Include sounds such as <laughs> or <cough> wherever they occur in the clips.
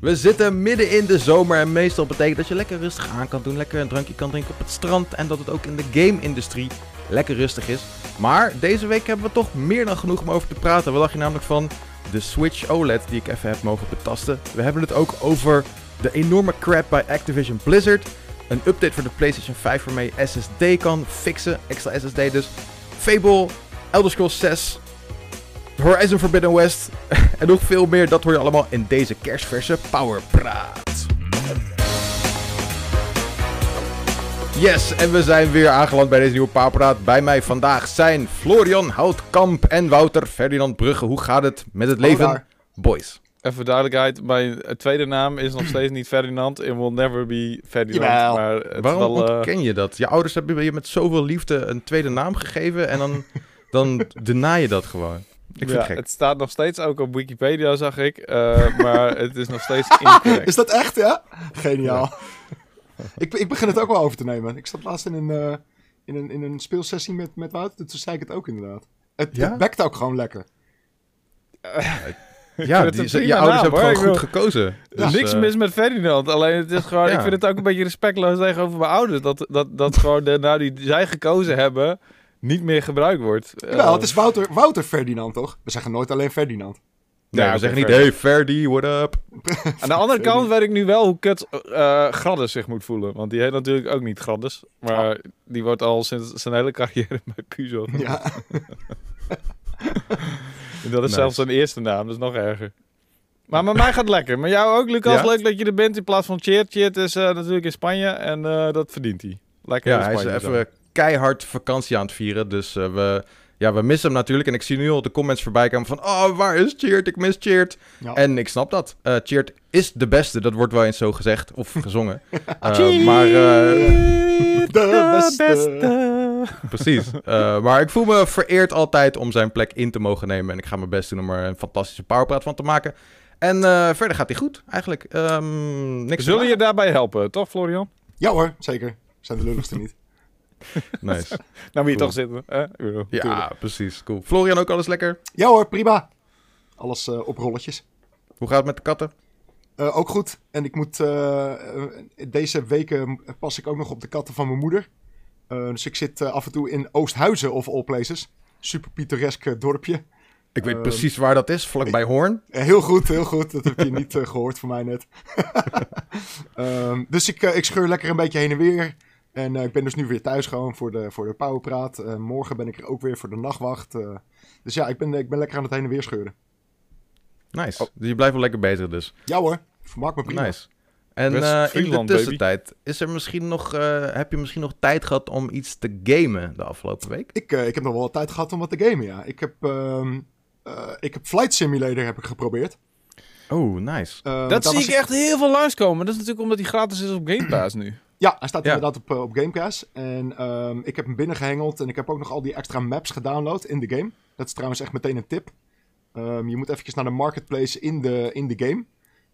We zitten midden in de zomer en meestal betekent dat je lekker rustig aan kan doen, lekker een drankje kan drinken op het strand en dat het ook in de game-industrie lekker rustig is. Maar deze week hebben we toch meer dan genoeg om over te praten. Wat dacht je namelijk van de Switch OLED die ik even heb mogen betasten? We hebben het ook over de enorme crap bij Activision Blizzard. Een update voor de PlayStation 5 waarmee je SSD kan fixen, extra SSD dus. Fable, Elder Scrolls 6, Horizon Forbidden West <laughs> en nog veel meer. Dat hoor je allemaal in deze kerstverse Powerpraat. Yes, en we zijn weer aangeland bij deze nieuwe Powerpraat. Bij mij vandaag zijn Florian Houtkamp en Wouter Ferdinand Brugge. Hoe gaat het met het leven? Boys. Even duidelijkheid, mijn tweede naam is nog steeds niet Ferdinand. It will never be Ferdinand. Jawel. Maar het is Waarom wel, eh, ontken je dat? Je ouders hebben je met zoveel liefde een tweede naam gegeven en dan, dan <laughs> je dat gewoon. Ik vind ja, het gek. het staat nog steeds ook op Wikipedia, zag ik. eh, <laughs> maar het is nog steeds incorrect. Is dat echt, ja? Geniaal. <laughs> ik, ik begin het ook wel over te nemen. Ik zat laatst in een, eh, in een, in een speelsessie met, met Wouter. Toen zei ik het ook inderdaad. Het, Ja? het bekt ook gewoon lekker. <laughs> Ja, het die, je ouders hebben hoor. gewoon goed gekozen. Er is Dus, niks eh, mis met Ferdinand. Alleen het is gewoon, Ja. ik vind het ook een beetje respectloos tegenover mijn ouders. Dat, dat, dat gewoon de naam die zij gekozen hebben niet meer gebruikt wordt. Eh, het is Wouter, Wouter Ferdinand, toch? We zeggen nooit alleen Ferdinand. Nee, Ja, we zeggen niet, hey Ferdi, what up? <laughs> Aan de andere kant weet ik nu wel hoe kut eh Graddes zich moet voelen. Want die heet natuurlijk ook niet Graddes. Maar die wordt al sinds zijn hele carrière <laughs> bij Puzo. Ja. <laughs> En dat is Nice. zelfs zijn eerste naam, dat is nog erger. Maar met mij gaat het lekker. Maar jou ook, Lucas. Ja? Leuk dat je er bent in plaats van Cheert. Cheert is eh, natuurlijk in Spanje en eh, dat verdient hij. Lekker Ja, in hij is even keihard vakantie aan het vieren. Dus eh, we, ja, we missen hem natuurlijk. En ik zie nu al de comments voorbij komen van... Oh, waar is Cheert? Ik mis Cheert. Ja. En ik snap dat. Eh Cheert is de beste. Dat wordt wel eens zo gezegd. Of gezongen. <laughs> Eh, maar... eh, de beste. Precies. Eh, maar ik voel me vereerd altijd om zijn plek in te mogen nemen. En ik ga mijn best doen om er een fantastische powerpraat van te maken. En eh, verder gaat hij goed, eigenlijk. Ehm niks Zullen je daarbij helpen, toch Florian? Ja hoor, zeker. Zijn de lulligste niet. <laughs> Nice. Nou je Cool. toch zitten. Hè? Ik bedoel, natuurlijk. Ja, precies. Cool. Florian, ook alles lekker? Ja hoor, prima. Alles eh, op rolletjes. Hoe gaat het met de katten? Eh, ook goed. En ik moet. eh, deze weken pas ik ook nog op de katten van mijn moeder. Eh, dus ik zit af en toe in Oosthuizen of all places. Super pittoresk dorpje. Ik weet precies waar dat is, vlakbij Hoorn. Heel goed, heel goed. Dat heb je niet eh, gehoord van mij net. <laughs> Ehm, dus ik, ik scheur lekker een beetje heen en weer. En eh, ik ben dus nu weer thuis gewoon voor de, voor de powerpraat. Eh, morgen ben ik er ook weer voor de nachtwacht. eh. dus ja, ik ben, ik ben lekker aan het heen en weer scheuren. Nice. Oh. Dus je blijft wel lekker bezig dus. Ja hoor, vermaak me prima. Nice. En eh, in de baby. tussentijd, is er misschien nog, eh, heb je misschien nog tijd gehad om iets te gamen de afgelopen week? Ik, eh, ik heb nog wel wat tijd gehad om wat te gamen, ja. Ik heb, ehm, eh, ik heb Flight Simulator heb ik geprobeerd. Oh, nice. Dat zie ik echt heel veel langskomen. Dat is natuurlijk omdat hij gratis is op Game Pass nu. Ja, hij staat Ja. inderdaad op, eh, op Game Pass. En ehm, ik heb hem binnengehengeld en ik heb ook nog al die extra maps gedownload in de game. Dat is trouwens echt meteen een tip. Ehm, je moet eventjes naar de marketplace in de, in de game.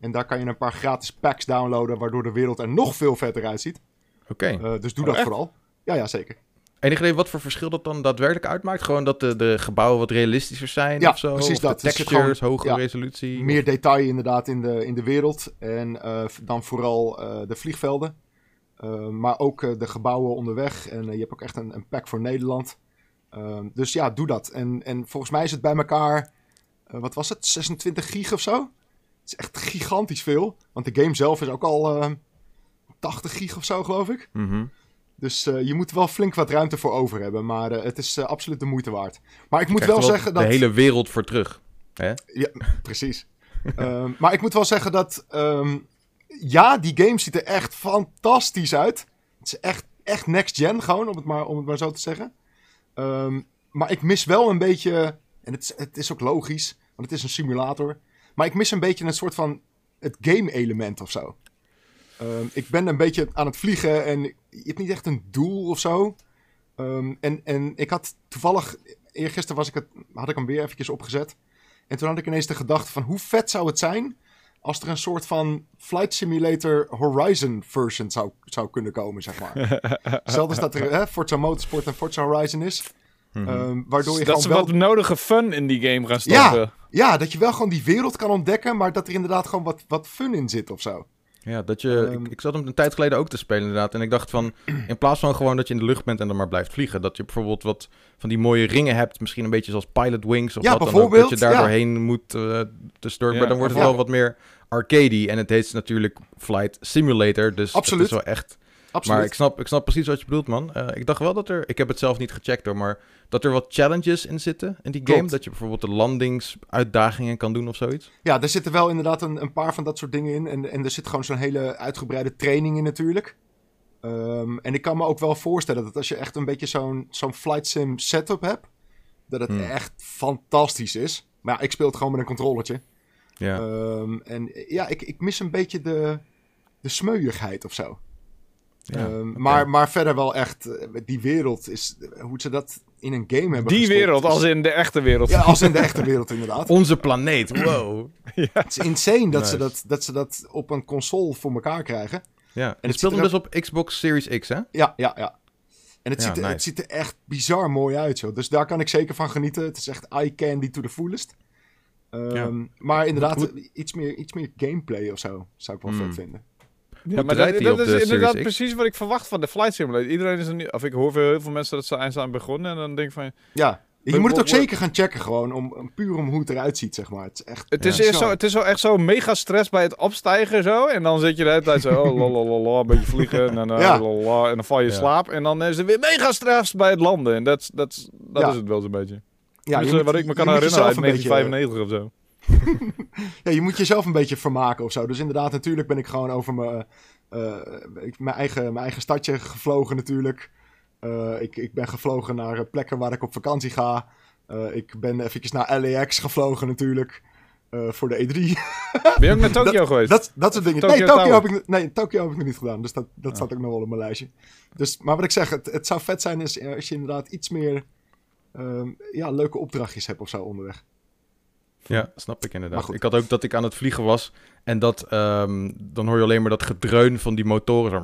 En daar kan je een paar gratis packs downloaden, waardoor de wereld er nog veel vetter uitziet. Oké. Eh, dus doe Oh, dat echt? vooral. Ja, ja, zeker. Enig idee wat voor verschil dat dan daadwerkelijk uitmaakt? Gewoon dat de, de gebouwen wat realistischer zijn Ja, of zo? precies Of dat. De textures, gewoon- hogere ja, resolutie? Meer detail inderdaad in de, in de wereld. En eh, dan vooral eh, de vliegvelden. Eh, maar ook eh, de gebouwen onderweg. En eh, je hebt ook echt een, een pack voor Nederland. Dus ja, doe dat. En, en volgens mij is het bij elkaar, wat was het, 26 gig of zo? Het is echt gigantisch veel. Want de game zelf is ook al eh, 80 gig of zo, geloof ik. Mhm. Dus je moet wel flink wat ruimte voor over hebben. Maar het is absoluut de moeite waard. Maar ik moet wel zeggen dat... De hele wereld voor terug. Ja, precies. <laughs> Maar ik moet wel zeggen dat... ehm, ja, die game ziet er echt fantastisch uit. Het is echt, echt next gen gewoon, om het maar, om het maar zo te zeggen. Ehm, maar ik mis wel een beetje... En het het is ook logisch, want het is een simulator. Maar ik mis een beetje een soort van... Het game-element of zo. Ehm, ik ben een beetje aan het vliegen en je hebt niet echt een doel of zo. Ehm, en, en ik had toevallig... Eergisteren was ik het, had ik hem weer eventjes opgezet. En toen had ik ineens de gedachte van hoe vet zou het zijn als er een soort van Flight Simulator Horizon version zou, zou kunnen komen, zeg maar. <laughs> Zelfs dat er hè, Forza Motorsport en Forza Horizon is. Mhm. Ehm, waardoor je dat ze gewoon wel... wat nodige fun in die game gaan stoppen. Ja, dat je wel gewoon die wereld kan ontdekken, maar dat er inderdaad gewoon wat, wat fun in zit of zo. Ja, dat je, Ehm. ik, ik zat hem een tijd geleden ook te spelen inderdaad. En ik dacht van, <clears throat> in plaats van gewoon dat je in de lucht bent en dan maar blijft vliegen. Dat je bijvoorbeeld wat van die mooie ringen hebt. Misschien een beetje zoals Pilot Wings of Ja, wat dan ook. Dat je daar ja. doorheen moet eh tussendoor. Ja, maar dan wordt het ja. wel wat meer arcadey. En het heet natuurlijk Flight Simulator. Dus Absoluut. het is wel echt... Absoluut. Maar ik snap, ik snap precies wat je bedoelt, man. Eh, ik dacht wel dat er... Ik heb het zelf niet gecheckt hoor, maar... Dat er wat challenges in zitten in die game. Dat je bijvoorbeeld de landingsuitdagingen kan doen of zoiets. Ja, er zitten wel inderdaad een, een paar van dat soort dingen in. En, en er zit gewoon zo'n hele uitgebreide training in natuurlijk. Ehm, en ik kan me ook wel voorstellen dat als je echt een beetje zo'n zo'n flight sim setup hebt, dat het Hmm. echt fantastisch is. Maar ja, ik speel het gewoon met een controllertje. Ja. Ehm, en ja, ik, ik mis een beetje de, de smeuigheid of zo. ja. Ehm, maar, maar verder wel echt, eh, die wereld is, hoe ze dat in een game hebben Die gestopt, wereld, is- als in de echte wereld. Ja, als in de echte wereld inderdaad. <laughs> Onze planeet, wow. <laughs> Het is insane dat, ze dat, dat ze dat op een console voor elkaar krijgen. Ja, en het speelt hem er dus op Xbox Series X, hè? Ja, ja, ja. En het, Ja, ziet er, nice. het ziet er echt bizar mooi uit, joh. Dus daar kan ik zeker van genieten. Het is echt eye candy to the fullest. Ehm, Maar inderdaad, iets, meer, iets meer gameplay of zo zou ik wel Hmm. vet vinden. Ja, maar dat, is de inderdaad precies wat ik verwacht van de Flight Simulator. Iedereen is er nu, of ik hoor veel, heel veel mensen dat ze eind aan begonnen en dan denk ik van, Ja, je moet het ook zeker gaan checken gewoon, om, puur om hoe het eruit ziet, zeg maar. Het is echt het is, Ja. zo, het is zo echt zo mega stress bij het opstijgen zo en dan zit je de hele tijd zo, oh lalalala, een beetje vliegen en dan, Ja. lalala, en dan val je in Ja. slaap en dan is het weer mega stress bij het landen en dat is- dat is- dat Ja. is het wel zo'n beetje. Ja, dus, eh, moet- wat ik me kan herinneren uit jezelf een beetje- 1995 of zo. <laughs> Ja, je moet jezelf een beetje vermaken of zo. Dus inderdaad, natuurlijk ben ik gewoon over mijn, eh, ik- mijn, eigen, mijn eigen stadje gevlogen natuurlijk. Eh, ik, ik ben gevlogen naar eh, plekken waar ik op vakantie ga. Eh, ik ben eventjes naar LAX gevlogen natuurlijk. eh, voor de E3. Ben je ook <laughs> naar Tokio geweest? dat, dat soort dingen. Tokyo nee, Tokyo Tower. heb ik, nee, Tokyo heb ik nog niet gedaan. Dus dat, dat staat ook nog wel op mijn lijstje. Dus, maar wat ik zeg, het, het zou vet zijn is, eh, als je inderdaad iets meer ehm, ja, leuke opdrachtjes hebt of zo onderweg. Ja, snap ik inderdaad. Ik had ook dat ik aan het vliegen was en dat ehm, dan hoor je alleen maar dat gedreun van die motoren.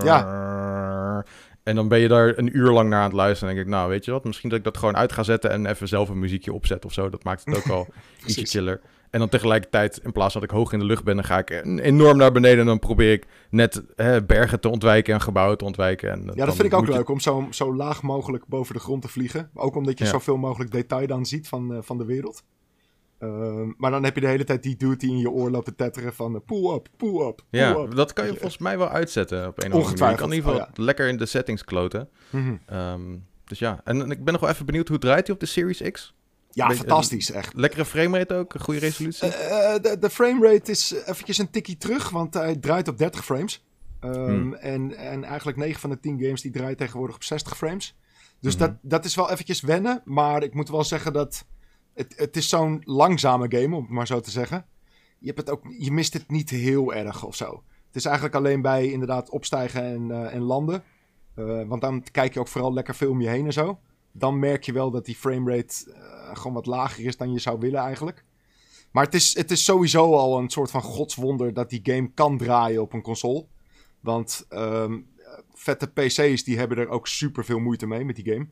Zo. En dan ben je daar een uur lang naar aan het luisteren. En denk ik, nou, weet je wat? Misschien dat ik dat gewoon uit ga zetten en even zelf een muziekje opzet of zo. Dat maakt het ook al <laughs> ietsje chiller. En dan tegelijkertijd, in plaats van dat ik hoog in de lucht ben, dan ga ik en- enorm naar beneden. En dan probeer ik net hè, bergen te ontwijken en gebouwen te ontwijken. En Ja, dat vind ik ook je- leuk om zo, zo laag mogelijk boven de grond te vliegen. Ook omdat je Ja. zoveel mogelijk detail dan ziet van, eh, van de wereld. Ehm, maar dan heb je de hele tijd die dude die in je oor loopt te tetteren van eh, pull up, pull up, pull Ja, up. dat kan je volgens mij wel uitzetten op een of andere manier. Je kan in ieder geval oh lekker in de settings kloten. Mhm. Ehm, dus ja, en, en ik ben nog wel even benieuwd hoe draait hij op de Series X? Ja, Beetje- fantastisch, echt. Lekkere framerate ook, een goede resolutie. Eh, eh, de, de framerate is eventjes een tikkie terug, want hij draait op 30 frames. Ehm, Hmm. en, en eigenlijk 9 van de 10 games die draaien tegenwoordig op 60 frames. Dus Mhm. dat, dat is wel eventjes wennen, maar ik moet wel zeggen dat het, het is zo'n langzame game, om het maar zo te zeggen. Je, hebt het ook, je mist het niet heel erg of zo. Het is eigenlijk alleen bij inderdaad opstijgen en, eh, en landen. Want dan kijk je ook vooral lekker veel om je heen en zo. Dan merk je wel dat die framerate eh, gewoon wat lager is dan je zou willen eigenlijk. Maar het is, het is sowieso al een soort van godswonder dat die game kan draaien op een console. Want ehm, vette PC's die hebben er ook super veel moeite mee met die game.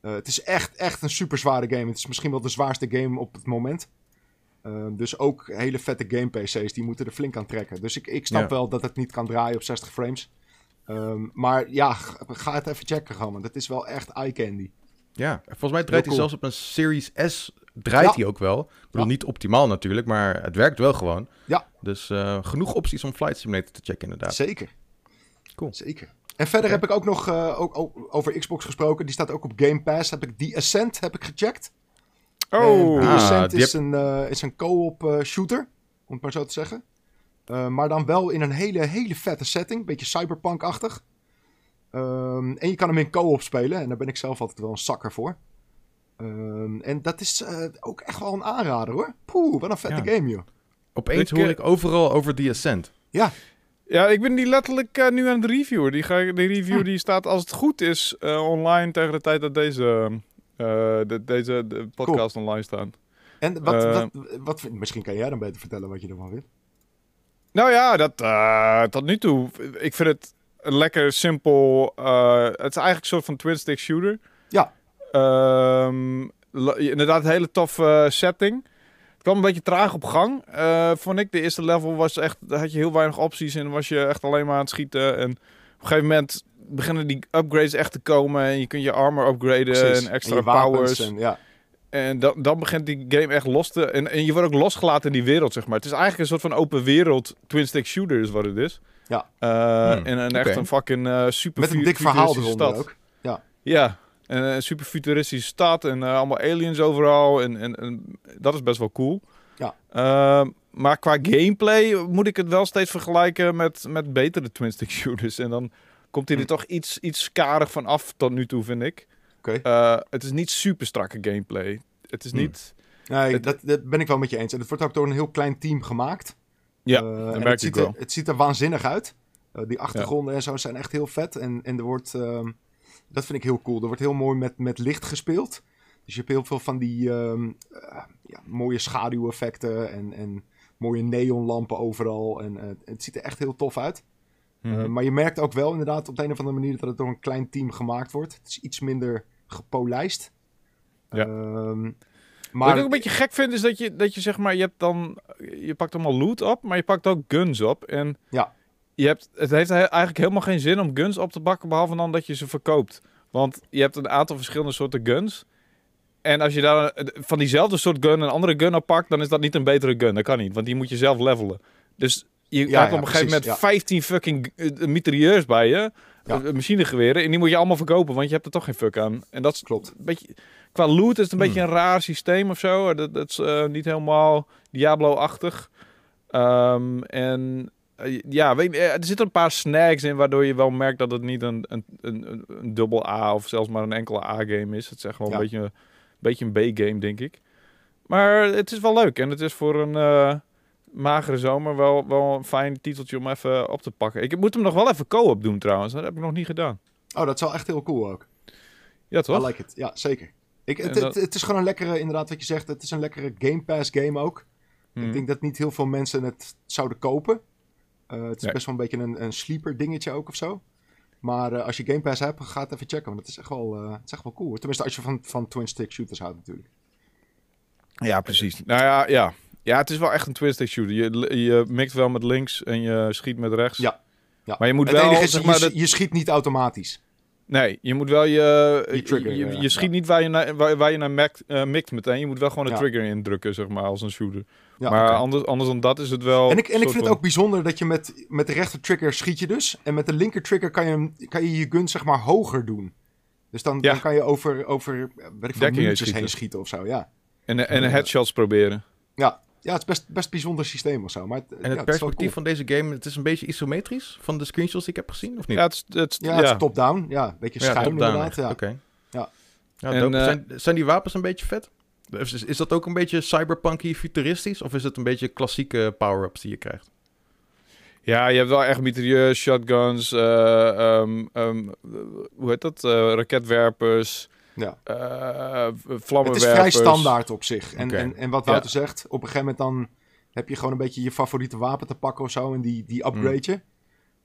Eh, het is echt, echt een super zware game. Het is misschien wel de zwaarste game op het moment. Ehm, dus ook hele vette game PC's die moeten er flink aan trekken. Dus ik, ik snap Ja. wel dat het niet kan draaien op 60 frames. Ehm, maar ja, ga het even checken gewoon. Want het is wel echt eye candy. Ja, volgens mij draait hij zelfs op een Series S. Draait Ja. hij ook wel. Ik bedoel, Ja. niet optimaal natuurlijk, maar het werkt wel gewoon. Ja. Dus eh, genoeg opties om Flight Simulator te checken inderdaad. Zeker. Cool. Zeker. En verder heb ik ook nog eh, ook, over Xbox gesproken. Die staat ook op Game Pass. Heb ik die Ascent heb ik gecheckt. Oh, die Ah, Ascent is, een, eh, is een co-op shooter, om het maar zo te zeggen. Maar dan wel in een hele, hele vette setting. Beetje cyberpunk-achtig. Ehm, en je kan hem in co-op spelen. En daar ben ik zelf altijd wel een zakker voor. Ehm, en dat is eh, ook echt wel een aanrader hoor. Poeh, wat een vette Ja. game joh. Opeens Ik, hoor ik overal over die Ascent. Ja, Ja, ik ben die letterlijk eh, nu aan het reviewen. Die, ga, ik- die review Hm. die staat, als het goed is, eh, online tegen de tijd dat deze, eh, de, deze de podcast online staan. en wat, wat, wat, misschien kan jij dan beter vertellen wat je ervan vindt. Nou ja, dat, eh, tot nu toe. Ik vind het een lekker simpel. eh, het is eigenlijk een soort van twin-stick shooter. Ja. Ehm, inderdaad, een hele toffe setting. Het kwam een beetje traag op gang, eh, vond ik. De eerste level was echt, had je heel weinig opties en was je echt alleen maar aan het schieten. En op een gegeven moment beginnen die upgrades echt te komen en je kunt je armor upgraden Precies. en extra powers. En, ja. En dan, dan begint die game echt los te... En, en je wordt ook losgelaten in die wereld, zeg maar. Het is eigenlijk een soort van open wereld twin-stick shooter is wat het is. Ja. Eh, Hmm, En een echt oké. een fucking eh, super Met een dik verhaal futuristische eronder stad. ook. Ja, en een super futuristische stad en eh, allemaal aliens overal. En, en, en dat is best wel cool. Ja. Ehm, maar qua gameplay moet ik het wel steeds vergelijken met, met betere twin-stick shooters. En dan komt hij er Hm. toch iets, iets karig van af tot nu toe, vind ik. Oké. Eh, het is niet super strakke gameplay. Het is Hm. niet... Nee, Het- dat, dat ben ik wel met je eens. En het wordt ook door een heel klein team gemaakt. Ja, Eh, het, ziet wel. er, het ziet er waanzinnig uit. Eh, die achtergronden en zo zijn echt heel vet. En, en er wordt, ehm, dat vind ik heel cool. Er wordt heel mooi met, met licht gespeeld. Dus je hebt heel veel van die ehm, eh, ja, mooie schaduweffecten en, en mooie neonlampen overal. En het ziet er echt heel tof uit. Mhm. maar je merkt ook wel inderdaad op de een of andere manier dat het door een klein team gemaakt wordt. Het is iets minder gepolijst. Ja. Ehm, Wat maar ik ook een beetje gek vind is dat je, dat je zeg maar, je hebt dan, je pakt allemaal loot op, maar je pakt ook guns op. En Ja. je hebt, het heeft he- eigenlijk helemaal geen zin om guns op te bakken, behalve dan dat je ze verkoopt. Want je hebt een aantal verschillende soorten guns. En als je daar van diezelfde soort gun een andere gun op pakt, dan is dat niet een betere gun. Dat kan niet, want die moet je zelf levelen. Dus je Ja, hebt ja, op een gegeven moment ja. 15 fucking eh, mitrailleurs bij je. Eh, Machinegeweren. En die moet je allemaal verkopen, want je hebt er toch geen fuck aan. En dat is klopt. een beetje, qua loot is het een Hmm. beetje een raar systeem of zo. Dat, dat is eh, niet helemaal Diablo-achtig. Ehm, en eh, ja, weet, eh, er zitten een paar snags in waardoor je wel merkt dat het niet een, een, een, een- dubbel A of zelfs maar een enkele A-game is. Het is echt Ja. een beetje, een beetje een B-game, denk ik. Maar het is wel leuk en het is voor een eh, magere zomer wel, wel een fijn titeltje om even op te pakken. Ik moet hem nog wel even co-op doen trouwens. Dat heb ik nog niet gedaan. Oh, dat is wel echt heel cool ook. Ja, I toch? like it. Ja, zeker. Ik, het, dat- het, is gewoon een lekkere, inderdaad wat je zegt, het is een lekkere Game Pass game ook. Mhm. Ik denk dat niet heel veel mensen het zouden kopen. Eh, het is Nee. best wel een beetje een, een sleeper dingetje ook of zo. Maar eh, als je Game Pass hebt, ga het even checken, want het is echt wel, het is echt wel cool. Tenminste, als je van, van twin-stick shooters houdt natuurlijk. Ja, precies. Nou ja, ja. Ja, het is wel echt een twin-stick shooter. Je, je mikt wel met links en je schiet met rechts. Ja. Ja. Maar je moet het wel, enige is, zeg maar, dat- je schiet niet automatisch. Nee, je moet wel je... Je trigger, je, je schiet niet waar je, naar, waar, waar je naar mikt, eh, mikt meteen. Je moet wel gewoon Ja. trigger indrukken, zeg maar, als een shooter. Ja, maar anders, anders dan dat is het wel... En ik, en ik vind het ook bijzonder dat je met, met de rechter trigger schiet je dus. En met de linker trigger kan je, kan je je gun zeg maar hoger doen. Dus dan, Ja. dan kan je over, over weet ik veel, heen schieten. heen schieten of zo. Ja, En, en headshots proberen. ja. Ja het is best, best bijzonder systeem of zo. Maar het, En ja, het perspectief cool. van deze game, het is een beetje isometrisch van de screenshots die ik heb gezien, of niet? Ja, het, is- het, is- Ja, ja, het is top-down. Ja, een beetje schuin inderdaad. Oké. Ja. Ja, En, eh, zijn, zijn die wapens een beetje vet? Is, is- dat ook een beetje cyberpunky futuristisch? Of is het een beetje klassieke power-ups die je krijgt? Ja, je hebt wel echt mitrailleurs, shotguns, eh, ehm, ehm, hoe heet dat? Eh, raketwerpers, Ja. eh, Het is vrij standaard op zich. En, en, en wat Ja. Wouter zegt, op een gegeven moment dan heb je gewoon een beetje je favoriete wapen te pakken of zo. En die, die upgrade je.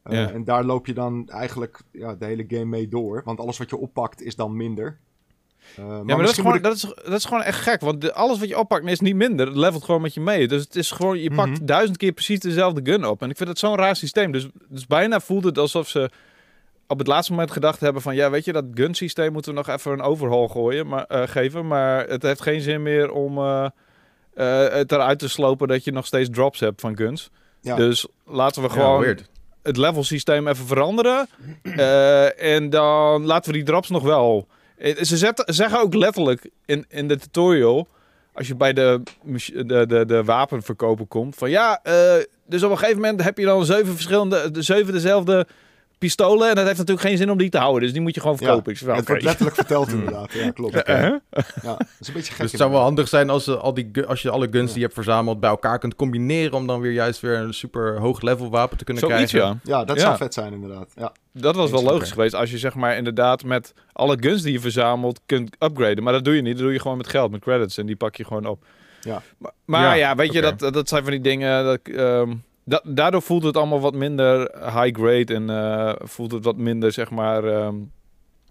Eh, Ja. En daar loop je dan eigenlijk ja, de hele game mee door. Want alles wat je oppakt is dan minder. Eh, Ja, maar dat is, gewoon, ik- dat, is, dat is gewoon echt gek. Want de- alles wat je oppakt is niet minder. Het levelt gewoon met je mee. Dus het is gewoon, je pakt Mhm. duizend keer precies dezelfde gun op. En ik vind het zo'n raar systeem. Dus, dus bijna voelt het alsof ze op het laatste moment gedacht hebben van... Ja, weet je, dat gun systeem moeten we nog even een overhaul gooien, maar, eh, geven. Maar het heeft geen zin meer om eh, eh, het eruit te slopen dat je nog steeds drops hebt van guns. Ja. Dus laten we gewoon het level systeem even veranderen. Eh, en dan laten we die drops nog wel. Ze zetten, zeggen ook letterlijk in, in de tutorial. Als je bij de, de, de, de wapenverkoper komt. Van ja, eh, dus op een gegeven moment heb je dan zeven verschillende. De zeven dezelfde pistolen. En dat heeft natuurlijk geen zin om die te houden. Dus die moet je gewoon Ja, verkopen. Ik zeg, het oké. wordt letterlijk verteld <laughs> inderdaad. Ja, klopt. Ja, dat is een beetje gek. Dus het zou wel handig zijn als, eh, al die, als je alle guns Ja. die je hebt verzameld bij elkaar kunt combineren. Om dan weer juist weer een super hoog level wapen te kunnen Zoiets, krijgen. ja. Ja, dat Ja. zou vet zijn inderdaad. Ja. Dat was wel logisch geweest. Als je zeg maar inderdaad met alle guns die je verzamelt kunt upgraden. Maar dat doe je niet. Dat doe je gewoon met geld, met credits. En die pak je gewoon op. Ja. Maar, maar ja, Ja, weet je, dat, dat zijn van die dingen. Dat, ehm, da- daardoor voelt het allemaal wat minder high grade. En eh, voelt het wat minder, zeg maar, ehm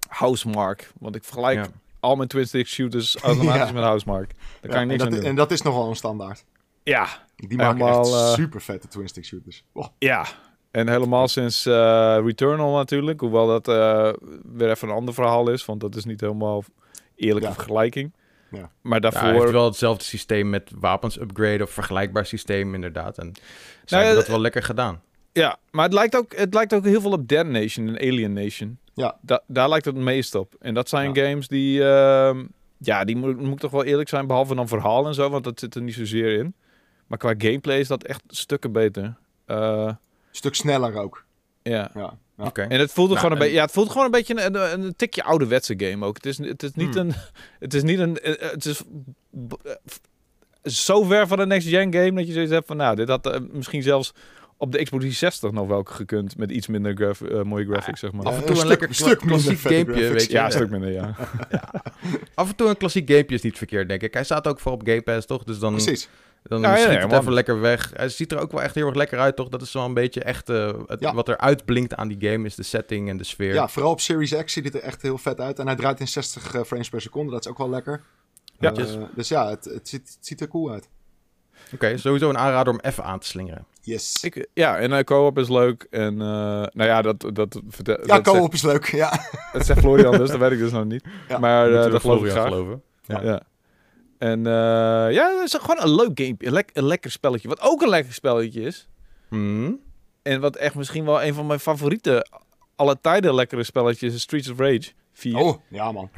housemark. Want ik vergelijk Ja. al mijn twin-stick shooters automatisch <laughs> Ja. met Housemark. Daar kan je niks en, aan dat, doen. en dat is nogal een standaard. Ja, Die maken Helemaal, echt eh, super vette twin stick shooters. Oh, ja. En helemaal sinds eh, Returnal natuurlijk. Hoewel dat weer even een ander verhaal is. Want dat is niet helemaal eerlijke Ja. vergelijking. Ja. Maar Ja, daarvoor... heeft wel hetzelfde systeem met wapens upgraden of vergelijkbaar systeem inderdaad. En ze Nou, hebben ja, dat wel lekker gedaan. Ja, maar het lijkt ook, het lijkt ook heel veel op Dead Nation en Alien Nation. Ja. Da- daar lijkt het meest op. En dat zijn Ja. games die, ehm, ja, die moet, moet ik toch wel eerlijk zijn, behalve dan verhaal en zo, want dat zit er niet zozeer in. Maar qua gameplay is dat echt stukken beter. Eh, stuk sneller ook. ja. Ja. Ja. Oké. En het voelde Ja, gewoon een en- beetje, ja, het voelt gewoon een beetje een, een, een tikje ouderwetse game ook. Het is, het is niet Hmm. een, het is niet een, eh, het is eh, zo ver van een next gen game dat je zoiets hebt van, nou, dit had eh, misschien zelfs op de Xbox 360 nog wel gekund met iets minder graf, eh, mooie graphics, zeg maar. Af en toe een stuk- lekker stuk kla- klassiek gamepje, weet je. Ja, een stuk minder, <laughs> ja. Af en toe een klassiek gamepje is niet verkeerd, denk ik. Hij staat ook voor op Game Pass, toch? Dus dan, Precies. dan Ja, ja, schiet ja, het man. even lekker weg. Hij ziet er ook wel echt heel erg lekker uit, toch? Dat is wel een beetje echt... eh, het, Ja. Wat er uitblinkt aan die game is de setting en de sfeer. Ja, vooral op Series X ziet het er echt heel vet uit. En hij draait in 60 eh, frames per seconde. Dat is ook wel lekker. Ja. Dus ja, het, het, ziet, het ziet er cool uit. Oké, sowieso een aanrader om even aan te slingeren. Yes. Ik, ja, en uh, co-op is leuk. En uh, nou ja, dat, dat, vertel, ja, dat co-op is leuk. Ja. Zegt, dat zegt Florian dus, dat weet ik dus nog niet. Ja, maar uh, we dat geloof ik graag. geloven. Ja. ja. En uh, ja, het is gewoon een leuk game. Een lekker spelletje. Wat ook een lekker spelletje is. Hmm. En wat echt misschien wel een van mijn favoriete alle tijden lekkere spelletjes is Streets of Rage 4. Oh, ja man.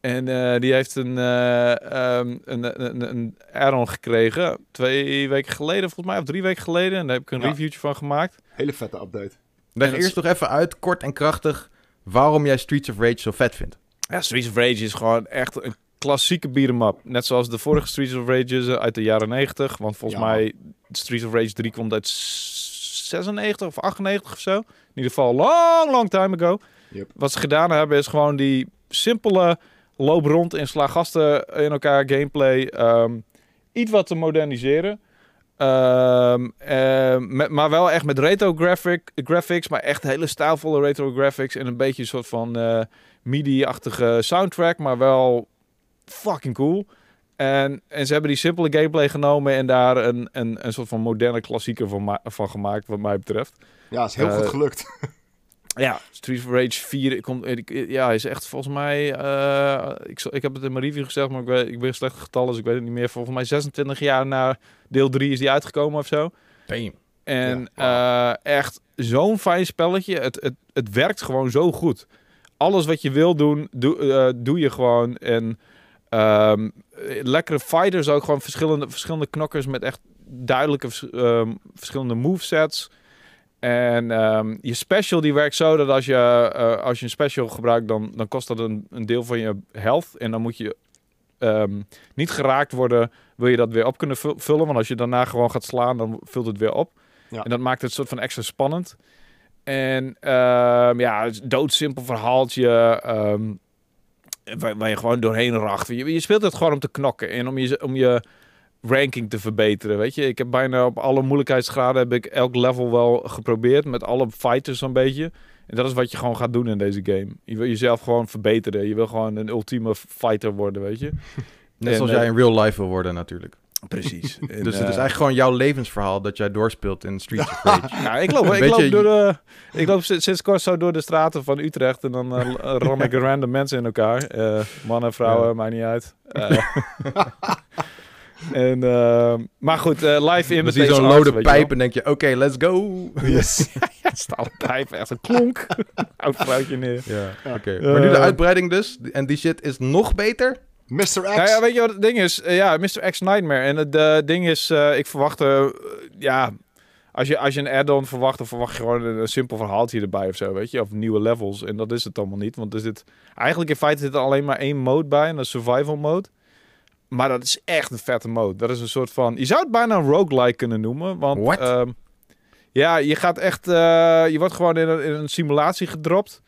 En uh, die heeft een, uh, um, een, een, een add-on gekregen. Twee weken geleden, volgens mij, of drie weken geleden. En daar heb ik een ja. reviewtje van gemaakt. Hele vette update. Leg eerst nog even uit, kort en krachtig, waarom jij Streets of Rage zo vet vindt. Ja, Streets of Rage is gewoon echt een klassieke beat'em. Net zoals de vorige Streets of Rages uit de jaren 90. Want volgens ja. mij, Streets of Rage 3 komt uit 96 of 98 of zo. In ieder geval long, long time ago. Yep. Wat ze gedaan hebben is gewoon die simpele loop rond en sla gasten in elkaar gameplay um, iets wat te moderniseren. Um, uh, met, maar wel echt met retro graphic, graphics, maar echt hele stijlvolle retro graphics en een beetje een soort van uh, MIDI-achtige soundtrack, maar wel fucking cool. En, en ze hebben die simpele gameplay genomen en daar een, een, een soort van moderne klassieker van, van gemaakt, wat mij betreft. Ja, is heel uh, goed gelukt. <laughs> Ja, Street of Rage 4 komt, ja, is echt volgens mij. Uh, ik, ik heb het in mijn review gezegd, maar ik, weet, ik ben slecht getallen, dus ik weet het niet meer. Volgens mij 26 jaar na deel 3 is die uitgekomen of zo. Damn. En ja, uh, echt zo'n fijn spelletje. Het, het, het werkt gewoon zo goed. Alles wat je wil doen, doe, uh, doe je gewoon. En um, lekkere fighters ook gewoon verschillende, verschillende knokkers met echt duidelijke um, verschillende movesets. En um, je special die werkt zo dat als je, uh, als je een special gebruikt, dan, dan kost dat een, een deel van je health. En dan moet je um, niet geraakt worden, wil je dat weer op kunnen vullen. Want als je daarna gewoon gaat slaan, dan vult het weer op. Ja. En dat maakt het soort van extra spannend. En um, ja, doodsimpel verhaaltje. Waar, waar, je gewoon doorheen racht. Je, je speelt het gewoon om te knokken en om je, om je ranking te verbeteren. Weet je, ik heb bijna op alle moeilijkheidsgraden heb ik elk level wel geprobeerd met alle fighters zo'n beetje. En dat is wat je gewoon gaat doen in deze game. Je wil jezelf gewoon verbeteren. Je wil gewoon een ultieme fighter worden, weet je. <laughs> Net en, zoals jij in real life wil worden natuurlijk. Precies. <laughs> En, dus het uh, is eigenlijk gewoon jouw levensverhaal dat jij doorspeelt in Streets of Rage. ja, <laughs> ik loop, ik loop, door de, ik loop sinds kort zo door de straten van Utrecht en dan uh, ram ik random mensen in elkaar. Uh, mannen, vrouwen, ja. maakt niet uit. En, uh, maar goed, uh, live in met zo'n lode pijp en denk je, oké, okay, let's go. Yes. <laughs> ja, stalen pijp, echt een klonk. <laughs> Oud vrouwtje neer. Ja, oké. Okay. Uh, maar nu de uitbreiding dus, en die shit is nog beter. Mr. X. Ja, ja, weet je wat het ding is? Uh, ja, Mr. X Nightmare. En het uh, ding is, uh, ik verwacht, ja, als je, als je een add-on verwacht, dan verwacht je gewoon een, een, simpel verhaaltje erbij of zo, weet je. Of nieuwe levels. En dat is het allemaal niet. Want er zit, eigenlijk in feite zit er alleen maar één mode bij, en dat is survival mode. Maar dat is echt een vette mode. Dat is een soort van... Je zou het bijna een roguelike kunnen noemen. Want? Um, ja, je gaat echt... Uh, je wordt gewoon in een, in een simulatie gedropt.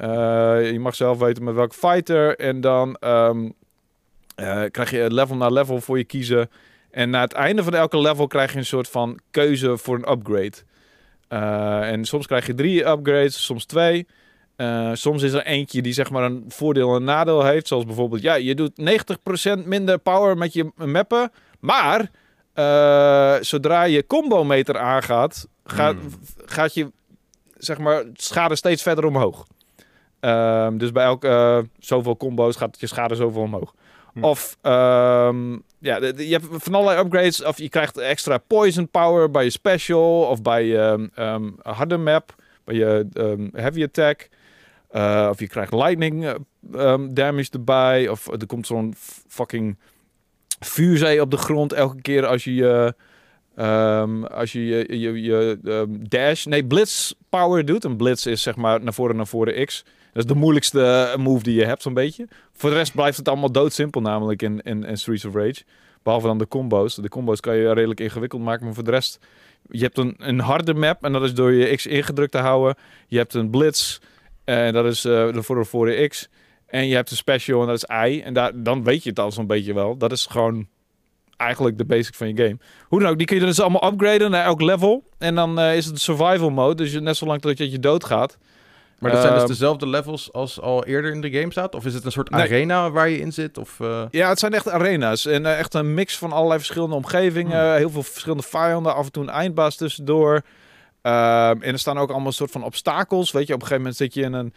Uh, je mag zelf weten met welke fighter. En dan um, uh, krijg je level na level voor je kiezen. En na het einde van elke level krijg je een soort van keuze voor een upgrade. en soms krijg je drie upgrades, soms twee. Eh, soms is er eentje die zeg maar een voordeel en een nadeel heeft. Zoals bijvoorbeeld, ja, je doet 90% minder power met je mappen. Maar eh, zodra je combo meter aangaat, gaat, Hmm. gaat je zeg maar schade steeds verder omhoog. Ehm, dus bij elk eh, zoveel combo's gaat je schade zoveel omhoog. Hm. Of ehm, ja, je hebt van allerlei upgrades. Of je krijgt extra poison power bij je special. Of bij je ehm, harde map. Bij je heavy attack. Eh, of je krijgt lightning eh, ehm, damage erbij. Of er komt zo'n fucking vuurzee op de grond elke keer als je ehm, als je je, je, ehm, dash, nee, blitz power doet. En blitz is zeg maar naar voren, naar voren X. Dat is de moeilijkste eh, move die je hebt, zo'n beetje. Voor de rest blijft het allemaal doodsimpel namelijk in, in, in Streets of Rage. Behalve dan de combo's. De combo's kan je redelijk ingewikkeld maken, maar voor de rest... Je hebt een, een harde map en dat is door je X ingedrukt te houden. Je hebt een blitz en dat is eh voor de voor de X. En je hebt een special en dat is I. En daar, dan weet je het al zo'n beetje wel. Dat is gewoon eigenlijk de basic van je game. Hoe dan ook, die kun je dus allemaal upgraden naar elk level. En dan eh, is het survival mode. Dus je, net zolang dat je, je doodgaat. Maar dat zijn dus Ehm, dezelfde levels als al eerder in de game staat? Of is het een soort Nee. arena waar je in zit? Of, eh, Ja, het zijn echt arena's. En echt een mix van allerlei verschillende omgevingen. Heel veel verschillende vijanden. Af en toe een eindbaas tussendoor. Ehm, en er staan ook allemaal soort van obstakels. Weet je, op een gegeven moment zit je in een,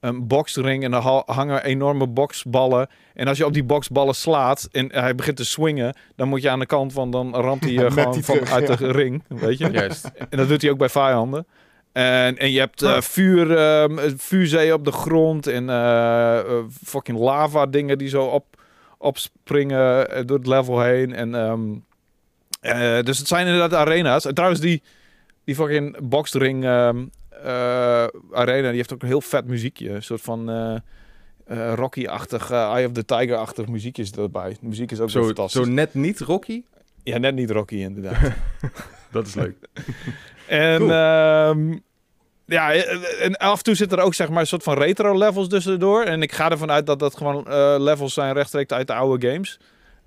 een boxring en er ha- hangen enorme boxballen. En als je op die boxballen slaat en hij begint te swingen, dan moet je aan de kant van, dan ramt hij <laughs> je gewoon van, terug, uit ja. de ring. Weet je? <laughs> Juist. En dat doet hij ook bij vijanden. En, en je hebt eh, Huh. vuur, ehm vuurzee op de grond en eh, eh, fucking lava dingen die zo op, opspringen door het level heen. En, ehm, eh, dus het zijn inderdaad arena's. En trouwens, die, die fucking boxring ehm, eh, arena, die heeft ook een heel vet muziekje. Een soort van eh, eh, Rocky-achtig, Eye of the Tiger-achtig muziekje zit erbij. De muziek is ook zo, fantastisch. zo net niet Rocky? Ja, net niet Rocky inderdaad. <laughs> <laughs> Dat is leuk. En Cool. ehm, ja, en af en toe zit er ook zeg maar een soort van retro levels tussendoor. En ik ga ervan uit dat dat gewoon eh, levels zijn rechtstreeks uit de oude games.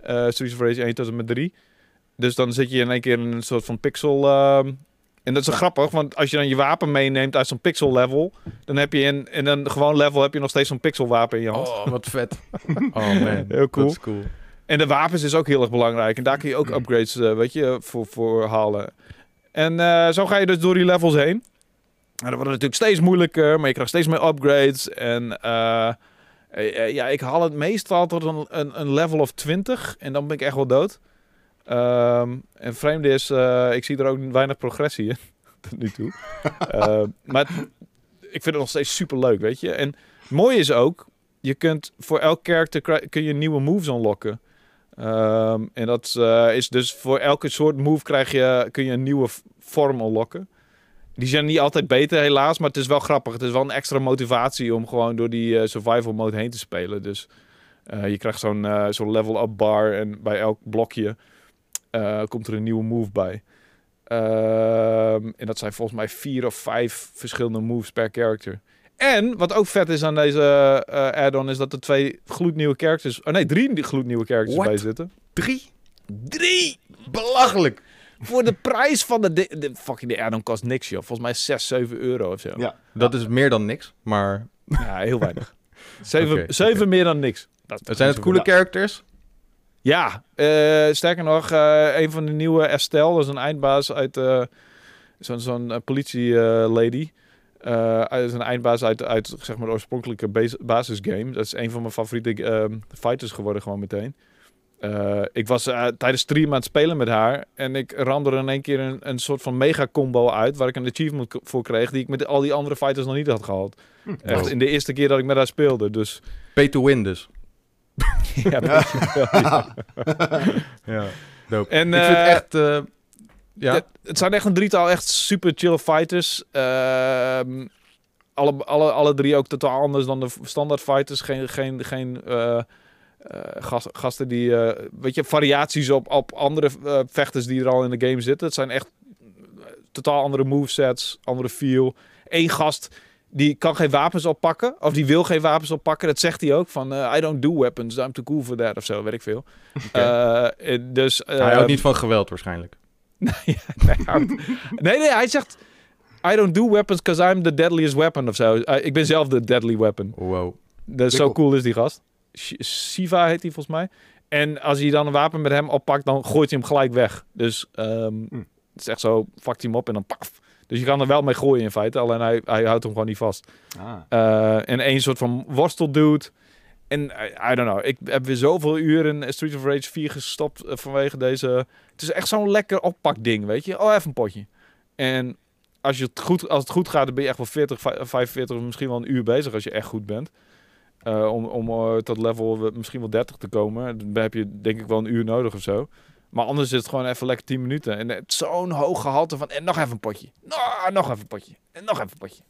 Eh Streets of Rage 1 tot en met 3. Dus dan zit je in één keer in een soort van pixel... en dat is grappig, want als je dan je wapen meeneemt uit zo'n pixel level... dan heb je in, in een gewoon level heb je nog steeds zo'n pixelwapen in je hand. Oh, wat vet. <laughs> Oh man, Heel cool. Dat is cool. En de wapens is ook heel erg belangrijk. En daar kun je ook upgrades, eh, weet je, voor, voor halen. En eh, zo ga je dus door die levels heen. En dat wordt natuurlijk steeds moeilijker, maar je krijgt steeds meer upgrades. En eh, ja, ik haal het meestal tot een, een, een level of 20. En dan ben ik echt wel dood. Ehm, en vreemde is, eh, ik zie er ook weinig progressie in. <laughs> Tot nu toe. <laughs> Eh, maar het- ik vind het nog steeds super leuk, weet je. En het mooie is ook, je kunt voor elk character kri- kun je nieuwe moves unlocken. Ehm, en dat eh, is dus voor elke soort move krijg je, kun je een nieuwe vorm unlocken. Die zijn niet altijd beter helaas, maar het is wel grappig. Het is wel een extra motivatie om gewoon door die eh, survival mode heen te spelen. Dus je krijgt zo'n eh, zo'n level up bar en bij elk blokje eh, komt er een nieuwe move bij. Ehm, en dat zijn volgens mij vier of vijf verschillende moves per character. En wat ook vet is aan deze eh, add-on is dat er twee gloednieuwe characters, oh nee, drie gloednieuwe characters What? bij zitten. Drie? Drie! Belachelijk. Voor de prijs van de, de, de fucking de add-on kost niks joh. Volgens mij 6, 7 euro of zo. Ja. Dat is meer dan niks, maar Ja, heel weinig. <laughs> Zeven, Oké, zeven oké. meer dan niks. Dat zijn het coole characters? Ja, eh, sterker nog, eh, een van de nieuwe Estelle, dat is een eindbaas uit eh, zo'n zo'n eh, politie-lady. Uit een eindbaas uit, uit zeg maar, de oorspronkelijke bas- basisgame. Dat is een van mijn favoriete ehm, fighters geworden, gewoon meteen. Ik was tijdens stream aan het spelen met haar. En ik ramde er in één keer een, een soort van mega combo uit. Waar ik een achievement voor kreeg. Die ik met al die andere fighters nog niet had gehad. Echt Wow. in de eerste keer dat ik met haar speelde. Dus Pay to win dus. <laughs> ja, wel, ja. <laughs> Ja, dope. En, ik vind echt... ja, Het, het zijn echt een drietal echt super chill fighters. Ehm, alle, alle, alle drie ook totaal anders dan de standaard fighters. Geen, geen, geen eh, eh, gas- gasten die, eh, weet je, variaties op, op andere vechters die er al in de game zitten. Het zijn echt totaal andere movesets, andere feel. Eén gast die kan geen wapens oppakken, of die wil geen wapens oppakken. Dat zegt hij ook van, eh, I don't do weapons, I'm too cool for that, of zo, weet ik veel. <laughs> Eh, eh, dus, hij houdt ehm, niet van geweld waarschijnlijk. <laughs> houdt- nee, nee, hij zegt... I don't do weapons because I'm the deadliest weapon of zo. Ik ben zelf de deadly weapon. Wow. Dus zo cool is die gast. Shiva heet hij volgens mij. En als hij dan een wapen met hem oppakt, dan gooit hij hem gelijk weg. Dus ehm, Hm. het is echt zo, hij hem op en dan paf. Dus je kan er wel mee gooien in feite, alleen hij, hij houdt hem gewoon niet vast. Ah. Eh, en één soort van worsteldude. En eh, I don't know, ik heb weer zoveel uren in Street of Rage 4 gestopt eh, vanwege deze... Het is echt zo'n lekker oppakding, weet je. Oh, even een potje. En als, je het goed, als het goed gaat, dan ben je echt wel 40, vij- 45, misschien wel een uur bezig als je echt goed bent. Om om tot level misschien wel 30 te komen. Dan heb je denk ik wel een uur nodig of zo. Maar anders is het gewoon even lekker 10 minuten. En het zo'n hoog gehalte van... En nog even een potje. Nou, nog even een potje. En nog even een potje.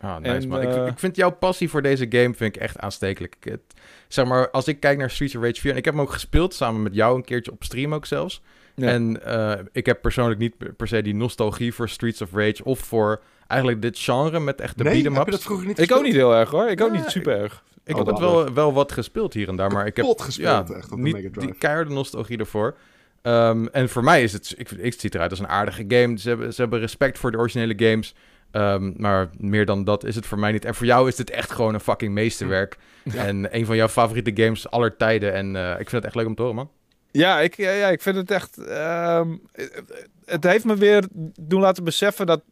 Ah, nice En, man. Ik, eh, ik vind jouw passie voor deze game vind ik echt aanstekelijk. Ik, het- zeg maar, als ik kijk naar Streets of Rage 4... En ik heb hem ook gespeeld, samen met jou een keertje op stream ook zelfs. Ja. En eh, ik heb persoonlijk niet per se die nostalgie voor Streets of Rage... of voor eigenlijk dit genre met echt de nee, beat 'em heb je ups. dat vroeger niet Ik ook niet heel erg hoor. Ik ook Ja, niet super erg. Ik Oh, heb het wel, wel wat gespeeld hier en daar, maar ik heb gespeeld echt op de niet Mega Drive. die keiharde nostalgie ervoor. Ehm, en voor mij is het, ik, ik het ziet eruit als een aardige game. Ze hebben, ze hebben respect voor de originele games. Ehm, maar meer dan dat is het voor mij niet. En voor jou is dit echt gewoon een fucking meesterwerk. Ja. En een van jouw favoriete games aller tijden. En eh, ik vind het echt leuk om te horen, man. Ja, ik, ja, ja, ik vind het echt... ehm, het heeft me weer doen laten beseffen dat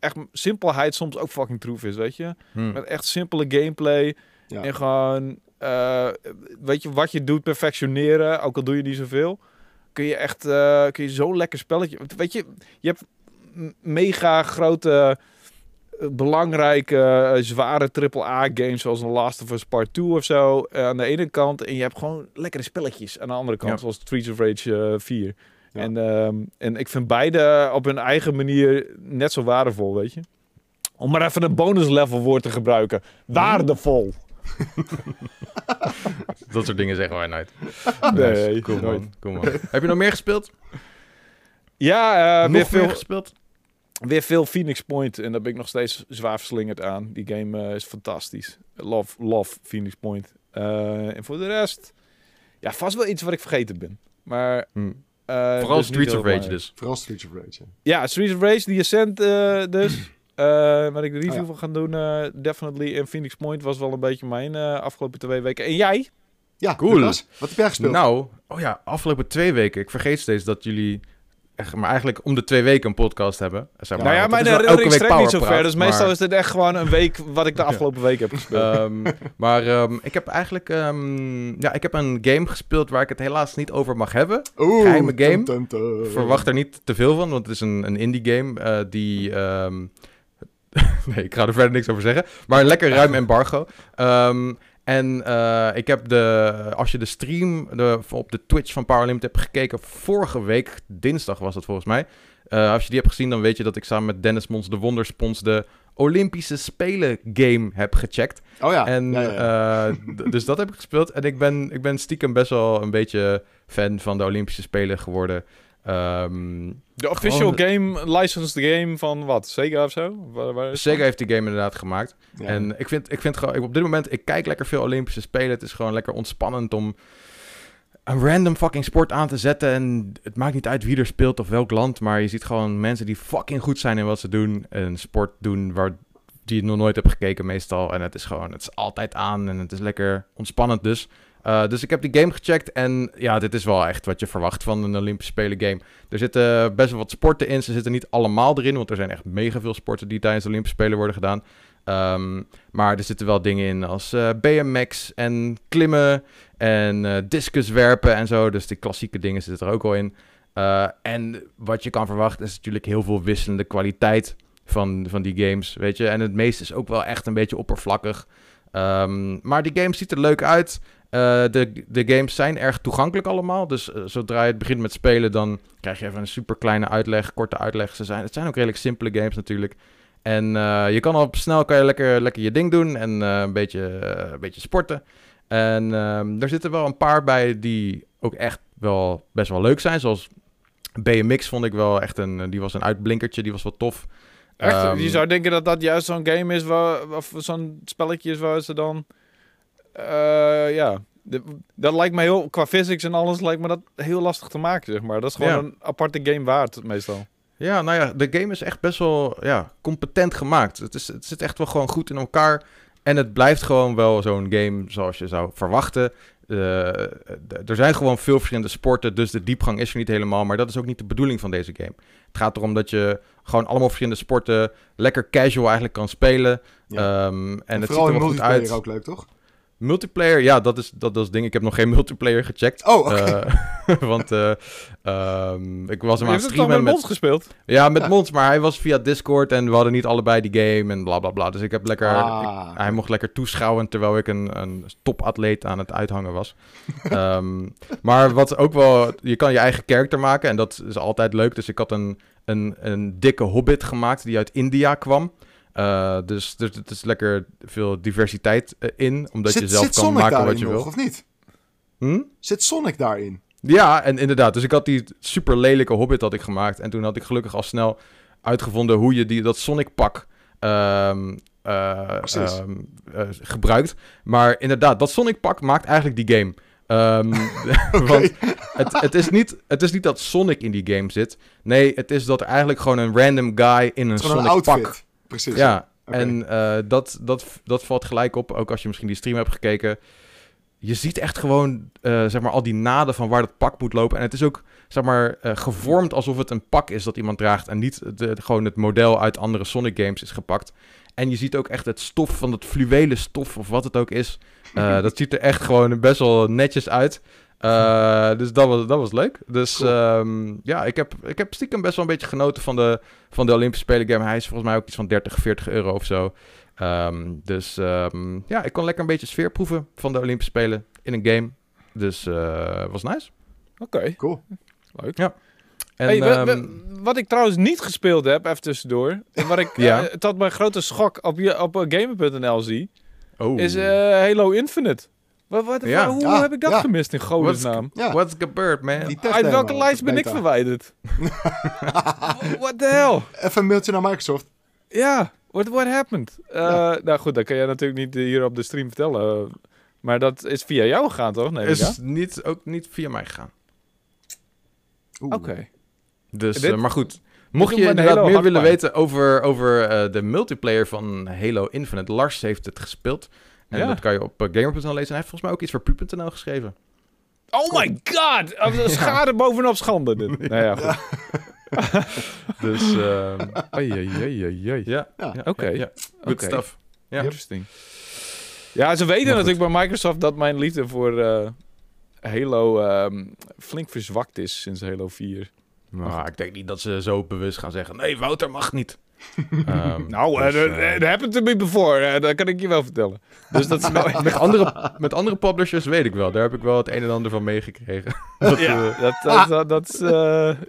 echt simpelheid soms ook fucking troef is, weet je? Hm. Met echt simpele gameplay. Ja. En gewoon, eh, weet je, wat je doet perfectioneren, ook al doe je niet zoveel. Kun je echt, eh, kun je zo'n lekker spelletje... Weet je, je hebt mega grote, eh, belangrijke, eh, zware AAA-games zoals The Last of Us Part 2 of zo aan de ene kant. En je hebt gewoon lekkere spelletjes aan de andere kant, Ja. zoals Streets of Rage eh, 4. Ja. En, ehm, en ik vind beide op hun eigen manier net zo waardevol, weet je. Om maar even een bonus level woord te gebruiken. Waardevol. <laughs> Dat soort dingen zeggen wij nooit. Nee, Nice. cool, nooit. man. Cool, man. Heb je nog meer gespeeld? Ja, eh, weer, veel, meer gespeeld? weer veel Phoenix Point. En daar ben ik nog steeds zwaar verslingerd aan. Die game eh, is fantastisch. Love, love Phoenix Point. Eh, en voor de rest... Ja, vast wel iets wat ik vergeten ben. Maar... Hm. eh, Vooral dus Streets of Rage dus. Vooral Streets of Rage. ja. Ja, Streets of Rage, die Ascent dus. Eh waar ik de review Oh ja. van ga doen, eh, definitely. En Phoenix Point was wel een beetje mijn eh, afgelopen twee weken. En jij? Ja, Cool. Lucas, wat heb jij gespeeld? Nou, oh ja, afgelopen twee weken. Ik vergeet steeds dat jullie echt, maar eigenlijk om de twee weken een podcast hebben. Zeg maar, nou ja, mijn herinnering strekt niet zo ver. Dus meestal maar- is dit echt gewoon een week wat ik de <laughs> afgelopen week heb gespeeld. Ehm, maar ehm, ik heb eigenlijk ehm, ja, ik heb een game gespeeld waar ik het helaas niet over mag hebben. Oeh, geheime game. tum, tum, tum. Verwacht er niet te veel van, want het is een, een indie game eh, die... <laughs> nee, ik ga er verder niks over zeggen. Maar een lekker ruim embargo. Ehm, en eh, ik heb de... Als je de stream de, op de Twitch van Powerlimit hebt gekeken... Vorige week, dinsdag was het volgens mij. eh, als je die hebt gezien, dan weet je dat ik samen met Dennis Mons de Wonderspons... de Olympische Spelen game heb gecheckt. Oh ja. En ja, ja, ja. eh, <laughs> dus dat heb ik gespeeld. En ik ben, ik ben stiekem best wel een beetje fan van de Olympische Spelen geworden. Ehm, de official gewoon- game, licensed game van wat? Sega of zo? Waar, Sega van? heeft die game inderdaad gemaakt. Ja. En ik vind, ik vind gewoon, ik- op dit moment, ik kijk lekker veel Olympische Spelen. Het is gewoon lekker ontspannend om een random fucking sport aan te zetten. En het maakt niet uit wie er speelt of welk land. Maar je ziet gewoon mensen die fucking goed zijn in wat ze doen. Een sport doen waar die je nog nooit hebt gekeken meestal. En het is gewoon, het is altijd aan en het is lekker ontspannend dus. Eh, dus ik heb die game gecheckt en ja, dit is wel echt wat je verwacht van een Olympische Spelen game. Er zitten best wel wat sporten in. Ze zitten niet allemaal erin, want er zijn echt mega veel sporten die tijdens de Olympische Spelen worden gedaan. Ehm, maar er zitten wel dingen in als eh, BMX en klimmen en eh discus werpen en zo. Dus die klassieke dingen zitten er ook al in. Eh, en wat je kan verwachten is natuurlijk heel veel wisselende kwaliteit van, van die games, weet je. En het meeste is ook wel echt een beetje oppervlakkig. Ehm, maar die game ziet er leuk uit. Eh, de, de games zijn erg toegankelijk allemaal. Dus eh, zodra je het begint met spelen, dan krijg je even een super kleine uitleg, korte uitleg. Ze zijn, het zijn ook redelijk simpele games natuurlijk. En eh, je kan al snel kan je lekker, lekker je ding doen en een, beetje, een beetje sporten. En ehm, er zitten wel een paar bij die ook echt wel best wel leuk zijn. Zoals BMX vond ik wel echt een... Die was een uitblinkertje, die was wel tof. Echt, Ehm, je zou denken dat dat juist zo'n game is, waar, of zo'n spelletje is waar ze dan... eh, ja, de- dat lijkt me heel, qua physics en alles, lijkt me dat heel lastig te maken, zeg maar. Dat is gewoon Ja. een aparte game waard, meestal. Ja, nou ja, de game is echt best wel ja, competent gemaakt. Het, is, het zit echt wel gewoon goed in elkaar. En het blijft gewoon wel zo'n game zoals je zou verwachten. Uh, er zijn gewoon veel verschillende sporten, dus de diepgang is er niet helemaal. Maar dat is ook niet de bedoeling van deze game. Het gaat erom dat je gewoon allemaal verschillende sporten lekker casual eigenlijk kan spelen. Ja. Um, en, en het ziet er wel goed uit. ook leuk, toch? Multiplayer, ja, dat is, dat, dat is ding. Ik heb nog geen <laughs> multiplayer gecheckt. Oh, oké. Uh, <laughs> want uh, um, ik was hem aan het streamen. met, met Mons gespeeld? Ja, met ja. Mons, maar hij was via Discord en we hadden niet allebei die game en bla bla bla. Dus ik heb lekker. Ah, ik, hij mocht lekker toeschouwen terwijl ik een, een topatleet aan het uithangen was. um, <laughs> maar wat ook wel. Je kan je eigen karakter maken en dat is altijd leuk. Dus ik had een, een, een dikke hobbit gemaakt die uit India kwam. Uh, dus, dus het is lekker veel diversiteit uh, in, omdat zit, je zelf kan Sonic maken wat je nog, wil. of niet? Hm? Zit Sonic daarin? Ja, en inderdaad. Dus ik had die super lelijke hobbit had ik gemaakt. En toen had ik gelukkig al snel uitgevonden hoe je die, dat Sonic pak um, uh, um, gebruikt. Maar inderdaad, dat Sonic pak maakt eigenlijk die game. Um. <laughs> <laughs> Want het, het, is niet, het is niet dat Sonic in die game zit. Nee, het is dat er eigenlijk gewoon een random guy in een Sonic een pak... Precies. Ja, okay. en uh, dat, dat, dat valt gelijk op. Ook als je misschien die stream hebt gekeken. Je ziet echt gewoon, uh, zeg maar, al die naden van waar dat pak moet lopen. En het is ook, zeg maar, uh, gevormd alsof het een pak is dat iemand draagt. En niet de, gewoon het model uit andere Sonic games is gepakt. En je ziet ook echt het stof van het fluwelen stof, of wat het ook is. Uh, <laughs> dat ziet er echt gewoon best wel netjes uit. Uh, dus dat was, dat was leuk. Dus cool. um, ja, ik heb, ik heb stiekem best wel een beetje genoten van de, van de Olympische Spelen game. Hij is volgens mij ook iets van 30, 40 euro of zo. Um, dus um, ja, ik kon lekker een beetje sfeer proeven van de Olympische Spelen in een game. Dus uh, was nice. Oké. Okay. Cool. Leuk. Ja. En, hey, we, we, wat ik trouwens niet gespeeld heb, even tussendoor. En wat ik <laughs> ja. uh, tot mijn grote schok op, op uh, Gamer.nl zie, oh. is uh, Halo Infinite. Wat, wat, ja. Hoe ja. heb ik dat ja. gemist in godesnaam? Ja. What's gebeurd, man? Uit welke lijst ben ik verwijderd? <laughs> <laughs> What the hell? Even een mailtje naar Microsoft. Ja, what, what happened? Ja. Nou goed, dat kan jij natuurlijk niet hier op de stream vertellen. Maar dat is via jou gegaan, toch? Nee, is ja? niet, ook niet via mij gegaan. Oké. Okay. Dus, dit, uh, maar goed. Mocht je inderdaad meer willen weten over, over uh, de multiplayer van Halo Infinite, Lars heeft het gespeeld. En ja. dat kan je op uh, gamer.nl lezen. En hij heeft volgens mij ook iets voor pu.nl geschreven. Oh cool. my god! <laughs> Schade ja. bovenop schande. Dit. <laughs> nou ja, goed. <laughs> dus, um, ai, ai, ai. Ja, ja. oké. Okay. Ja. Good okay. stuff. Ja. Interesting. Ja, ze weten natuurlijk bij Microsoft dat mijn liefde voor uh, Halo um, flink verzwakt is sinds Halo 4. Nou, ik denk niet dat ze zo bewust gaan zeggen: nee, Wouter mag niet. Um, <laughs> nou, dat dus, uh, uh, happened to me before, uh, dat kan ik je wel vertellen. Dus dat is met, <laughs> met, andere, met andere publishers weet ik wel. Daar heb ik wel het een en ander van meegekregen. <laughs> dat, ja, dat, dat, dat, dat, is,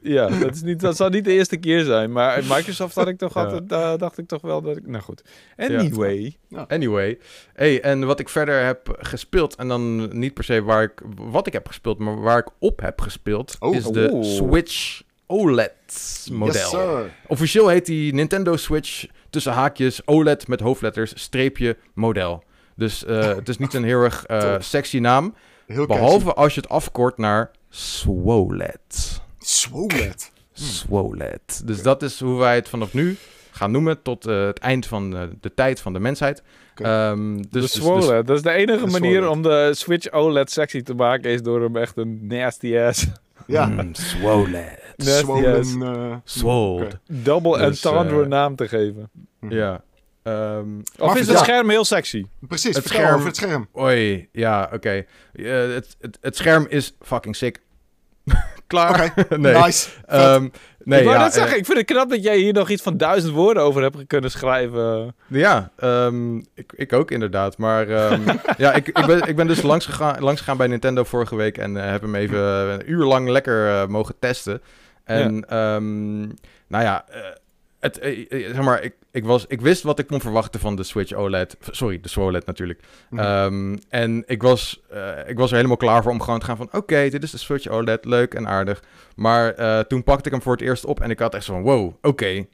ja, dat, is niet, dat zal niet de eerste keer zijn. Maar Microsoft had ik toch altijd, ja. dacht ik toch wel dat ik... Nou goed. Anyway. Ja. Anyway. Hey, en wat ik verder heb gespeeld, en dan niet per se waar ik, wat ik heb gespeeld, maar waar ik op heb gespeeld, oh. is de oh. Switch OLED-model. Yes, Officieel heet die Nintendo Switch tussen haakjes OLED met hoofdletters streepje model. Dus uh, <laughs> het is niet een heel erg uh, sexy naam. Heel behalve catchy. als je het afkort naar SWOLED. SWOLED? SWOLED. Dus dat is hoe wij het vanaf nu gaan noemen tot uh, het eind van uh, de tijd van de mensheid. Okay. Um, dus, de SWOLED. Dus, dat is de enige de manier om de Switch OLED sexy te maken, is door hem echt een nasty ass... Ja. Mm, SWOLED. Swollen, uh, Swold. Okay. Double dus, entendre uh, naam te geven. Ja. Um, of is het ja. scherm heel sexy? Precies, het scherm. over het scherm. Oei, ja, oké. Okay. Uh, het, het, het scherm is fucking sick. <laughs> Klaar? Okay. <laughs> nee. Nice. Um, nee, ik wou ja, net zeggen, ik vind het knap dat jij hier nog iets van duizend woorden over hebt kunnen schrijven. Ja, um, ik, ik ook inderdaad. Maar um, <laughs> ja, ik, ik, ben, ik ben dus langs gegaan, langs gegaan bij Nintendo vorige week en uh, heb hem even een uur lang lekker uh, mogen testen. En ja. um, nou ja, uh, het, uh, zeg maar, ik, ik, was, ik wist wat ik kon verwachten van de Switch OLED. Sorry, de SWOLED natuurlijk. Mm. Um, en ik was, uh, ik was er helemaal klaar voor om gewoon te gaan van... Oké, okay, dit is de Switch OLED, leuk en aardig. Maar uh, toen pakte ik hem voor het eerst op en ik had echt zo van... Wow, oké. Okay.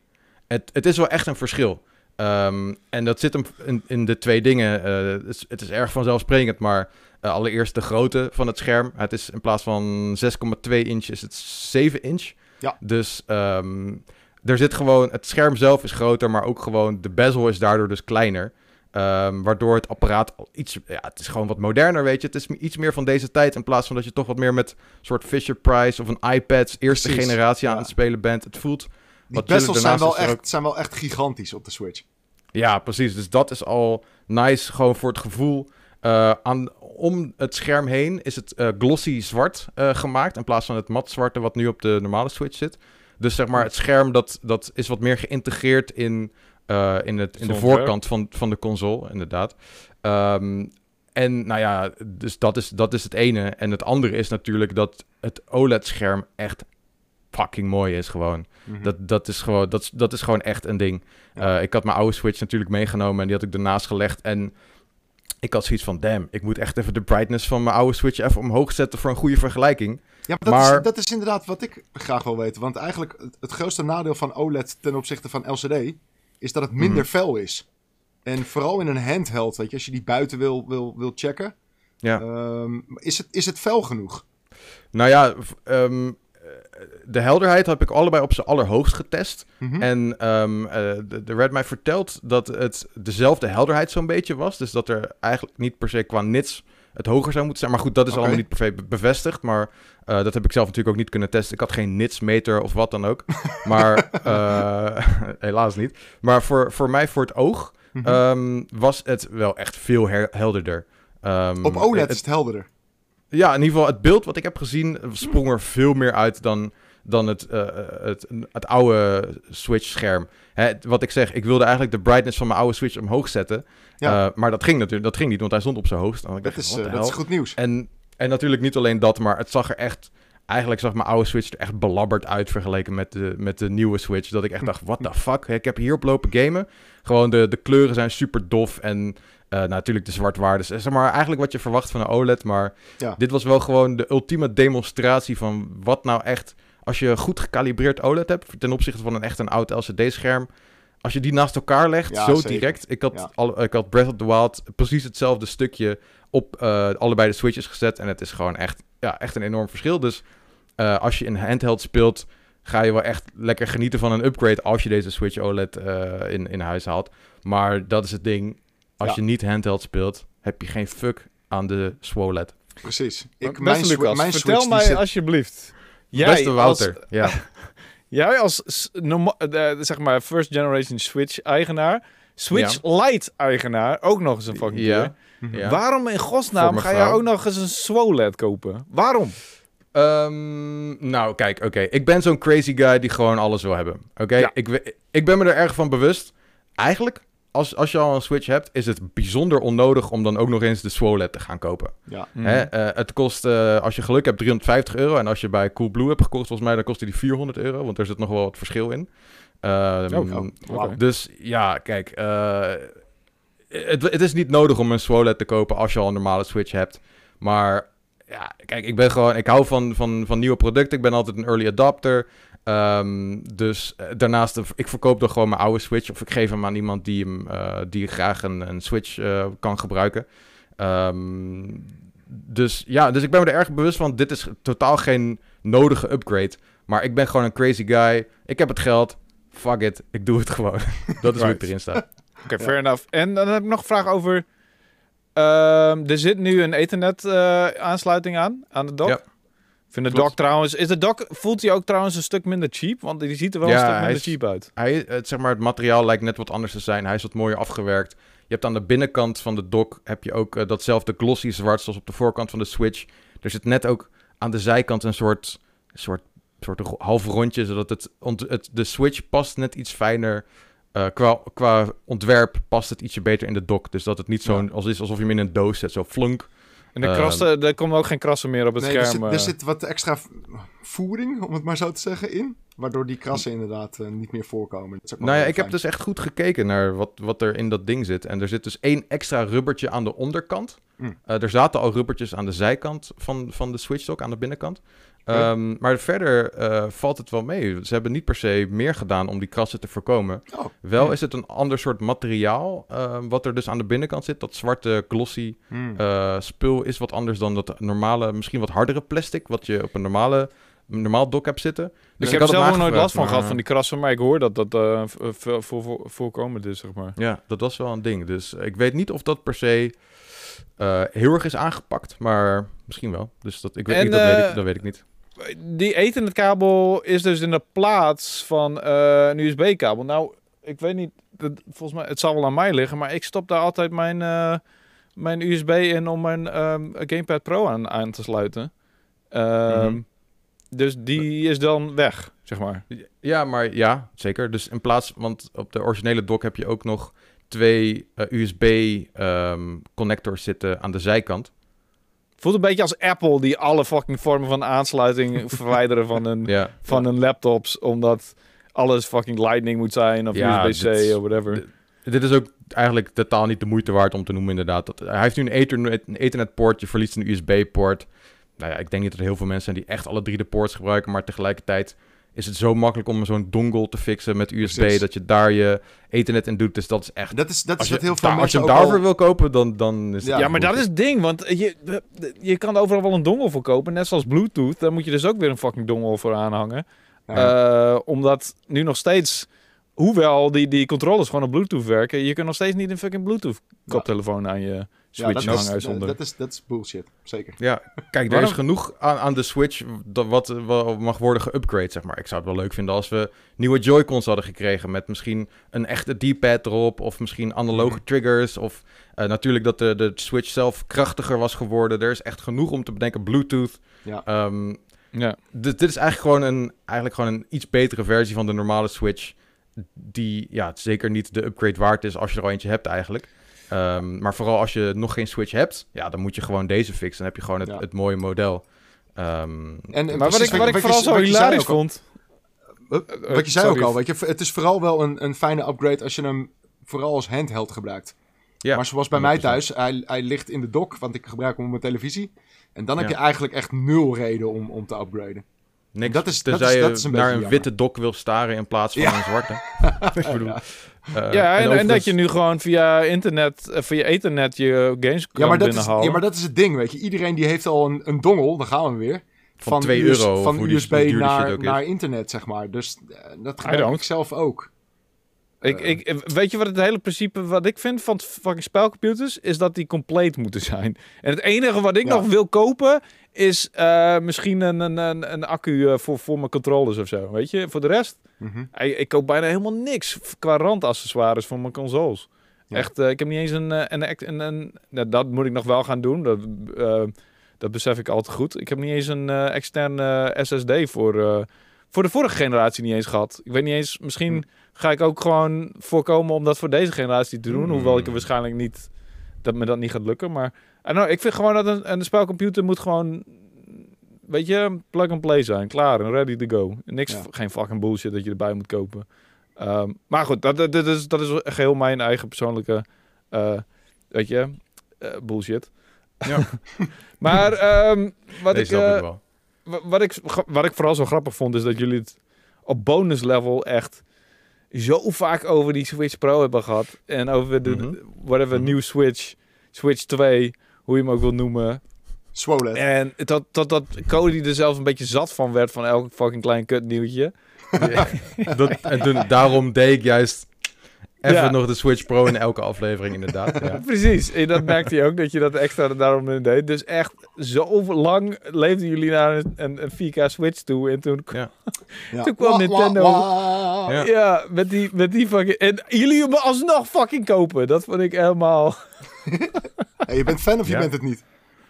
Het, het is wel echt een verschil. Um, en dat zit hem in, in de twee dingen. Uh, het, is, het is erg vanzelfsprekend, maar... Uh, allereerst de grootte van het scherm. Het is in plaats van 6,2 inch is het 7 inch. Ja. Dus... Um, er zit gewoon, het scherm zelf is groter, maar ook gewoon de bezel is daardoor dus kleiner. Ehm, waardoor het apparaat al iets, ja, het is gewoon wat moderner, weet je. Het is iets meer van deze tijd in plaats van dat je toch wat meer met soort Fisher Price of een iPad eerste Precies, generatie aan ja. het spelen bent. Het voelt, Die bezels zijn wel, echt, zijn wel echt gigantisch op de Switch. ja, precies. Dus dat is al nice, gewoon voor het gevoel. Eh, aan, om het scherm heen is het eh, glossy zwart eh, gemaakt in plaats van het mat zwarte wat nu op de normale Switch zit. Dus zeg maar, het scherm dat, dat is wat meer geïntegreerd in, in, het, in de voorkant van, van de console, inderdaad. Ehm, en nou ja, dus dat is, dat is het ene. En het andere is natuurlijk dat het OLED-scherm echt fucking mooi is gewoon. Mhm. Dat, dat, is gewoon, dat, dat is gewoon echt een ding. Ja. Ik had mijn oude Switch natuurlijk meegenomen en die had ik ernaast gelegd. En ik had zoiets van, damn, ik moet echt even de brightness van mijn oude Switch even omhoog zetten voor een goede vergelijking. Ja, maar dat, Maar- Is, dat is inderdaad wat ik graag wil weten. Want eigenlijk het, grootste nadeel van OLED ten opzichte van LCD is dat het minder Mhm. fel is. En vooral in een handheld, weet je, als je die buiten wil, wil, wil checken, Ja. ehm, is, het, is het fel genoeg? Nou ja, ehm, eh, de helderheid heb ik allebei op zijn allerhoogst getest. Mhm. En ehm, eh, de, de Red mij vertelt dat het dezelfde helderheid zo'n beetje was. Dus dat er eigenlijk niet per se qua nits het hoger zou moeten zijn. Maar goed, dat is allemaal niet per se be- bevestigd. Maar eh, dat heb ik zelf natuurlijk ook niet kunnen testen. Ik had geen nitsmeter of wat dan ook. <laughs> Maar eh, <laughs> helaas niet. Maar voor, voor mij, voor het oog, Mhm. ehm, was het wel echt veel helderder. Ehm, Op OLED het- is het helderder. Ja, in ieder geval, het beeld wat ik heb gezien eh, sprong er veel meer uit dan, dan het, eh, het, het oude Switch-scherm. Wat ik zeg, ik wilde eigenlijk de brightness van mijn oude Switch omhoog zetten. Ja. Eh, maar dat ging natuurlijk dat ging niet, want hij stond op zijn hoogst. En ik Dat is, eh, dat is goed nieuws. En, en natuurlijk niet alleen dat, maar het zag er echt... Eigenlijk zag mijn oude Switch er echt belabberd uit vergeleken met de, met de nieuwe Switch. Dat ik echt dacht, what the <laughs> fuck? Ik heb hierop lopen gamen. Gewoon de, de kleuren zijn super dof en eh, natuurlijk de zwartwaardes. Zeg maar eigenlijk wat je verwacht van een OLED, maar Ja. dit was wel gewoon de ultieme demonstratie van wat nou echt... Als je goed gecalibreerd OLED hebt ten opzichte van een echt een oud LCD-scherm... Als je die naast elkaar legt, Ja, zo zeker. direct. Ik had, Ja. al, ik had Breath of the Wild precies hetzelfde stukje op eh, allebei de switches gezet. En het is gewoon echt, ja, echt een enorm verschil. Dus eh, als je in handheld speelt, ga je wel echt lekker genieten van een upgrade als je deze Switch OLED eh, in, in huis haalt. Maar dat is het ding. Als Ja. je niet handheld speelt, heb je geen fuck aan de SWOLED. Precies. Ik, mijn, Lucas, mijn vertel Switch mij zit... alsjeblieft. Beste Wouter. Als, ja. jij als <laughs> eh, zeg maar first generation Switch eigenaar, Switch Lite eigenaar, ook nog eens een fucking Ja. keer. Ja. Waarom in godsnaam ga je ook nog eens een SWOLED kopen? Waarom? Ehm, nou, kijk, oké. Ik ben zo'n crazy guy die gewoon alles wil hebben. Oké, Ja. ik, ik ben me er erg van bewust. Eigenlijk, als, als je al een Switch hebt, is het bijzonder onnodig om dan ook nog eens de SWOLED te gaan kopen. Ja. Mhm. Hè? eh, het kost, eh, als je geluk hebt, 350 euro. En als je bij Coolblue hebt gekocht, volgens mij, dan kostte die 400 euro. Want er zit nog wel wat verschil in. Ehm, Oh, oh, oké. Dus ja, kijk. eh, het, het is niet nodig om een SWOLED te kopen als je al een normale Switch hebt. Maar ja, kijk, ik ben gewoon... Ik hou van, van, van nieuwe producten. Ik ben altijd een early adopter. Ehm, dus eh, daarnaast, eh, ik verkoop dan gewoon mijn oude Switch. Of ik geef hem aan iemand die, hem, eh, die graag een, een Switch kan gebruiken. Ehm, dus ja, dus ik ben me er erg bewust van. Dit is totaal geen nodige upgrade. Maar ik ben gewoon een crazy guy. Ik heb het geld. Fuck it. Ik doe het gewoon. <laughs> Dat is hoe ik Right. erin sta. <laughs> Oké, fair enough. En dan heb ik nog een vraag over... ehm, er zit nu een ethernet eh, aansluiting aan, aan de dock. Ja. Ik vind de dock trouwens... Is de dock, voelt hij ook trouwens een stuk minder cheap? Want die ziet er wel Ja, een stuk minder is- cheap uit. Hij, het, zeg maar, het materiaal lijkt net wat anders te zijn. Hij is wat mooier afgewerkt. Je hebt aan de binnenkant van de dock heb je ook eh, datzelfde glossy zwart zoals op de voorkant van de Switch. Er zit net ook aan de zijkant een soort, soort, soort half rondje, zodat het, het, de Switch past net iets fijner. Eh, qua, qua ontwerp past het ietsje beter in de dock. Dus dat het niet zo'n als is alsof je hem in een doos zet, zo flunk. En de Ehm, krassen, er komen ook geen krassen meer op het Nee, er, scherm. zit, eh. er zit wat extra voering, om het maar zo te zeggen, in. Waardoor die krassen inderdaad eh, niet meer voorkomen. Dat is ook wel Nou ja, ik heb dus echt goed gekeken naar wat, wat er in dat ding zit. En er zit dus één extra rubbertje aan de onderkant. Mm. Eh, er zaten al rubbertjes aan de zijkant van, van de Switch ook, aan de binnenkant. Ehm, maar verder eh, valt het wel mee. Ze hebben niet per se meer gedaan om die krassen te voorkomen. Oh, Wel is het een ander soort materiaal, eh, wat er dus aan de binnenkant zit. Dat zwarte glossy Hmm. eh, spul is wat anders dan dat normale, misschien wat hardere plastic, wat je op een normale normaal dock heb zitten. Dus ik heb er zelf nog nooit last van maar, gehad van die krassen, maar ik hoor dat dat eh, voor, voorkomend is, zeg maar. Ja, dat was wel een ding. Dus ik weet niet of dat per se eh, heel erg is aangepakt, maar misschien wel. Dus dat, ik weet En, niet, dat, weet eh, ik, dat weet ik niet. Die ethernetkabel is dus in de plaats van eh, een USB-kabel. Nou, ik weet niet, dat- volgens mij, het zal wel aan mij liggen, maar ik stop daar altijd mijn, eh, mijn USB in om mijn ehm, Gamepad Pro aan, aan te sluiten. Ehm, Mhm. Dus die is dan weg, zeg maar. Ja, maar ja, zeker. Dus in plaats, want op de originele dock heb je ook nog twee USB-connectors zitten aan de zijkant. Voelt een beetje als Apple die alle fucking vormen van aansluiting <laughs> verwijderen van hun, Ja, van hun laptops, omdat alles fucking Lightning moet zijn of Ja, USB-C of whatever. dit is ook eigenlijk totaal niet de moeite waard om te noemen, inderdaad. Dat, hij heeft nu een, ethernet, een Ethernet-poort, je verliest een USB-poort. Nou ja, ik denk niet dat er heel veel mensen zijn die echt alle drie de ports gebruiken, maar tegelijkertijd is het zo makkelijk om zo'n dongle te fixen met USB, Precies. dat je daar je Ethernet in doet. Dus dat is echt... Dat is, dat is Als je, wat heel veel als je mensen hem daarvoor al- wil kopen, dan, dan is het... Ja, Ja, maar dat is het ding, want je, je kan overal wel een dongle voor kopen, net zoals Bluetooth. Daar moet je dus ook weer een fucking dongle voor aanhangen. Ja. Eh, omdat nu nog steeds, hoewel die, die controllers gewoon op Bluetooth werken, je kunt nog steeds niet een fucking Bluetooth koptelefoon aan je Switch dat, hangen is, zonder. dat, is, dat is bullshit, zeker. Ja, kijk, er is genoeg aan, aan de Switch dat wat, wat mag worden geupgrade, zeg maar. Ik zou het wel leuk vinden als we nieuwe Joy-Cons hadden gekregen met misschien een echte D-pad erop of misschien analoge Mhm. triggers of eh, natuurlijk dat de, de Switch zelf krachtiger was geworden. Er is echt genoeg om te bedenken. Bluetooth. Ja. Ehm, ja. dit, dit is eigenlijk gewoon, een, eigenlijk gewoon een iets betere versie van de normale Switch. Die ja, zeker niet de upgrade waard is als je er al eentje hebt eigenlijk. Ehm, maar vooral als je nog geen Switch hebt, ja, dan moet je gewoon deze fixen. Dan heb je gewoon het, Ja. het mooie model. Ehm, En, Maar wat ik, wat ik je- vooral zo wat je zei hilarisch ook al- vond... Wat Eh, wat je zei sorry. ook al, weet je, het is vooral wel een, een fijne upgrade als je hem vooral als handheld gebruikt. ja, maar zoals bij mij 100%. thuis, hij, hij ligt in de dock, want ik gebruik hem op mijn televisie. En dan heb Ja. je eigenlijk echt nul reden om, om te upgraden. Niks, Dat is- dat tenzij is- je dat is een naar beetje een witte dok wil staren in plaats van Ja. een zwarte. <laughs> ik bedoel, eh, ja, en, en, dat je nu gewoon via internet, eh, via ethernet je games kan Ja maar, dat is, ja, maar dat is het ding, weet je. Iedereen die heeft al een, een dongel, daar gaan we weer. Van 2 euro, Van USB naar, is. naar internet, zeg maar. Dus eh, dat gebruik don't. ik zelf ook. Ik, ik, weet je wat het hele principe wat ik vind van fucking spelcomputers is dat die compleet moeten zijn. En het enige wat ik Ja. nog wil kopen is eh, misschien een, een, een, een accu eh, voor, voor mijn controllers of zo. Weet je, voor de rest, Mhm. ik, ik koop bijna helemaal niks qua randaccessoires voor mijn consoles. Ja. Echt, eh, ik heb niet eens een, eh, een, een, een, nou, dat moet ik nog wel gaan doen. Dat, dat besef ik al te goed. Ik heb niet eens een externe SSD voor, voor de vorige generatie niet eens gehad. Ik weet niet eens, misschien Hm. ga ik ook gewoon voorkomen om dat voor deze generatie te doen. Hmm. Hoewel ik er waarschijnlijk niet, dat me dat niet gaat lukken. Maar know, ik vind gewoon dat een, een spelcomputer moet gewoon, weet je, plug and play zijn. Klaar en ready to go. Niks, Ja. geen fucking bullshit dat je erbij moet kopen. Ehm, maar goed, dat, dat, dat is, dat is geheel mijn eigen persoonlijke, eh, weet je, eh, bullshit. Ja. <laughs> maar ehm, wat, ik, eh, ik wel. wa- wat, ik, wat ik vooral zo grappig vond, is dat jullie het op bonus level echt zo vaak over die Switch Pro hebben gehad. En over de, Mhm. whatever, nieuw Switch, Switch 2, hoe je hem ook wil noemen. Swollen. En dat, dat, dat Cody er zelfs een beetje zat van werd van elk fucking klein kut nieuwtje. <laughs> Dat, en toen, daarom deed ik juist even Ja. nog de Switch Pro in elke aflevering, inderdaad. Ja. <laughs> Precies, en dat merkte je ook, dat je dat extra daarom in deed. Dus echt, zo lang leefden jullie naar een, een, een 4K Switch toe. En toen, Ja. <laughs> toen kwam Nintendo. Ja. ja, met, die, met die fucking... En jullie hem alsnog fucking kopen. Dat vond ik helemaal... <laughs> Hey, je bent fan of je bent het niet?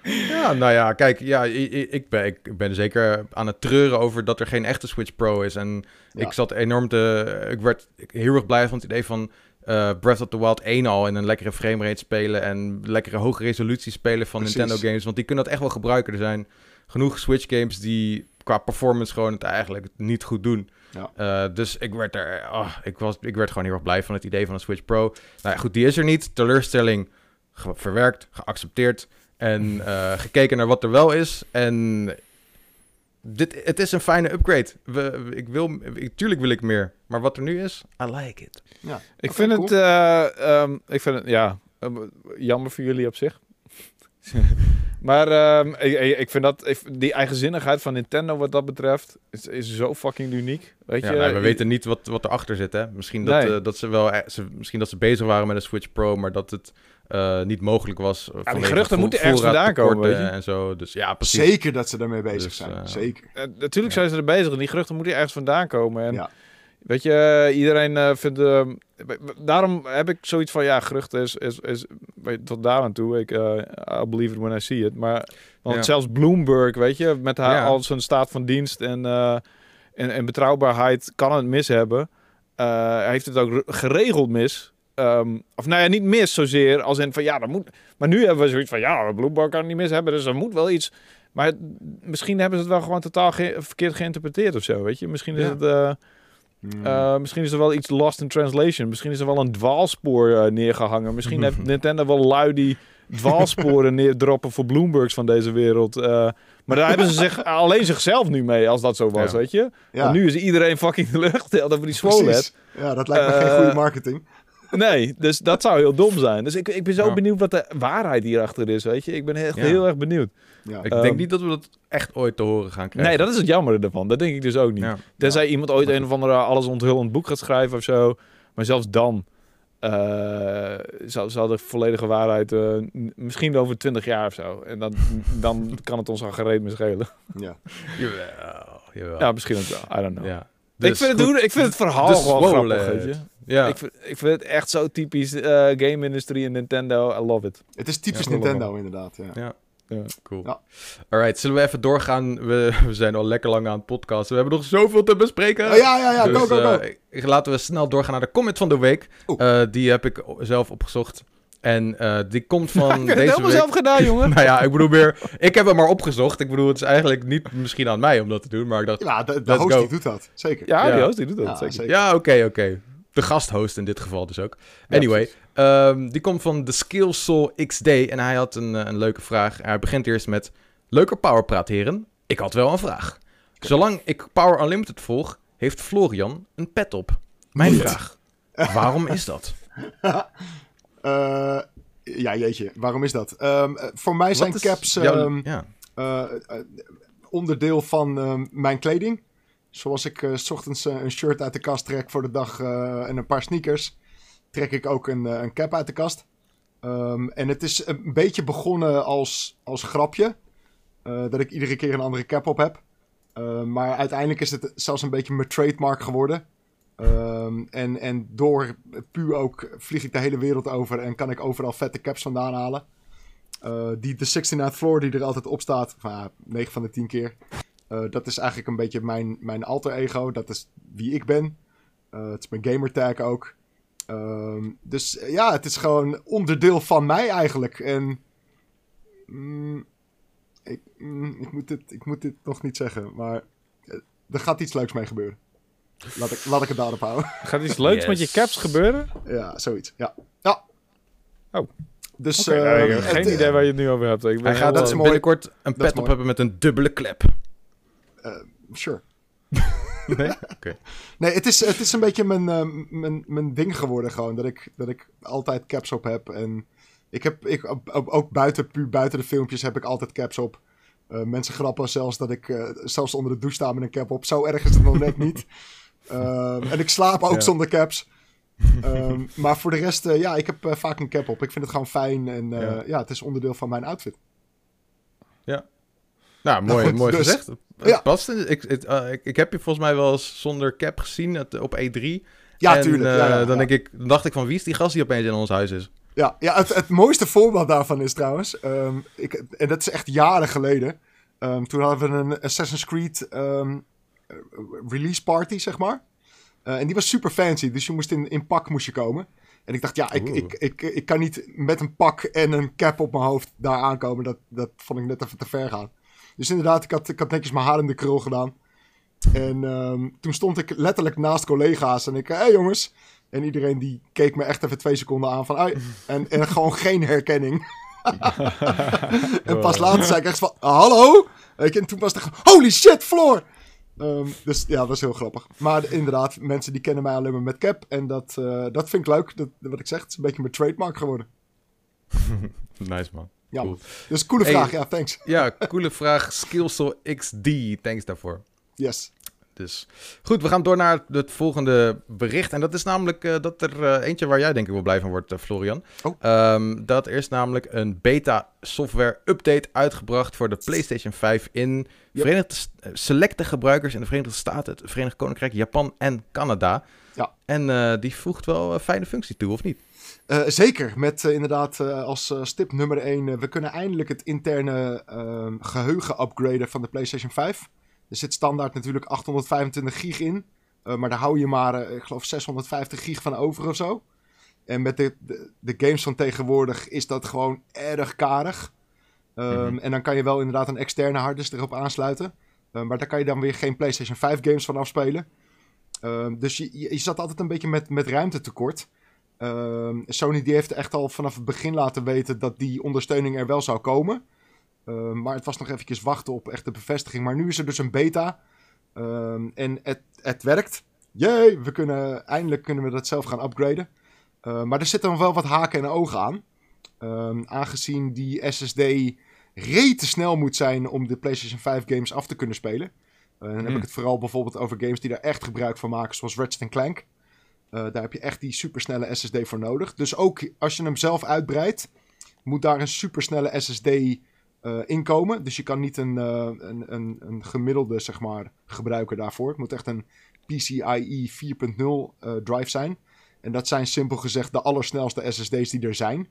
Ja, nou ja, kijk, ja, ik, ben, ik ben zeker aan het treuren over dat er geen echte Switch Pro is. En Ja. ik zat enorm te... Ik werd heel erg blij van het idee van eh, Breath of the Wild 1 al in een lekkere framerate spelen en lekkere hoge resolutie spelen van Precies. Nintendo games. Want die kunnen dat echt wel gebruiken. Er zijn genoeg Switch games die qua performance gewoon het eigenlijk niet goed doen. Ja. Eh, dus ik werd er... oh, ik, was, ik werd gewoon heel erg blij van het idee van een Switch Pro. Nou ja, goed, die is er niet. Teleurstelling verwerkt, geaccepteerd. En eh, gekeken naar wat er wel is. En dit, het is een fijne upgrade. We, we- ik wil, ik, tuurlijk wil ik meer. Maar wat er nu is, I like it. Ja. Ik vind cool. het, eh, ehm, ik vind het, ja, eh, jammer voor jullie op zich. <laughs> Maar ehm, ik, ik- vind dat ik- die eigenzinnigheid van Nintendo wat dat betreft is, is zo fucking uniek. Weet Ja, je, nou, we weten niet wat, wat erachter zit, hè. Misschien dat, Nee. dat ze wel... Ze, misschien dat ze bezig waren met een Switch Pro, maar dat het eh, niet mogelijk was. eh, vanwege geruchten moeten ergens vandaan komen, je. En zo, dus ja, precies. Zeker dat ze daarmee bezig Dus, zijn. eh, Zeker. Eh, natuurlijk zijn ze er bezig en die geruchten moeten ergens vandaan komen. En Ja. weet je, eh, iedereen eh, vindt... daarom heb ik zoiets van, ja, geruchten is, is, is weet je, tot daar aan toe. Ik, eh I'll believe it when I see it. Maar want Ja. zelfs Bloomberg, weet je, met haar Ja. al zijn staat van dienst en, eh, en, en betrouwbaarheid kan het mis hebben. Eh, hij heeft het ook re- geregeld mis. Ehm, of nou ja, niet mis zozeer als in van ja, dat moet. Maar nu hebben we zoiets van ja, Bloomberg kan het niet mis hebben, dus er moet wel iets. Maar het- misschien hebben ze het wel gewoon totaal ge- verkeerd geïnterpreteerd of zo, weet je. Misschien is Ja. het. eh, Mm. eh, misschien is er wel iets lost in translation. Misschien is er wel een dwaalspoor eh, neergehangen. Misschien heeft <laughs> Nintendo wel lui die dwaalsporen neerdroppen voor Bloombergs van deze wereld. Maar daar hebben ze zich <laughs> alleen zichzelf nu mee, als dat zo was, Ja. weet je. ja, Want nu is iedereen fucking teleurgesteld <laughs> over die precies. Ja, dat lijkt me geen goede marketing. Nee, dus dat zou heel dom zijn. Dus ik, ik ben zo Ja. benieuwd wat de waarheid hierachter is, weet je. Ik ben echt Ja. heel erg benieuwd. Ja. Ik Ehm, denk niet dat we dat echt ooit te horen gaan krijgen. Nee, dat is het jammer ervan. Dat denk ik dus ook niet. Ja. Tenzij iemand ooit een of andere alles onthullend boek gaat schrijven of zo. Maar zelfs dan eh zal, zal de volledige waarheid eh, n- misschien wel over twintig jaar of zo. En dan, <laughs> dan kan het ons al gereed meer schelen. Ja. <laughs> Jawel, jawel. Ja, misschien ook wel. I don't know. Ja. ik, Dus vind het, goed. doen, ik vind het verhaal gewoon swollen. grappig, weet je. Ja. Ik, vind, ik vind het echt zo typisch eh, game-industrie en Nintendo. I love it. Het is typisch Ja, Nintendo inderdaad. Ja. Ja. Ja. Cool. Ja. Alright, zullen we even doorgaan? We, we zijn al lekker lang aan het podcasten. We hebben nog zoveel te bespreken. Oh, ja, ja, ja. Dus, go, go, go. eh, laten we snel doorgaan naar de comment van de week. Eh, die heb ik zelf opgezocht. En eh, die komt van <laughs> ik heb het deze helemaal week. zelf gedaan, <laughs> jongen. nou ja, ik bedoel meer... Ik heb hem maar opgezocht. Ik bedoel, het is eigenlijk niet misschien aan mij om dat te doen. Maar ik dacht, ja, de, host go. die doet dat. Zeker. Ja, Ja. die host die doet dat. Ja, zeker. zeker. ja, oké, oké. De gasthost in dit geval dus ook. Anyway, ehm, die komt van The Skill Soul XD. En hij had een, eh, een leuke vraag. Hij begint eerst met... Leuker Powerpraat, heren. Ik had wel een vraag. Zolang ik Power Unlimited volg, heeft Florian een pet op. Mijn Niet. vraag. Waarom is dat? <laughs> Eh, ja, jeetje. Waarom is dat? Ehm, eh, voor mij zijn caps jouw- ehm, ja. eh, eh, onderdeel van mijn kleding. Zoals ik eh, s ochtends eh, een shirt uit de kast trek voor de dag eh, en een paar sneakers, trek ik ook een, een cap uit de kast. Ehm, en het is een beetje begonnen als, als grapje. dat ik iedere keer een andere cap op heb. Eh, maar uiteindelijk is het zelfs een beetje mijn trademark geworden. Ehm, en, en door puur ook vlieg ik de hele wereld over en kan ik overal vette caps vandaan halen. Die de 69th floor die er altijd op staat, van, ja, 9 van de 10 keer. Eh, dat is eigenlijk een beetje mijn, mijn alter ego. Dat is wie ik ben. Eh, het is mijn gamertag ook. Ehm, dus eh, ja, het is gewoon onderdeel van mij eigenlijk. En mm, ik, mm, ik, moet dit, ik moet dit nog niet zeggen, maar er gaat iets leuks mee gebeuren. Laat ik, laat ik het daarop houden. <laughs> Gaat iets leuks met je caps gebeuren? ja, zoiets. Ja. ja. Oh. Dus, eh, nou, ik heb het, geen idee waar je het nu over hebt. Ik ben Hij gaat dat is mooi. binnenkort een pet op mooi. hebben met een dubbele klep. Sure. <laughs> Nee? Oké. Nee, het is, het is een beetje mijn, eh, mijn, mijn ding geworden gewoon. Dat ik, dat ik altijd caps op heb. En ik heb, ik, ook- buiten, puur buiten de filmpjes heb ik altijd caps op. Eh, mensen grappen zelfs dat ik eh, zelfs onder de douche sta met een cap op. Zo erg is het nog net <laughs> niet. Ehm, en ik slaap ook Ja. zonder caps. Ehm, <laughs> maar voor de rest, eh, ja, ik heb eh, vaak een cap op. Ik vind het gewoon fijn. En eh, Ja. ja. het is onderdeel van mijn outfit. Nou, mooi, goed, mooi dus- gezegd. Ja. past. Ik, het, eh, ik, ik heb je volgens mij wel eens zonder cap gezien het, op E3. Ja, en, tuurlijk. eh, ja, ja, dan. Denk ik, dan dacht ik van, wie is die gast die opeens in ons huis is? Ja, ja het, het mooiste voorbeeld daarvan is trouwens, ehm, ik, en dat is echt jaren geleden. Ehm, toen hadden we een Assassin's Creed ehm, eh, release party, zeg maar. Eh, en die was super fancy, dus je moest in, in pak moest je komen. En ik dacht, ja, ik, ik, ik, ik kan niet met een pak en een cap op mijn hoofd daar aankomen. Dat, dat vond ik net even te ver gaan. Dus inderdaad, ik had, ik had netjes mijn haar in de krul gedaan. En ehm, toen stond ik letterlijk naast collega's en ik, hé hey jongens. En iedereen die keek me echt even twee seconden aan van, en, en gewoon geen herkenning. <laughs> en pas later zei ik echt van, hallo? En toen was het echt, holy shit, Floor! Ehm, dus ja, dat was heel grappig. Maar inderdaad, mensen die kennen mij alleen maar met cap. En dat, eh, dat vind ik leuk. Dat, wat ik zeg, het is een beetje mijn trademark geworden. <laughs> Nice man. Ja, Cool. dus coole Hey. vraag. Ja, thanks. <laughs> Ja, coole vraag. Skillsoul XD, thanks daarvoor. Yes. Dus goed, we gaan door naar het volgende bericht. En dat is namelijk eh, dat er eh, eentje waar jij denk ik wel blij van wordt, eh, Florian. Oh. Ehm, dat is namelijk een beta software update uitgebracht voor de PlayStation 5 in Verenigde, selecte gebruikers in de Verenigde Staten, het Verenigd Koninkrijk, Japan en Canada. Ja. En eh, die voegt wel een fijne functie toe, of niet? Eh, zeker, met eh, inderdaad eh, als eh, stip nummer 1, we kunnen eindelijk het interne ehm, geheugen upgraden van de PlayStation 5. Er zit standaard natuurlijk 825 gig in, eh, maar daar hou je maar, eh, ik geloof 650 gig van over of zo. En met de, de, de games van tegenwoordig is dat gewoon erg karig. Ehm, Mhm. En dan kan je wel inderdaad een externe harddisk erop aansluiten. Eh, maar daar kan je dan weer geen PlayStation 5 games van afspelen. Ehm, dus je, zat altijd een beetje met, met ruimtetekort. Ehm, Sony die heeft echt al vanaf het begin laten weten dat die ondersteuning er wel zou komen. Ehm, maar het was nog eventjes wachten op echte bevestiging. Maar nu is er dus een beta. En het, het werkt. Jee, we kunnen, eindelijk kunnen we dat zelf gaan upgraden. Maar er zitten nog wel wat haken en ogen aan. Aangezien die SSD rete snel moet zijn om de PlayStation 5 games af te kunnen spelen. Eh, dan heb Hmm. ik het vooral bijvoorbeeld over games die daar echt gebruik van maken, zoals Ratchet Clank. Eh, daar heb je echt die supersnelle SSD voor nodig. Dus ook als je hem zelf uitbreidt, moet daar een supersnelle SSD eh inkomen. Dus je kan niet een, een, een, een gemiddelde zeg maar, gebruiker daarvoor. Het moet echt een PCIe 4.0 eh, drive zijn. En dat zijn simpel gezegd de allersnelste SSD's die er zijn.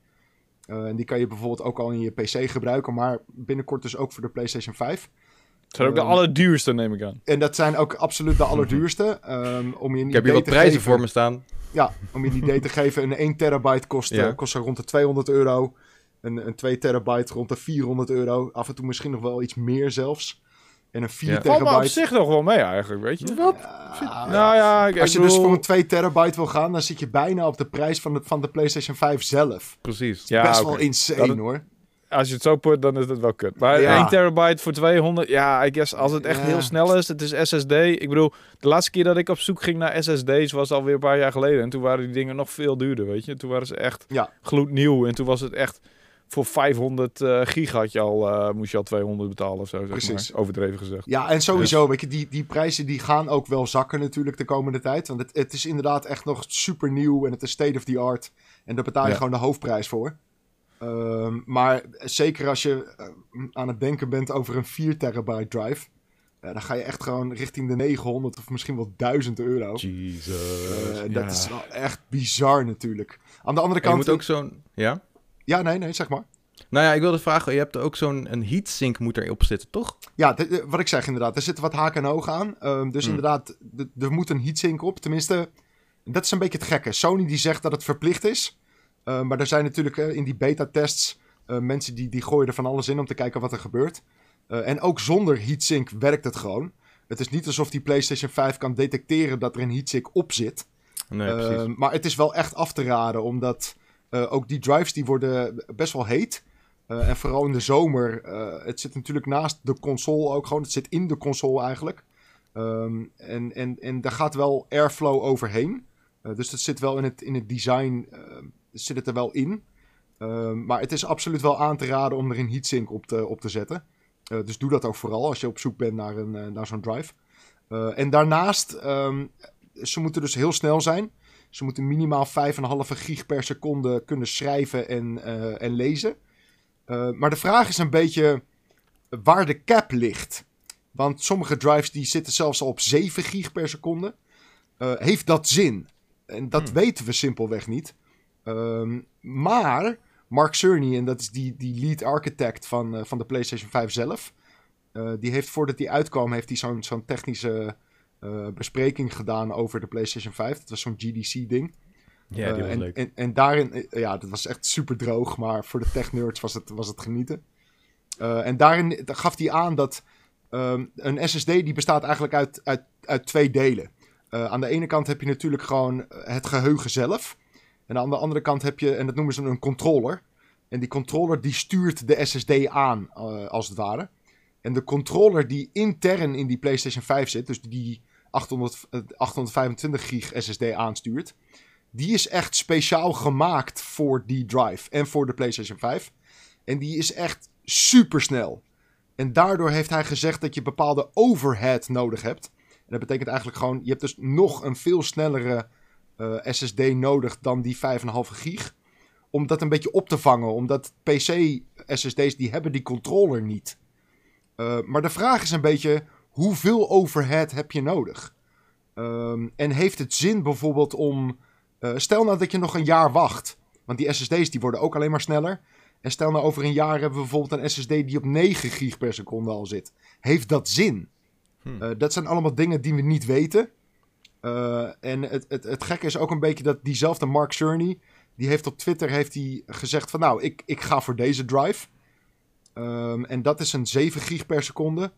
En die kan je bijvoorbeeld ook al in je PC gebruiken, maar binnenkort dus ook voor de PlayStation 5. Het zijn ook de Ehm, allerduurste, neem ik aan. En dat zijn ook absoluut de <laughs> allerduurste. Ehm, om je een Ik heb hier wat prijzen geven- voor me staan. Ja, om je een idee te geven, een 1 terabyte kost, Ja. eh, kost zo rond de 200 euro. Een, een 2 terabyte rond de 400 euro. Af en toe misschien nog wel iets meer zelfs. En een 4 Ja. Valt me op terabyte. zich nog wel mee eigenlijk, weet je. Wat? Ja, Nou ja, ik, Als ik je dus bedoel- voor een 2 terabyte wil gaan, dan zit je bijna op de prijs van de, van de PlayStation 5 zelf. Precies. Ja, Best wel insane Dat het- hoor. Als je het zo put, dan is het wel kut. Maar Ja. 1 terabyte voor 200, ja, I guess als het echt Ja. heel snel is, het is SSD. Ik bedoel, de laatste keer dat ik op zoek ging naar SSD's was alweer een paar jaar geleden. En toen waren die dingen nog veel duurder, weet je. Toen waren ze echt Ja. gloednieuw. En toen was het echt, voor 500 eh gig had je al, eh, moest je al 200 betalen of zo, zeg Precies. maar. Overdreven gezegd. Ja, en sowieso, weet je, die, die prijzen die gaan ook wel zakken natuurlijk de komende tijd. Want het, het is inderdaad echt nog super nieuw en het is state of the art. En daar betaal je Ja. gewoon de hoofdprijs voor. Ehm, maar zeker als je eh, aan het denken bent over een 4 terabyte drive, ja, dan ga je echt gewoon richting de 900 of misschien wel 1000 euro. Jesus. Eh, ja. Dat is wel echt bizar natuurlijk. Aan de andere En je kant... moet ook zo'n... Ja? Ja, nee, nee, zeg maar. Nou ja, ik wilde vragen, je hebt ook zo'n een heatsink moet erop zitten, toch? Ja, de- wat ik zeg inderdaad. Er zitten wat haken en ogen aan. Ehm, dus Hmm. inderdaad, de- er moet een heatsink op. Tenminste, dat is een beetje het gekke. Sony die zegt dat het verplicht is. Eh, maar er zijn natuurlijk eh, in die beta-tests eh, mensen die, die gooien er van alles in om te kijken wat er gebeurt. Eh, en ook zonder heatsink werkt het gewoon. Het is niet alsof die PlayStation 5 kan detecteren dat er een heatsink op zit. Nee, precies. Ehm, maar het is wel echt af te raden, omdat ook die drives die worden best wel heet. En vooral in de zomer, het zit natuurlijk naast de console ook gewoon. Het zit in de console eigenlijk. Ehm, en, en, en daar gaat wel airflow overheen. Dus dat zit wel in het, in het design, zit het er wel in. Ehm, maar het is absoluut wel aan te raden om er een heatsink op te, op te zetten. Eh, dus doe dat ook vooral als je op zoek bent naar, een, eh, naar zo'n drive. Eh, en daarnaast, ehm, ze moeten dus heel snel zijn. Ze moeten minimaal 5,5 gig per seconde kunnen schrijven en, en lezen. Maar de vraag is een beetje waar de cap ligt. Want sommige drives die zitten zelfs al op 7 gig per seconde. Heeft dat zin? En dat Hmm. weten we simpelweg niet. Ehm, maar Mark Cerny, en dat is die, die lead architect van, eh, van de PlayStation 5 zelf. eh, die heeft voordat die uitkwam, heeft hij zo'n zo'n technische eh, bespreking gedaan over de PlayStation 5. Dat was zo'n GDC-ding. ja, die was en, leuk. En, en daarin, ja, dat was echt super droog, maar voor de tech-nerds was het, was het genieten. En daarin gaf hij aan dat ehm, een SSD die bestaat eigenlijk uit, uit, uit twee delen. Aan de ene kant heb je natuurlijk gewoon het geheugen zelf. En aan de andere kant heb je, en dat noemen ze een controller. En die controller die stuurt de SSD aan, eh, als het ware. En de controller die intern in die PlayStation 5 zit, dus die 800, eh, 825 gig SSD aanstuurt, die is echt speciaal gemaakt voor die drive en voor de PlayStation 5. En die is echt super snel. En daardoor heeft hij gezegd dat je bepaalde overhead nodig hebt. En dat betekent eigenlijk gewoon, je hebt dus nog een veel snellere eh, SSD nodig dan die 5,5 gig. Om dat een beetje op te vangen. Omdat PC SSD's die hebben die controller niet. Uh, maar de vraag is een beetje, hoeveel overhead heb je nodig? Um, en heeft het zin bijvoorbeeld om... Uh, stel nou dat je nog een jaar wacht. Want die SSD's die worden ook alleen maar sneller. En stel nou over een jaar hebben we bijvoorbeeld een SSD die op 9 gig per seconde al zit. Heeft dat zin? Uh, dat zijn allemaal dingen die we niet weten. Uh, en het, het, het gekke is ook een beetje dat diezelfde Mark Cerny... die heeft op Twitter heeft hij gezegd van... nou, ik, ik ga voor deze drive. Um, en dat is een 7 gig per seconde.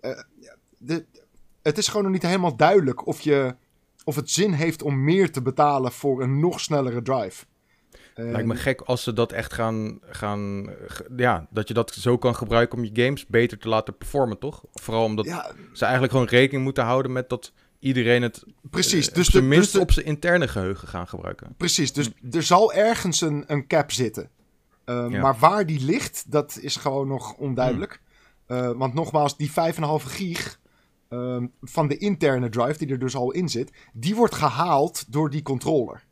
Uh, de, het is gewoon nog niet helemaal duidelijk of, je, of het zin heeft om meer te betalen voor een nog snellere drive. Lijkt me gek als ze dat echt gaan, gaan. Ja, dat je dat zo kan gebruiken om je games beter te laten performen, toch? Vooral omdat ze eigenlijk gewoon rekening moeten houden met dat iedereen het. Precies, uh, dus tenminste dus op zijn interne geheugen gaan gebruiken. Precies, dus er zal ergens een, een cap zitten. Uh, ja. Maar waar die ligt, dat is gewoon nog onduidelijk. Hmm. Uh, want nogmaals, die 5,5 gig um, van de interne drive, die er dus al in zit, die wordt gehaald door die controller.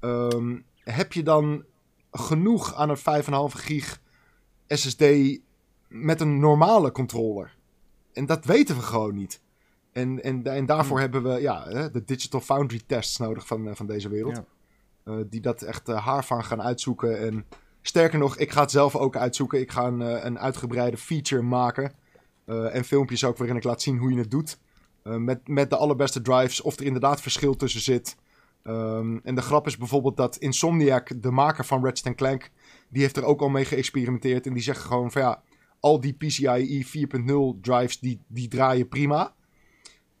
Um, heb je dan genoeg aan een 5,5 gig SSD met een normale controller? En dat weten we gewoon niet. En, en, en daarvoor hmm. hebben we ja, de Digital Foundry tests nodig van, eh, van deze wereld. Ja. Uh, die dat echt uh, haarvan gaan uitzoeken. En sterker nog, ik ga het zelf ook uitzoeken. Ik ga een, een uitgebreide feature maken. en filmpjes ook waarin ik laat zien hoe je het doet. met, met de allerbeste drives. Of er inderdaad verschil tussen zit. Um, en de grap is bijvoorbeeld dat Insomniac, de maker van Ratchet Clank, die heeft er ook al mee geëxperimenteerd. En die zegt gewoon van ja, al die PCIe 4.0 drives, die, die draaien prima.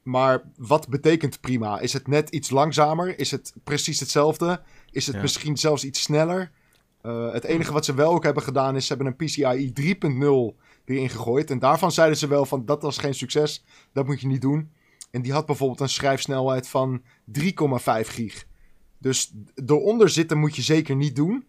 Maar wat betekent prima? Is het net iets langzamer? Is het precies hetzelfde? Is het ja. misschien zelfs iets sneller? Uh, het enige wat ze wel ook hebben gedaan is ze hebben een PCIe 3.0 erin gegooid. En daarvan zeiden ze wel van dat was geen succes. Dat moet je niet doen. En die had bijvoorbeeld een schrijfsnelheid van 3,5 gig. Dus eronder zitten moet je zeker niet doen.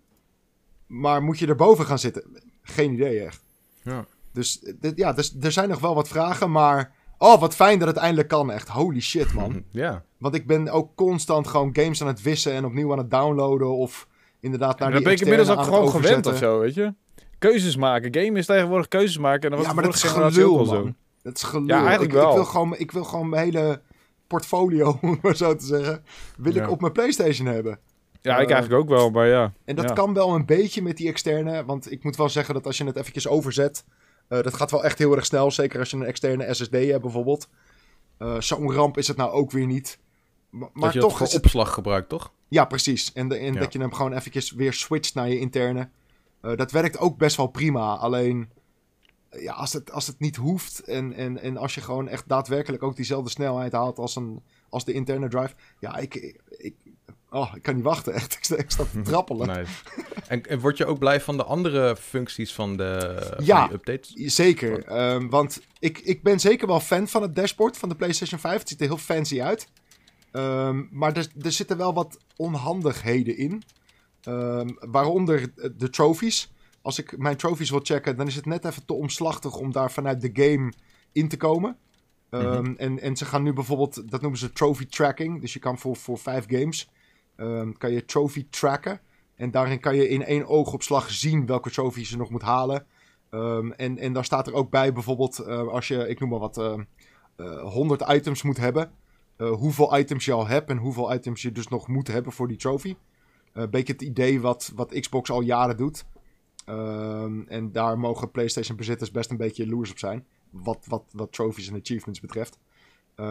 Maar moet je erboven gaan zitten? Geen idee echt. Ja. Dus ja, dus, er zijn nog wel wat vragen, maar... Oh, wat fijn dat het eindelijk kan, echt. Holy shit, man. <laughs> ja. Want ik ben ook constant gewoon games aan het wissen en opnieuw aan het downloaden of inderdaad naar ja, die ben ik inmiddels ook gewoon gewend of zo, weet je? Keuzes maken. Game is tegenwoordig keuzes maken. En dan ja, maar dat is gelul, man. Dat is gelul. Ja, eigenlijk ik, wel. Ik wil, gewoon, ik wil gewoon mijn hele portfolio, <laughs> om maar zo te zeggen, wil ja. ik op mijn PlayStation hebben. Ja, ik uh, eigenlijk ook wel, maar ja. En dat ja. kan wel een beetje met die externe, want ik moet wel zeggen dat als je het eventjes overzet, uh, dat gaat wel echt heel erg snel, zeker als je een externe SSD hebt bijvoorbeeld. Uh, Zo'n ramp is het nou ook weer niet. Maar, maar toch het... opslag gebruikt, toch? Ja, precies. En, de, en ja. dat je hem gewoon eventjes weer switcht naar je interne. dat werkt ook best wel prima, alleen ja, als het, als het niet hoeft en, en, en als je gewoon echt daadwerkelijk ook diezelfde snelheid haalt als, een, als de interne drive. Ja, ik, ik oh, ik kan niet wachten, echt. Ik, ik sta te <laughs> trappelen. En, en, word je ook blij van de andere functies van de, ja, van updates? zeker. Um, want ik, ik ben zeker wel fan van het dashboard van de PlayStation 5. Het ziet er heel fancy uit. Um, maar er, er zitten wel wat onhandigheden in. Um, waaronder de trophies als ik mijn trophies wil checken, dan is het net even te omslachtig om daar vanuit de game in te komen. Mm -hmm. um, en, en ze gaan nu bijvoorbeeld, dat noemen ze trophy tracking. Dus je kan voor, voor vijf games, um, kan je trophy tracken. En daarin kan je in één oogopslag zien welke trophies je nog moet halen. Um, en, en daar staat er ook bij bijvoorbeeld, uh, als je, ik noem maar wat, uh, uh, 100 items moet hebben. Uh, hoeveel items je al hebt en hoeveel items je dus nog moet hebben voor die trophy. Een beetje het idee wat, wat Xbox al jaren doet. En daar mogen PlayStation-bezitters best een beetje jaloers op zijn. Wat, wat, wat trophies en achievements betreft.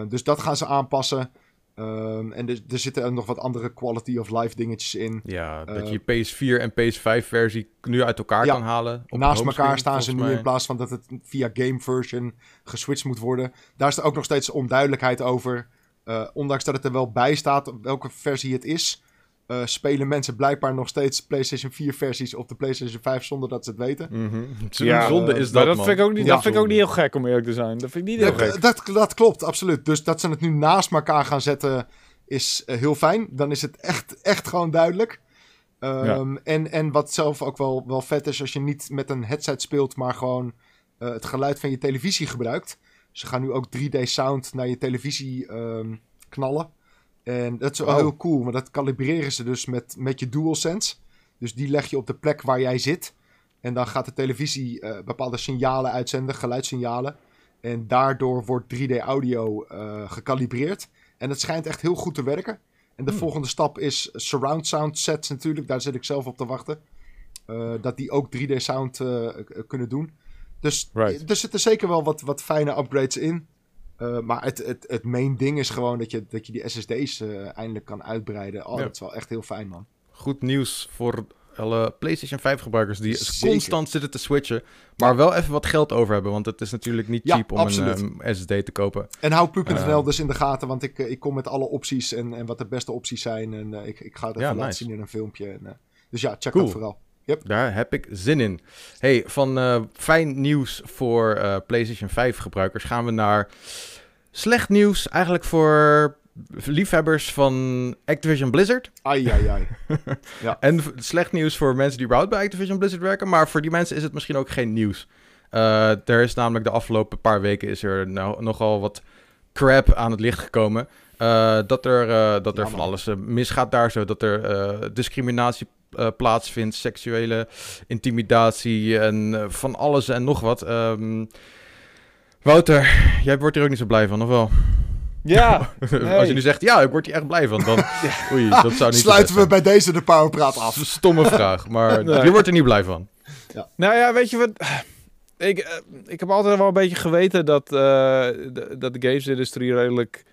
Dus dat gaan ze aanpassen. Um, en er, er, zitten nog wat andere quality of life dingetjes in. Ja, dat uh, je PS4 en PS5-versie nu uit elkaar ja, kan halen. Op naast elkaar staan ze nu mij. in plaats van dat het via game version geswitcht moet worden. Daar is er ook nog steeds onduidelijkheid over. Uh, ondanks dat het er wel bij staat welke versie het is. Uh, spelen mensen blijkbaar nog steeds PlayStation 4 versies op de PlayStation 5 zonder dat ze het weten. Mm -hmm. Ja, zonde is dat. dat vind ik ook niet, ja, dat vind ik ook niet heel gek om eerlijk te zijn. Dat vind ik niet heel dat, gek. Dat, dat, klopt, absoluut. Dus dat ze het nu naast elkaar gaan zetten is uh, heel fijn. Dan is het echt, echt gewoon duidelijk. Ehm, en, en wat zelf ook wel, wel vet is als je niet met een headset speelt, maar gewoon eh, het geluid van je televisie gebruikt. Ze gaan nu ook 3D sound naar je televisie ehm, knallen. En dat is wel heel cool, maar dat kalibreren ze dus met, met je DualSense. Dus die leg je op de plek waar jij zit. En dan gaat de televisie eh, bepaalde signalen uitzenden, geluidssignalen. En daardoor wordt 3D audio eh gekalibreerd. En het schijnt echt heel goed te werken. En de Hmm. volgende stap is surround sound sets natuurlijk. Daar zit ik zelf op te wachten. Eh, dat die ook 3D sound eh, k- kunnen doen. Dus Right. er zitten zeker wel wat, wat fijne upgrades in. Eh, maar het, het, het main ding is gewoon dat je, dat je die SSD's eh, eindelijk kan uitbreiden. Oh, Ja. dat is wel echt heel fijn, man. Goed nieuws voor alle PlayStation 5 gebruikers die Zeker. constant zitten te switchen. Maar wel even wat geld over hebben. Want het is natuurlijk niet Ja, cheap om absoluut. een eh, SSD te kopen. En hou pu.nl Eh. dus in de gaten, want ik, eh, ik kom met alle opties en, en wat de beste opties zijn. En eh, ik, ik ga het even Ja, laten nice. zien in een filmpje. En, eh, dus ja, check Cool. dat vooral. Daar heb ik zin in. Hey, van eh, fijn nieuws voor eh, PlayStation 5 gebruikers gaan we naar slecht nieuws. Eigenlijk voor liefhebbers van Activision Blizzard. Ai, ai, ai. <laughs> En v- slecht nieuws voor mensen die überhaupt bij Activision Blizzard werken. Maar voor die mensen is het misschien ook geen nieuws. Eh, er is namelijk de afgelopen paar weken is er nou, nogal wat crap aan het licht gekomen. Dat er, dat er van alles misgaat daar zo. Dat er discriminatie eh, plaatsvindt, seksuele intimidatie en eh, van alles en nog wat. Ehm, Wouter, jij wordt hier ook niet zo blij van, of wel? Ja, <laughs> Als je nu zegt, ja, ik word hier echt blij van, dan... <laughs> Oei, dat zou niet Sluiten we bij deze de Powerpraat af. Stomme <laughs> vraag, maar Nee. je wordt er niet blij van. Nou ja, weet je wat? Ik, eh, ik heb altijd wel een beetje geweten dat, eh, de, dat de gamesindustrie redelijk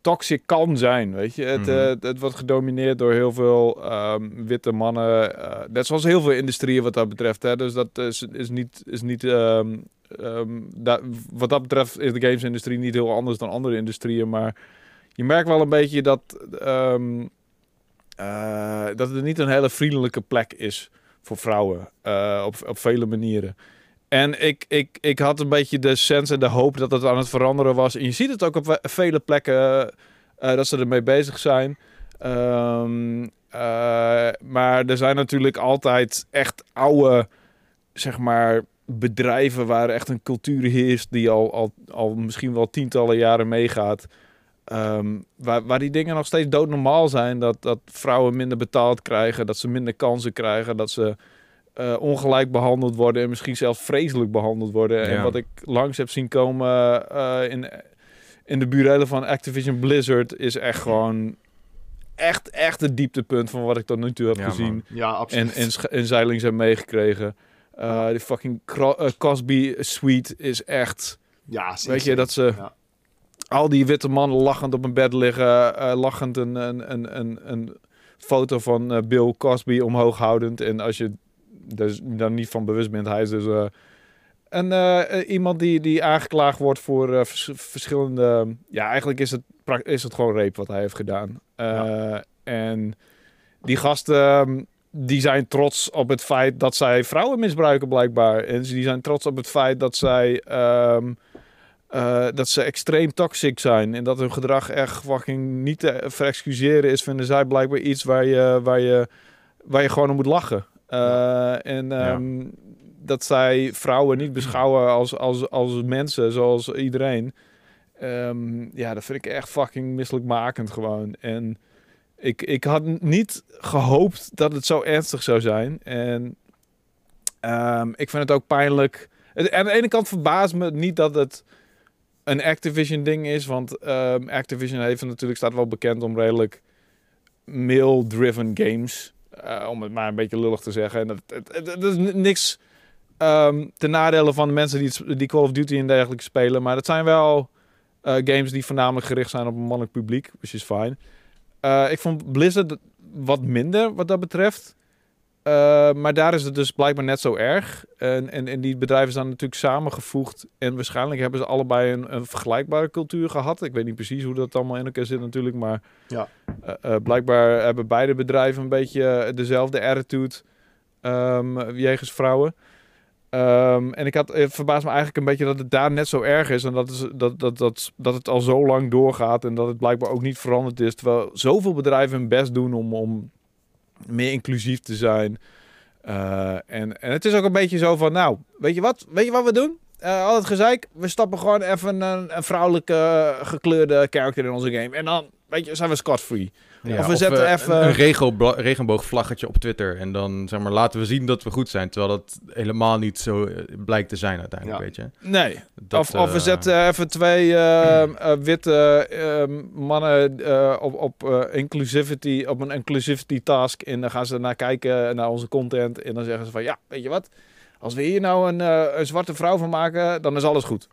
toxic kan zijn. Weet je, het, Mhm. eh, het, wordt gedomineerd door heel veel ehm, witte mannen. eh, net zoals heel veel industrieën wat dat betreft. Hè. Dus dat is, is niet. Is niet ehm, ehm, wat dat betreft is de gamesindustrie niet heel anders dan andere industrieën. Maar je merkt wel een beetje dat. eh, dat het niet een hele vriendelijke plek is voor vrouwen. op, op vele manieren. En ik, ik, ik had een beetje de sens en de hoop dat het aan het veranderen was. En je ziet het ook op vele plekken eh, dat ze ermee bezig zijn. Ehm, eh, maar er zijn natuurlijk altijd echt oude, zeg maar, bedrijven waar echt een cultuur heerst die al, al, al misschien wel tientallen jaren meegaat. Ehm, waar, waar die dingen nog steeds doodnormaal zijn. Dat, dat vrouwen minder betaald krijgen, dat ze minder kansen krijgen, dat ze eh, ongelijk behandeld worden en misschien zelfs vreselijk behandeld worden. En wat ik langs heb zien komen eh, in, in de burelen van Activision Blizzard is echt gewoon echt, echt het dieptepunt van wat ik tot nu toe heb Ja, gezien man. Ja, absoluut. en, en, sch- en zeilings heb meegekregen. Eh die fucking Cro- Cosby Suite is echt... ja, zeker. Weet je, dat ze... Ja. Al die witte mannen lachend op een bed liggen. eh, lachend een, een, een, een, een foto van eh, Bill Cosby omhoog houdend. En als je dus daar niet van bewust bent, hij is dus... een, eh, iemand die, die aangeklaagd wordt voor vers- verschillende... Ja, eigenlijk is het, is het gewoon rape wat hij heeft gedaan. En die gasten... ehm, die zijn trots op het feit dat zij vrouwen misbruiken blijkbaar. En die zijn trots op het feit dat zij... ehm, eh, dat ze extreem toxic zijn. En dat hun gedrag echt fucking niet te verexcuseren is. Vinden zij blijkbaar iets waar je, waar je, waar je gewoon om moet lachen. Eh, En ehm, dat zij vrouwen niet beschouwen als, als, als mensen zoals iedereen. Ehm, ja, dat vind ik echt fucking misselijkmakend gewoon. En ik, ik had niet gehoopt dat het zo ernstig zou zijn. En ehm, ik vind het ook pijnlijk. Het- Aan de ene kant verbaast me niet dat het een Activision ding is. Want Activision heeft natuurlijk, staat wel bekend om redelijk male-driven games. Eh, om het maar een beetje lullig te zeggen. En dat, het, het- is niks ehm ten nadele van de mensen die, die Call of Duty en dergelijke spelen. Maar het zijn wel eh, games die voornamelijk gericht zijn op een mannelijk publiek. Which is fine. Eh, ik vond Blizzard wat minder wat dat betreft. Eh, maar daar is het dus blijkbaar net zo erg. En, en, en die bedrijven zijn natuurlijk samengevoegd. En waarschijnlijk hebben ze allebei een, een vergelijkbare cultuur gehad. Ik weet niet precies hoe dat allemaal in elkaar zit natuurlijk. Maar Ja. eh, eh, blijkbaar hebben beide bedrijven een beetje dezelfde attitude ehm, jegens vrouwen. Ehm, en ik had, het verbaast me eigenlijk een beetje dat het daar net zo erg is. En dat, is, dat, dat, dat, dat het al zo lang doorgaat. En dat het blijkbaar ook niet veranderd is. Terwijl zoveel bedrijven hun best doen om, om meer inclusief te zijn. Eh, en, en het is ook een beetje zo van, nou, weet je wat, weet je wat we doen? Eh, al het gezeik, we stappen gewoon even een, een vrouwelijke eh, gekleurde character in onze game. En dan, weet je, zijn we scot-free. Ja, Of we zetten eh, even- een, regel- regenboogvlaggetje op Twitter. En dan zeg maar, laten we zien dat we goed zijn. Terwijl dat helemaal niet zo eh, blijkt te zijn uiteindelijk, Ja. weet je. Nee, Dat, of, of we eh, zetten even twee <clears throat> witte mannen eh, op, op eh, inclusivity, op een inclusivity task. En dan gaan ze naar kijken naar onze content. En dan zeggen ze van ja, weet je wat? Als we hier nou een, eh, een zwarte vrouw van maken, dan is alles goed.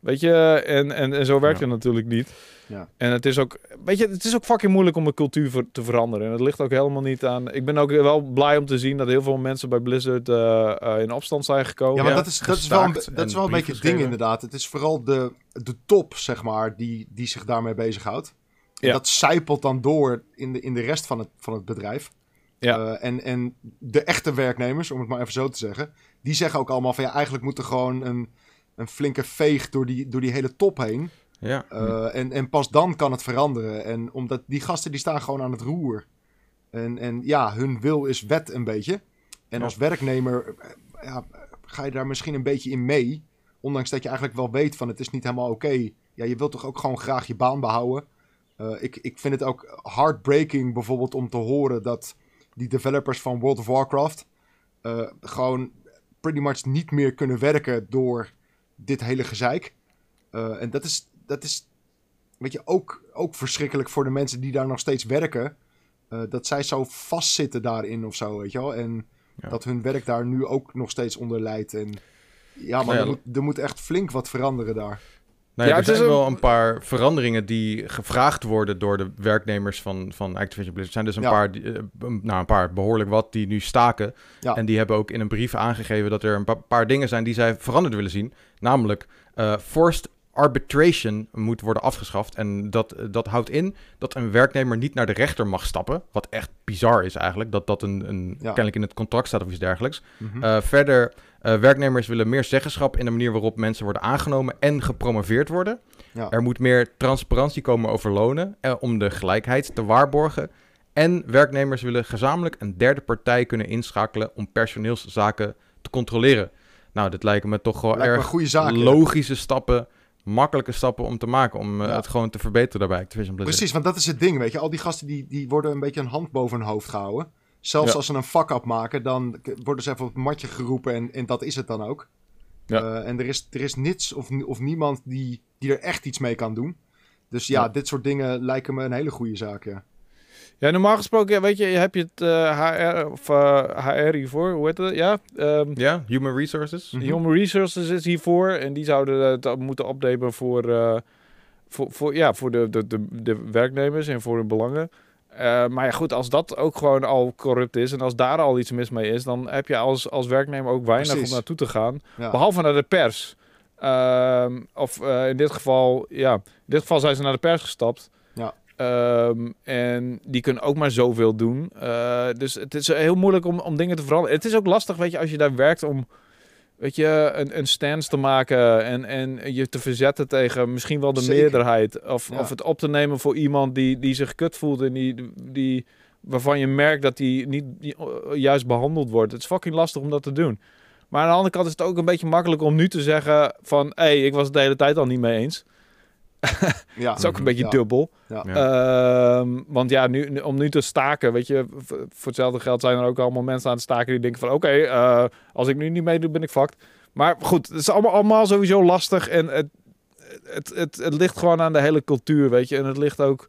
Weet je, en, en, en zo werkt Ja. het natuurlijk niet. Ja. En het is ook, weet je, het is ook fucking moeilijk om een cultuur ver- te veranderen. En het ligt ook helemaal niet aan. Ik ben ook wel blij om te zien dat heel veel mensen bij Blizzard eh, eh, in opstand zijn gekomen. Ja, maar Ja, dat is, dat is wel een, dat is wel een beetje het ding inderdaad. Het is vooral de, de top, zeg maar, die, die zich daarmee bezighoudt. En Ja. dat zijpelt dan door in de, in de rest van het, van het bedrijf. Ja. Eh, en, en de echte werknemers, om het maar even zo te zeggen, die zeggen ook allemaal van ja, eigenlijk moet er gewoon een, een flinke veeg door die, door die hele top heen. Ja, Eh, en, en pas dan kan het veranderen. En omdat die gasten die staan gewoon aan het roer. En, en ja, hun wil is wet een beetje. En Ja. als werknemer eh, ja, ga je daar misschien een beetje in mee. Ondanks dat je eigenlijk wel weet van het is niet helemaal oké. Ja, je wilt toch ook gewoon graag je baan behouden. Eh, ik, ik vind het ook heartbreaking bijvoorbeeld om te horen dat die developers van World of Warcraft gewoon pretty much niet meer kunnen werken door dit hele gezeik. Eh, en dat is, dat is weet je, ook, ook verschrikkelijk voor de mensen die daar nog steeds werken. Eh, dat zij zo vastzitten daarin of zo, weet je wel. En Ja. dat hun werk daar nu ook nog steeds onder leidt. En ja, maar Nou ja, er, moet, er moet echt flink wat veranderen daar. Nou ja, er zijn een- wel een paar veranderingen die gevraagd worden door de werknemers van, van Activision Blizzard. Er zijn dus een, Ja. paar, die, eh, nou, een paar, behoorlijk wat, die nu staken. Ja. En die hebben ook in een brief aangegeven dat er een pa- paar dingen zijn die zij veranderd willen zien. Namelijk, eh, forced arbitration moet worden afgeschaft. En dat, eh, dat houdt in dat een werknemer niet naar de rechter mag stappen. Wat echt bizar is eigenlijk, dat dat een, een kennelijk in het contract staat of iets dergelijks. Mhm. Eh, verder, eh, werknemers willen meer zeggenschap in de manier waarop mensen worden aangenomen en gepromoveerd worden. Ja. Er moet meer transparantie komen over lonen eh, om de gelijkheid te waarborgen. En werknemers willen gezamenlijk een derde partij kunnen inschakelen om personeelszaken te controleren. Nou, dit lijken me toch wel Lijkt erg goede ja. logische stappen, makkelijke stappen om te maken om eh, Ja. het gewoon te verbeteren daarbij Activision Blizzard. Precies, want dat is het ding, weet je. Al die gasten die, die worden een beetje een hand boven hun hoofd gehouden. Zelfs Ja. als ze een fuck-up maken, dan worden ze even op het matje geroepen en, en dat is het dan ook. Ja. Eh, en er is, er is niets of, of niemand die, die er echt iets mee kan doen. Dus ja, Ja. dit soort dingen lijken me een hele goede zaak, ja. Ja, normaal gesproken, weet je, heb je het eh, HR of eh, HR hiervoor, hoe heet het? Ja, ehm, Ja, human resources. Mhm. Human Resources is hiervoor en die zouden het moeten opnemen voor, eh, voor, voor, ja, voor de, de, de, de werknemers en voor hun belangen. Eh, maar ja, goed, als dat ook gewoon al corrupt is en als daar al iets mis mee is, dan heb je als, als werknemer ook weinig Precies. om naartoe te gaan. ja. Behalve naar de pers. Ehm, of eh, in dit geval, ja, in dit geval zijn ze naar de pers gestapt. Ehm, en die kunnen ook maar zoveel doen. Eh, dus het is heel moeilijk om, om dingen te veranderen. Het is ook lastig, weet je, als je daar werkt om weet je, een, een stance te maken en, en je te verzetten tegen misschien wel de Zeker. meerderheid. Of, Ja. of het op te nemen voor iemand die, die zich kut voelt en die, die, waarvan je merkt dat die niet eh, juist behandeld wordt. Het is fucking lastig om dat te doen. Maar aan de andere kant is het ook een beetje makkelijk om nu te zeggen van... hé, hey, ik was het de hele tijd al niet mee eens. <laughs> ja. Dat is ook een beetje Ja. dubbel. Ja. Ja. Ehm, want ja, nu, om nu te staken, weet je... voor hetzelfde geld zijn er ook allemaal mensen aan het staken... die denken van oké, eh, als ik nu niet meedoe, ben ik fucked. Maar goed, het is allemaal, allemaal sowieso lastig. En het, het, het, het ligt gewoon aan de hele cultuur, weet je. En het ligt ook...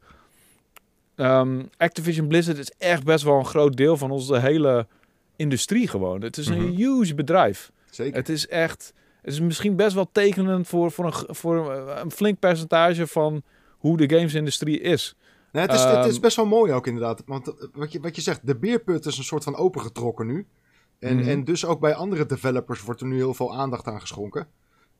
ehm, Activision Blizzard is echt best wel een groot deel van onze hele industrie gewoon. Het is een Mhm. huge bedrijf. Zeker. Het is echt. Het is misschien best wel tekenend voor, voor, een, voor een, een flink percentage van hoe de gamesindustrie is. Nee, het, is, het is Ehm, best wel mooi ook inderdaad. Want eh, wat je, wat je zegt, de beerput is een soort van opengetrokken nu. En, Mhm. en dus ook bij andere developers wordt er nu heel veel aandacht aan geschonken.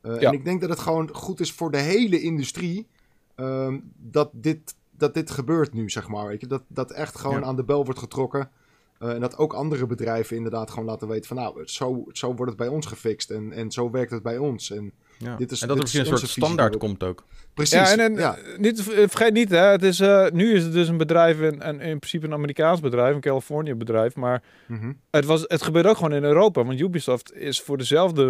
Eh, Ja. En ik denk dat het gewoon goed is voor de hele industrie ehm, dat, dit, dat dit gebeurt nu, zeg maar. Weet je? Dat, dat echt gewoon Ja. aan de bel wordt getrokken. Eh, en dat ook andere bedrijven inderdaad gewoon laten weten van... nou, zo, zo wordt het bij ons gefixt en, en zo werkt het bij ons. En Ja. Dit is- en dat er dit is misschien een soort standaard komt ook. Precies. Ja, en, en ja. Niet, vergeet niet, hè, het is, eh, nu is het dus een bedrijf, een, een, in principe een Amerikaans bedrijf, een Californië bedrijf, maar Mhm. het, was, het gebeurt ook gewoon in Europa, want Ubisoft is voor dezelfde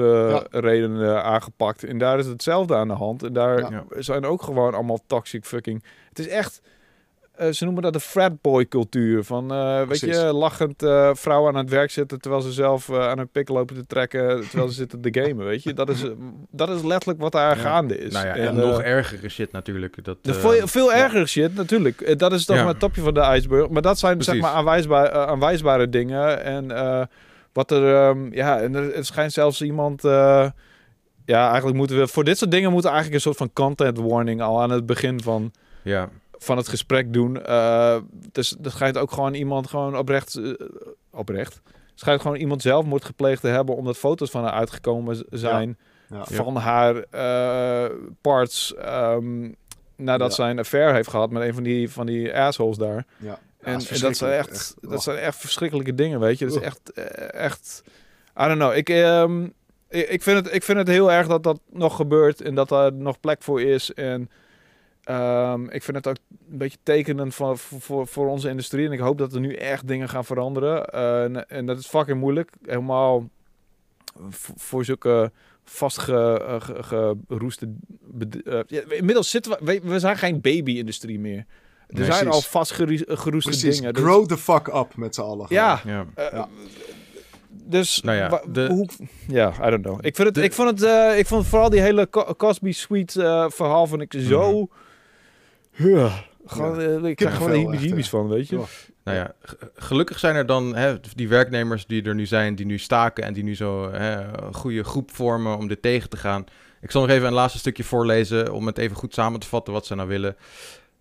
eh, reden eh, aangepakt. En daar is hetzelfde aan de hand. En daar Ja. zijn ook gewoon allemaal toxic fucking... Het is echt... eh, ze noemen dat de fratboy cultuur. Van, eh, weet je, lachend eh, vrouwen aan het werk zitten... terwijl ze zelf aan hun pik lopen te trekken... terwijl ze <laughs> zitten te gamen, weet je. Dat is, dat is letterlijk wat daar Ja. gaande is. nou ja, en, En, nog ergere shit natuurlijk. Dat, de veel, veel erger shit, natuurlijk. Dat is toch maar het topje van de ijsberg. Maar dat zijn zeg maar aanwijsbaar, aanwijsbare dingen. En wat er, ehm, ja, en er, het schijnt zelfs iemand. ja, eigenlijk moeten we voor dit soort dingen moeten eigenlijk een soort van content warning al aan het begin van, Ja, van het gesprek doen. Eh, dus er schijnt ook gewoon iemand gewoon oprecht, eh, oprecht. Schijnt gewoon iemand zelfmoord gepleegd te hebben omdat foto's van haar uitgekomen zijn Ja. van haar eh, parts ehm, nadat zij een affair heeft gehad met een van die, van die assholes daar. Ja. En, dat zijn echt, Echt, dat oh. zijn echt verschrikkelijke dingen, weet je. Dat is echt, echt, I don't know. Ik, ehm, ik, ik vind het, ik vind het heel erg dat dat nog gebeurt en dat daar nog plek voor is. En ehm, ik vind het ook een beetje tekenend voor, voor, voor onze industrie. En ik hoop dat er nu echt dingen gaan veranderen. Eh, en, en dat is fucking moeilijk. Helemaal voor zulke vastgeroeste... uh, ja, inmiddels zitten we... We, we zijn geen baby-industrie meer. Er zijn al vastgeroeste dingen. Dus- Grow the fuck up met z'n allen. ja, ja. eh, Ja. Dus, Nou ja, de- hoe, ja, I don't know. Ik, vind het, De- ik, vond het, eh, ik vond vooral die hele Co- Cosby Suite eh, verhaal vond ik zo... Ja, gewoon, eh, ik krijg gewoon echt, van, weet je. Ja. Nou ja, gelukkig zijn er dan hè, die werknemers die er nu zijn, die nu staken en die nu zo hè, een goede groep vormen om dit tegen te gaan. Ik zal nog even een laatste stukje voorlezen om het even goed samen te vatten wat ze nou willen.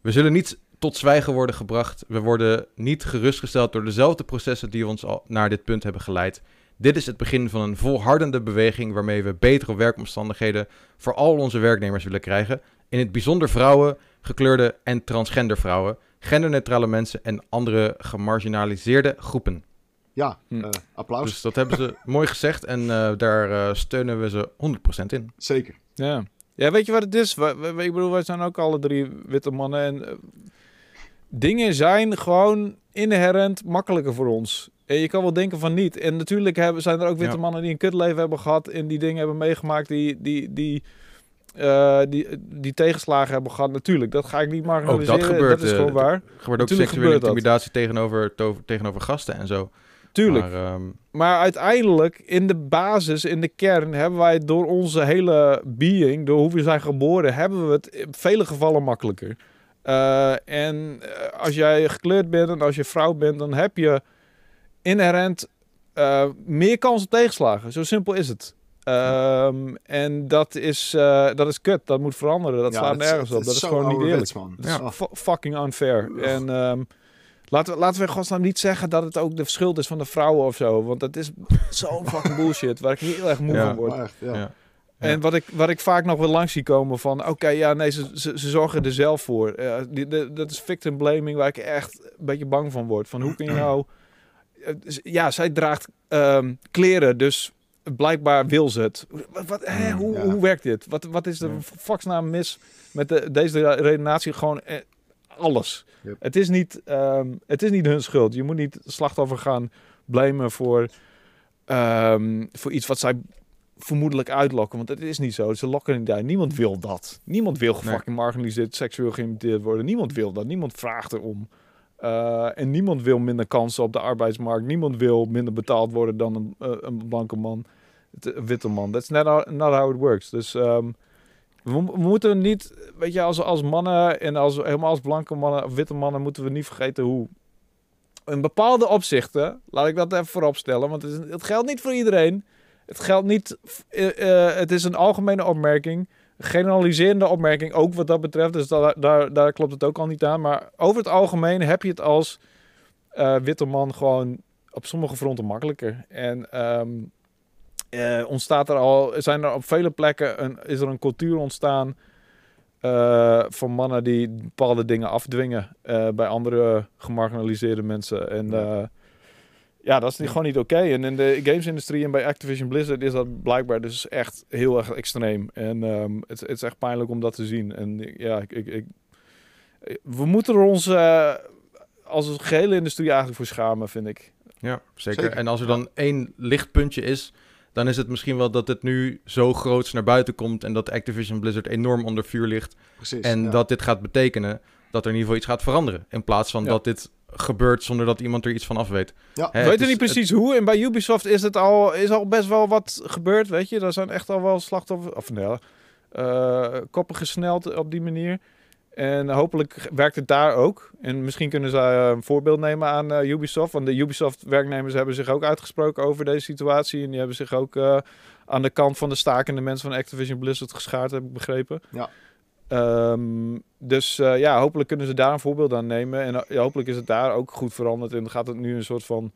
We zullen niet tot zwijgen worden gebracht. We worden niet gerustgesteld door dezelfde processen die ons al naar dit punt hebben geleid. Dit is het begin van een volhardende beweging waarmee we betere werkomstandigheden voor al onze werknemers willen krijgen. In het bijzonder vrouwen, gekleurde en transgender vrouwen, genderneutrale mensen en andere gemarginaliseerde groepen. Ja, Hm. eh, applaus. Dus dat hebben ze <laughs> mooi gezegd en eh, daar eh, steunen we ze 100% in. Zeker. Ja. ja, weet je wat het is? We, ik bedoel, wij zijn ook alle drie witte mannen. En dingen zijn gewoon inherent makkelijker voor ons. En je kan wel denken van niet. En natuurlijk hebben, zijn er ook witte Ja. mannen die een kutleven hebben gehad. En die dingen hebben meegemaakt die, die, die, eh, die, die tegenslagen hebben gehad. Natuurlijk, dat ga ik niet marginaliseren. gebeurt, Dat is eh, gewoon waar. Er gebeurt ook Natuurlijk seksuele gebeurt dat. intimidatie tegenover, tegenover gasten en zo. Tuurlijk. Maar, ehm, Maar uiteindelijk, in de basis, in de kern, hebben wij door onze hele being, door hoe we zijn geboren, hebben we het in vele gevallen makkelijker. Eh, en eh, als jij gekleurd bent en als je vrouw bent, dan heb je inherent eh, meer kans op tegenslagen. Zo simpel is het. Ehm, en dat is, eh, dat is kut. Dat moet veranderen. Dat Ja, slaat nergens op. Dat is gewoon niet eerlijk. man. Ja. fu- fucking unfair. Ugh. En ehm, laten, we, laten we in godsnaam niet zeggen dat het ook de schuld is van de vrouwen of zo. Want dat is zo'n <laughs> fucking bullshit waar ik heel erg moe Ja. van word. Maar echt, ja. Ja. En wat ik, wat ik vaak nog wel langs zie komen van... Oké, ja, nee, ze, ze, ze zorgen er zelf voor. Eh, die, de- dat is victim blaming waar ik echt een beetje bang van word. Van hoe kun je <clears throat> nou... eh, Ja, zij draagt ehm, kleren, dus blijkbaar wil ze het. Wat, hè, hoe, Ja. hoe werkt dit? Wat, wat is er Ja. mis met de, deze redenatie? Gewoon eh, alles. Yep. Het, is niet, ehm, het is niet hun schuld. Je moet niet slachtoffer gaan blamen voor, ehm, voor iets wat zij vermoedelijk uitlokken. Want het is niet zo. Ze lokken niet uit. Niemand wil dat. Niemand wil Nee. fucking marginaliseerd, seksueel geïmiteerd worden. Niemand wil dat. Niemand vraagt erom. Eh, en niemand wil minder kansen op de arbeidsmarkt. Niemand wil minder betaald worden dan een, eh, een blanke man. Het- Een witte man. That's not how, not how it works. Dus ehm, we, mo- we moeten niet, weet je, als, als mannen en als, helemaal als blanke mannen witte mannen, moeten we niet vergeten hoe. In bepaalde opzichten, laat ik dat even voorop stellen, want het, is, het geldt niet voor iedereen. Het geldt niet, eh, eh, het is een algemene opmerking, generaliserende opmerking ook wat dat betreft. Dus daar, daar, klopt het ook al niet aan. Maar over het algemeen heb je het als eh, witte man gewoon op sommige fronten makkelijker. En ehm, eh, ontstaat er al, zijn er op vele plekken een, is er een cultuur ontstaan eh, van mannen die bepaalde dingen afdwingen eh, bij andere gemarginaliseerde mensen. En Ja. dat is niet, gewoon niet oké. En in de gamesindustrie en bij Activision Blizzard is dat blijkbaar dus echt heel erg extreem. En ehm, het, het is echt pijnlijk om dat te zien. En ja, ik, ik, ik- we moeten er ons als een gehele industrie eigenlijk voor schamen, vind ik. Ja, zeker. Zeker. En als er dan één lichtpuntje is, dan is het misschien wel dat het nu zo groots naar buiten komt en dat Activision Blizzard enorm onder vuur ligt. Precies. En ja. dat dit gaat betekenen dat er in ieder geval iets gaat veranderen. In plaats van Ja. dat dit gebeurt zonder dat iemand er iets van af weet. Ja. Weet het is- niet precies hoe. En bij Ubisoft is het al, is al best wel wat gebeurd, weet je. Daar zijn echt al wel slachtoffers, of nee, eh, koppen gesneld op die manier. En hopelijk werkt het daar ook. En misschien kunnen ze eh, een voorbeeld nemen aan eh, Ubisoft. Want de Ubisoft-werknemers hebben zich ook uitgesproken over deze situatie. En die hebben zich ook eh, aan de kant van de stakende mensen van Activision Blizzard geschaard, heb ik begrepen. Ja. Ehm, dus ja, hopelijk kunnen ze daar een voorbeeld aan nemen. En hopelijk is het daar ook goed veranderd. En gaat het nu een soort van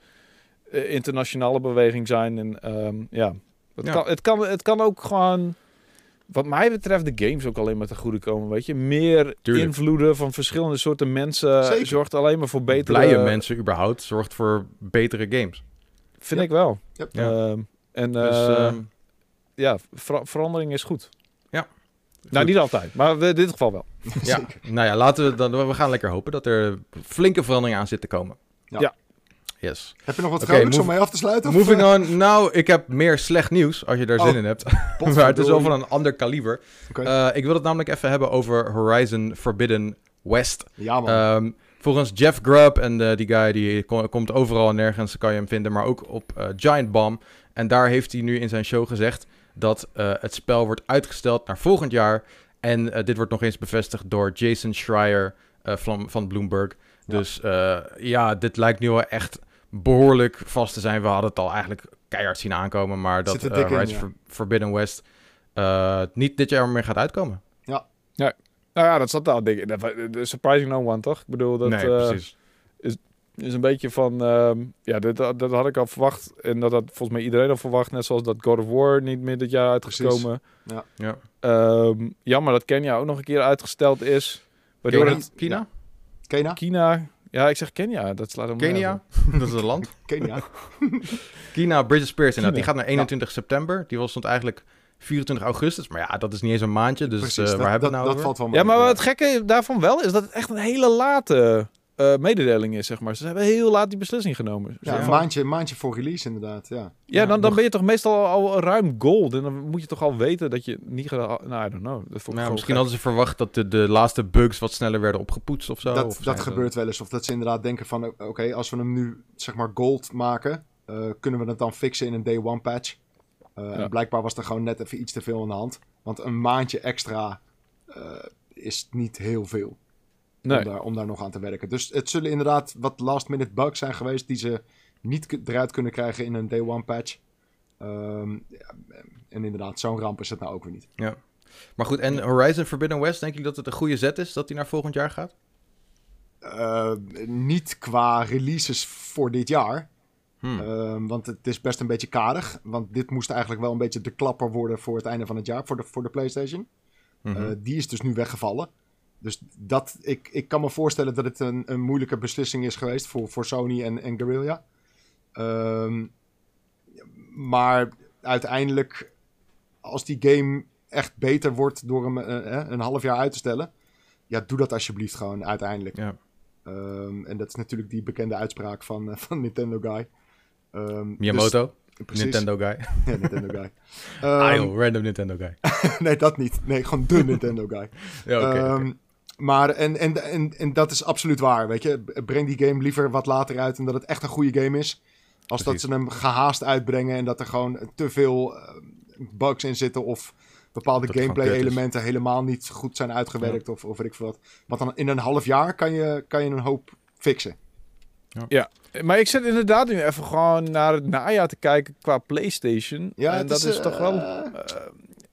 internationale beweging zijn. En ehm, ja, het, Ja. Kan, het, kan, het kan ook gewoon, wat mij betreft, de games ook alleen maar te goede komen. Weet je, meer Tuurlijk. invloeden van verschillende soorten mensen Zeker. zorgt alleen maar voor betere. Blije mensen überhaupt zorgt voor betere games. Vind Ja. ik wel. Yep. Ja. Ehm, en Dus, eh, ehm, ja, ver- verandering is goed. Ja. Nou, niet altijd, maar in dit geval wel. ja, <laughs> nou ja, laten we dan. We gaan lekker hopen dat er flinke veranderingen aan zitten te komen. Ja. Ja. Yes. Heb je nog wat vrolijks om mee af te sluiten? Moving eh, on. Nou, ik heb meer slecht nieuws als je daar Oh, zin in hebt. <laughs> maar het is wel van een ander kaliber. Eh, ik wil het namelijk even hebben over Horizon Forbidden West. Ja, man. Ehm, volgens Jeff Grubb, en eh, die guy die ko- komt overal en nergens, kan je hem vinden, maar ook op Giant Bomb. En daar heeft hij nu in zijn show gezegd dat het spel wordt uitgesteld naar volgend jaar. En dit wordt nog eens bevestigd door Jason Schreier van, van Bloomberg. Ja. Dus ja, dit lijkt nu wel echt behoorlijk vast te zijn. We hadden het al eigenlijk keihard zien aankomen, maar dat eh, dik in, ja. For- Forbidden West eh, niet dit jaar meer gaat uitkomen. Nou ja, dat zat al. denk ik. Dat- de Surprising no one, toch? Ik bedoel, dat nee, eh, precies. is een beetje van... ehm, ja, dat, dat dat had ik al verwacht. En dat had volgens mij iedereen al verwacht. Net zoals dat God of War niet meer dit jaar uitgekomen. Ja. Ja. Ehm, jammer dat Kenia ook nog een keer uitgesteld is. Waardoor Kenia? het... Kina? Kina... Ja, ik zeg Kenia. Dat slaat hem Kenia? <laughs> dat is een land. <laughs> Kenia. <laughs> Kina, Bridget Spears inderdaad. Die gaat naar 21 september. Die was stond eigenlijk 24 augustus. Maar ja, dat is niet eens een maandje. Dus Precies, eh, waar dat, hebben we nou dat over? valt wel Ja, mee, maar het gekke daarvan wel is dat het echt een hele late eh, mededeling is, zeg maar. Ze hebben heel laat die beslissing genomen. Ja, Zo een maandje, een maandje voor release inderdaad, ja. Ja, dan, dan nog- ben je toch meestal al, ruim gold. En dan moet je toch al weten dat je niet. Nou, I don't know. Dat vond ik Nou, misschien gek. hadden ze verwacht dat de, de laatste bugs wat sneller werden opgepoetst of zo. dat of dat gebeurt wel eens. Of dat ze inderdaad denken van, oké, als we hem nu zeg maar gold maken, eh, kunnen we het dan fixen in een day one patch. Eh, Ja. En blijkbaar was er gewoon net even iets te veel aan de hand. Want een maandje extra eh, is niet heel veel Nee. om, daar, om daar nog aan te werken. Dus het zullen inderdaad wat last minute bugs zijn geweest die ze niet eruit kunnen krijgen in een day one patch. Ehm, ja, en inderdaad, zo'n ramp is het nou ook weer niet. Maar goed, en Horizon Forbidden West, denk je dat het een goede zet is dat hij naar volgend jaar gaat? Eh, niet qua releases voor dit jaar. Hmm. Ehm, want het is best een beetje karig. Want dit moest eigenlijk wel een beetje de klapper worden voor het einde van het jaar. Voor de, voor de PlayStation. Mhm. Eh, die is dus nu weggevallen. Dus dat, ik, ik kan me voorstellen dat het een, een moeilijke beslissing is geweest voor, voor Sony en, en Guerrilla. Ehm, maar uiteindelijk, als die game echt beter wordt door hem eh, eh, een half jaar uit te stellen. Ja, doe dat alsjeblieft gewoon uiteindelijk. ja. Ehm, en dat is natuurlijk die bekende uitspraak van, eh, van Nintendo Guy. Ehm, Miyamoto, dus-. Nintendo guy. <laughs> Ja, Nintendo Guy. <laughs> joh, random Nintendo guy. <laughs> nee, dat niet. Nee, gewoon de Nintendo Guy. Ja, oké. oké. Maar, en, en, en, en dat is absoluut waar, weet je. Breng die game liever wat later uit en dat het echt een goede game is. Als Precies. dat ze hem gehaast uitbrengen en dat er gewoon te veel eh, bugs in zitten of bepaalde Dat het gewoon gameplay kut is. elementen helemaal niet goed zijn uitgewerkt of, of weet ik veel wat. Want dan in een half jaar kan je, kan je een hoop fixen. Maar ik zit inderdaad nu even gewoon naar het najaar te kijken qua PlayStation. Ja, en dat is, is, toch wel... eh, eh,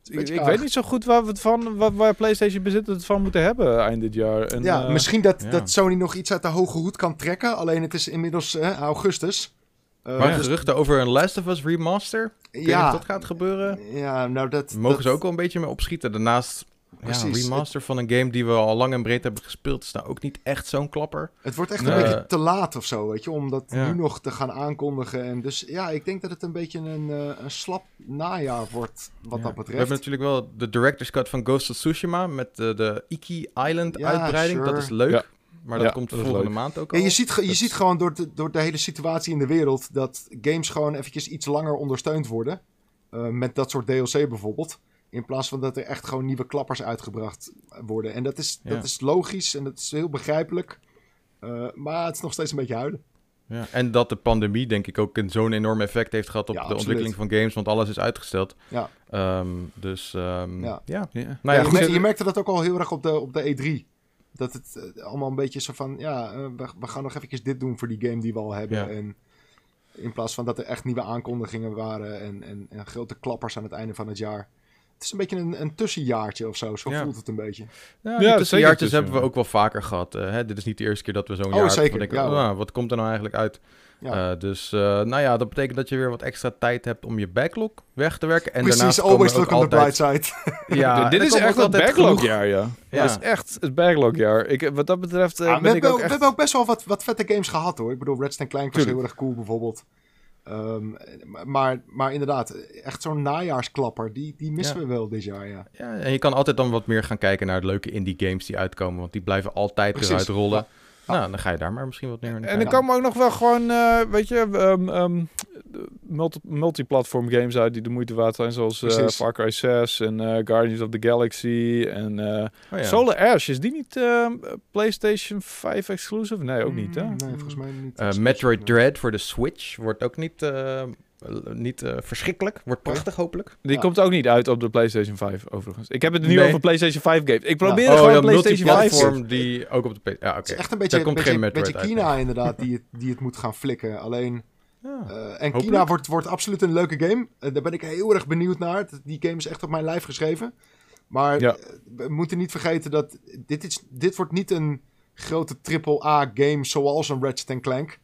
ik weet niet zo goed waar we het van, waar, waar PlayStation bezit het van moeten hebben eind dit jaar. En, ja, eh, misschien dat, ja. dat Sony nog iets uit de hoge hoed kan trekken. Alleen het is inmiddels augustus. Eh, maar ja. geruchten over een Last of Us remaster? Niet ja, of dat gaat gebeuren. ja, nou dat... Mogen dat, ze ook wel een beetje mee opschieten. Daarnaast ja, een remaster van een game die we al lang en breed hebben gespeeld is nou ook niet echt zo'n klapper. Het wordt echt Nee. een beetje te laat of zo, weet je, om dat Ja. nu nog te gaan aankondigen. En dus ja, ik denk dat het een beetje een, eh, een slap najaar wordt, wat Ja. dat We betreft. hebben natuurlijk wel de director's cut van Ghost of Tsushima met de, de Iki Island Ja, uitbreiding. sure. Dat is leuk. Ja. Maar dat Ja, komt dat is volgende maand ook Ja, al. je ziet, je Dat- ziet gewoon door de, door de hele situatie in de wereld dat games gewoon eventjes iets langer ondersteund worden. Eh, met dat soort DLC bijvoorbeeld. In plaats van dat er echt gewoon nieuwe klappers uitgebracht worden. En dat is, Ja. dat is logisch en dat is heel begrijpelijk. Eh, maar het is nog steeds een beetje huilen. Ja, en dat de pandemie denk ik ook een zo'n enorm effect heeft gehad op Ja, de absoluut. ontwikkeling van games, want alles is uitgesteld. Ja. Ehm, dus ehm, Ja. ja. Ja. Nou je, goed, mer- zit- je merkte dat ook al heel erg op de, op de E3. Dat het eh, allemaal een beetje zo van, ja, eh, we, we gaan nog eventjes dit doen voor die game die we al hebben. En in plaats van dat er echt nieuwe aankondigingen waren en, en, en grote klappers aan het einde van het jaar. Het is een beetje een, een tussenjaartje of zo, zo Ja. voelt het een beetje. Ja, Ja, tussenjaartjes tussen, hebben we ook wel vaker gehad. eh, hè? Dit is niet de eerste keer dat we zo'n Oh, jaar zeker, denken, ja. "Ah, wat komt er nou eigenlijk uit? Ja. Eh, dus eh, nou ja, dat betekent dat je weer wat extra tijd hebt om je backlog weg te werken. En Precies, daarnaast always komen look ook on the bright side. <laughs> <laughs> Ja, dit is echt het backlogjaar, ja. Ja. Dat is echt het backlogjaar. Ik, wat dat betreft eh, Ja, we, ben ik hebben, ook we echt... hebben ook best wel wat, wat vette games gehad hoor. Ik bedoel, Redstone Clank was Tuurlijk. heel erg cool bijvoorbeeld. Ehm, maar, maar inderdaad, echt zo'n najaarsklapper, die, die missen Ja. we wel dit jaar, ja. Ja, en je kan altijd dan wat meer gaan kijken naar de leuke indie games die uitkomen. Want die blijven altijd Precies, eruit rollen. ja. Nou, dan ga je daar maar misschien wat meer naar En kijken. er komen ook nog wel gewoon, eh, weet je, ehm, ehm, multi multiplatform games uit die de moeite waard zijn. Zoals eh. Far Cry 6 en eh, Guardians of the Galaxy en eh, Oh ja. Solar Ash. Is die niet ehm, PlayStation 5 exclusive? Nee, ook niet hè? Mm, Nee, volgens mij niet. Eh, Metroid Dread voor de Switch wordt ook niet, niet eh, verschrikkelijk. Wordt prachtig hopelijk. Die Ja. komt ook niet uit op de PlayStation 5 overigens. Ik heb het nu Nee. over PlayStation 5 games. Ik probeer Ja. er gewoon ja, PlayStation 5 multiplatform die ook op de PC... Ja, oké. Het is echt een beetje, Daar komt beetje, geen uit, China <laughs> inderdaad die het, die het moet gaan flikken. Alleen, Ja. eh, en Hopelijk. China wordt, wordt absoluut een leuke game. Eh, daar ben ik heel erg benieuwd naar. Die game is echt op mijn lijf geschreven. Maar Ja. eh, we moeten niet vergeten dat dit, is, dit wordt niet een grote AAA game zoals een Ratchet Clank.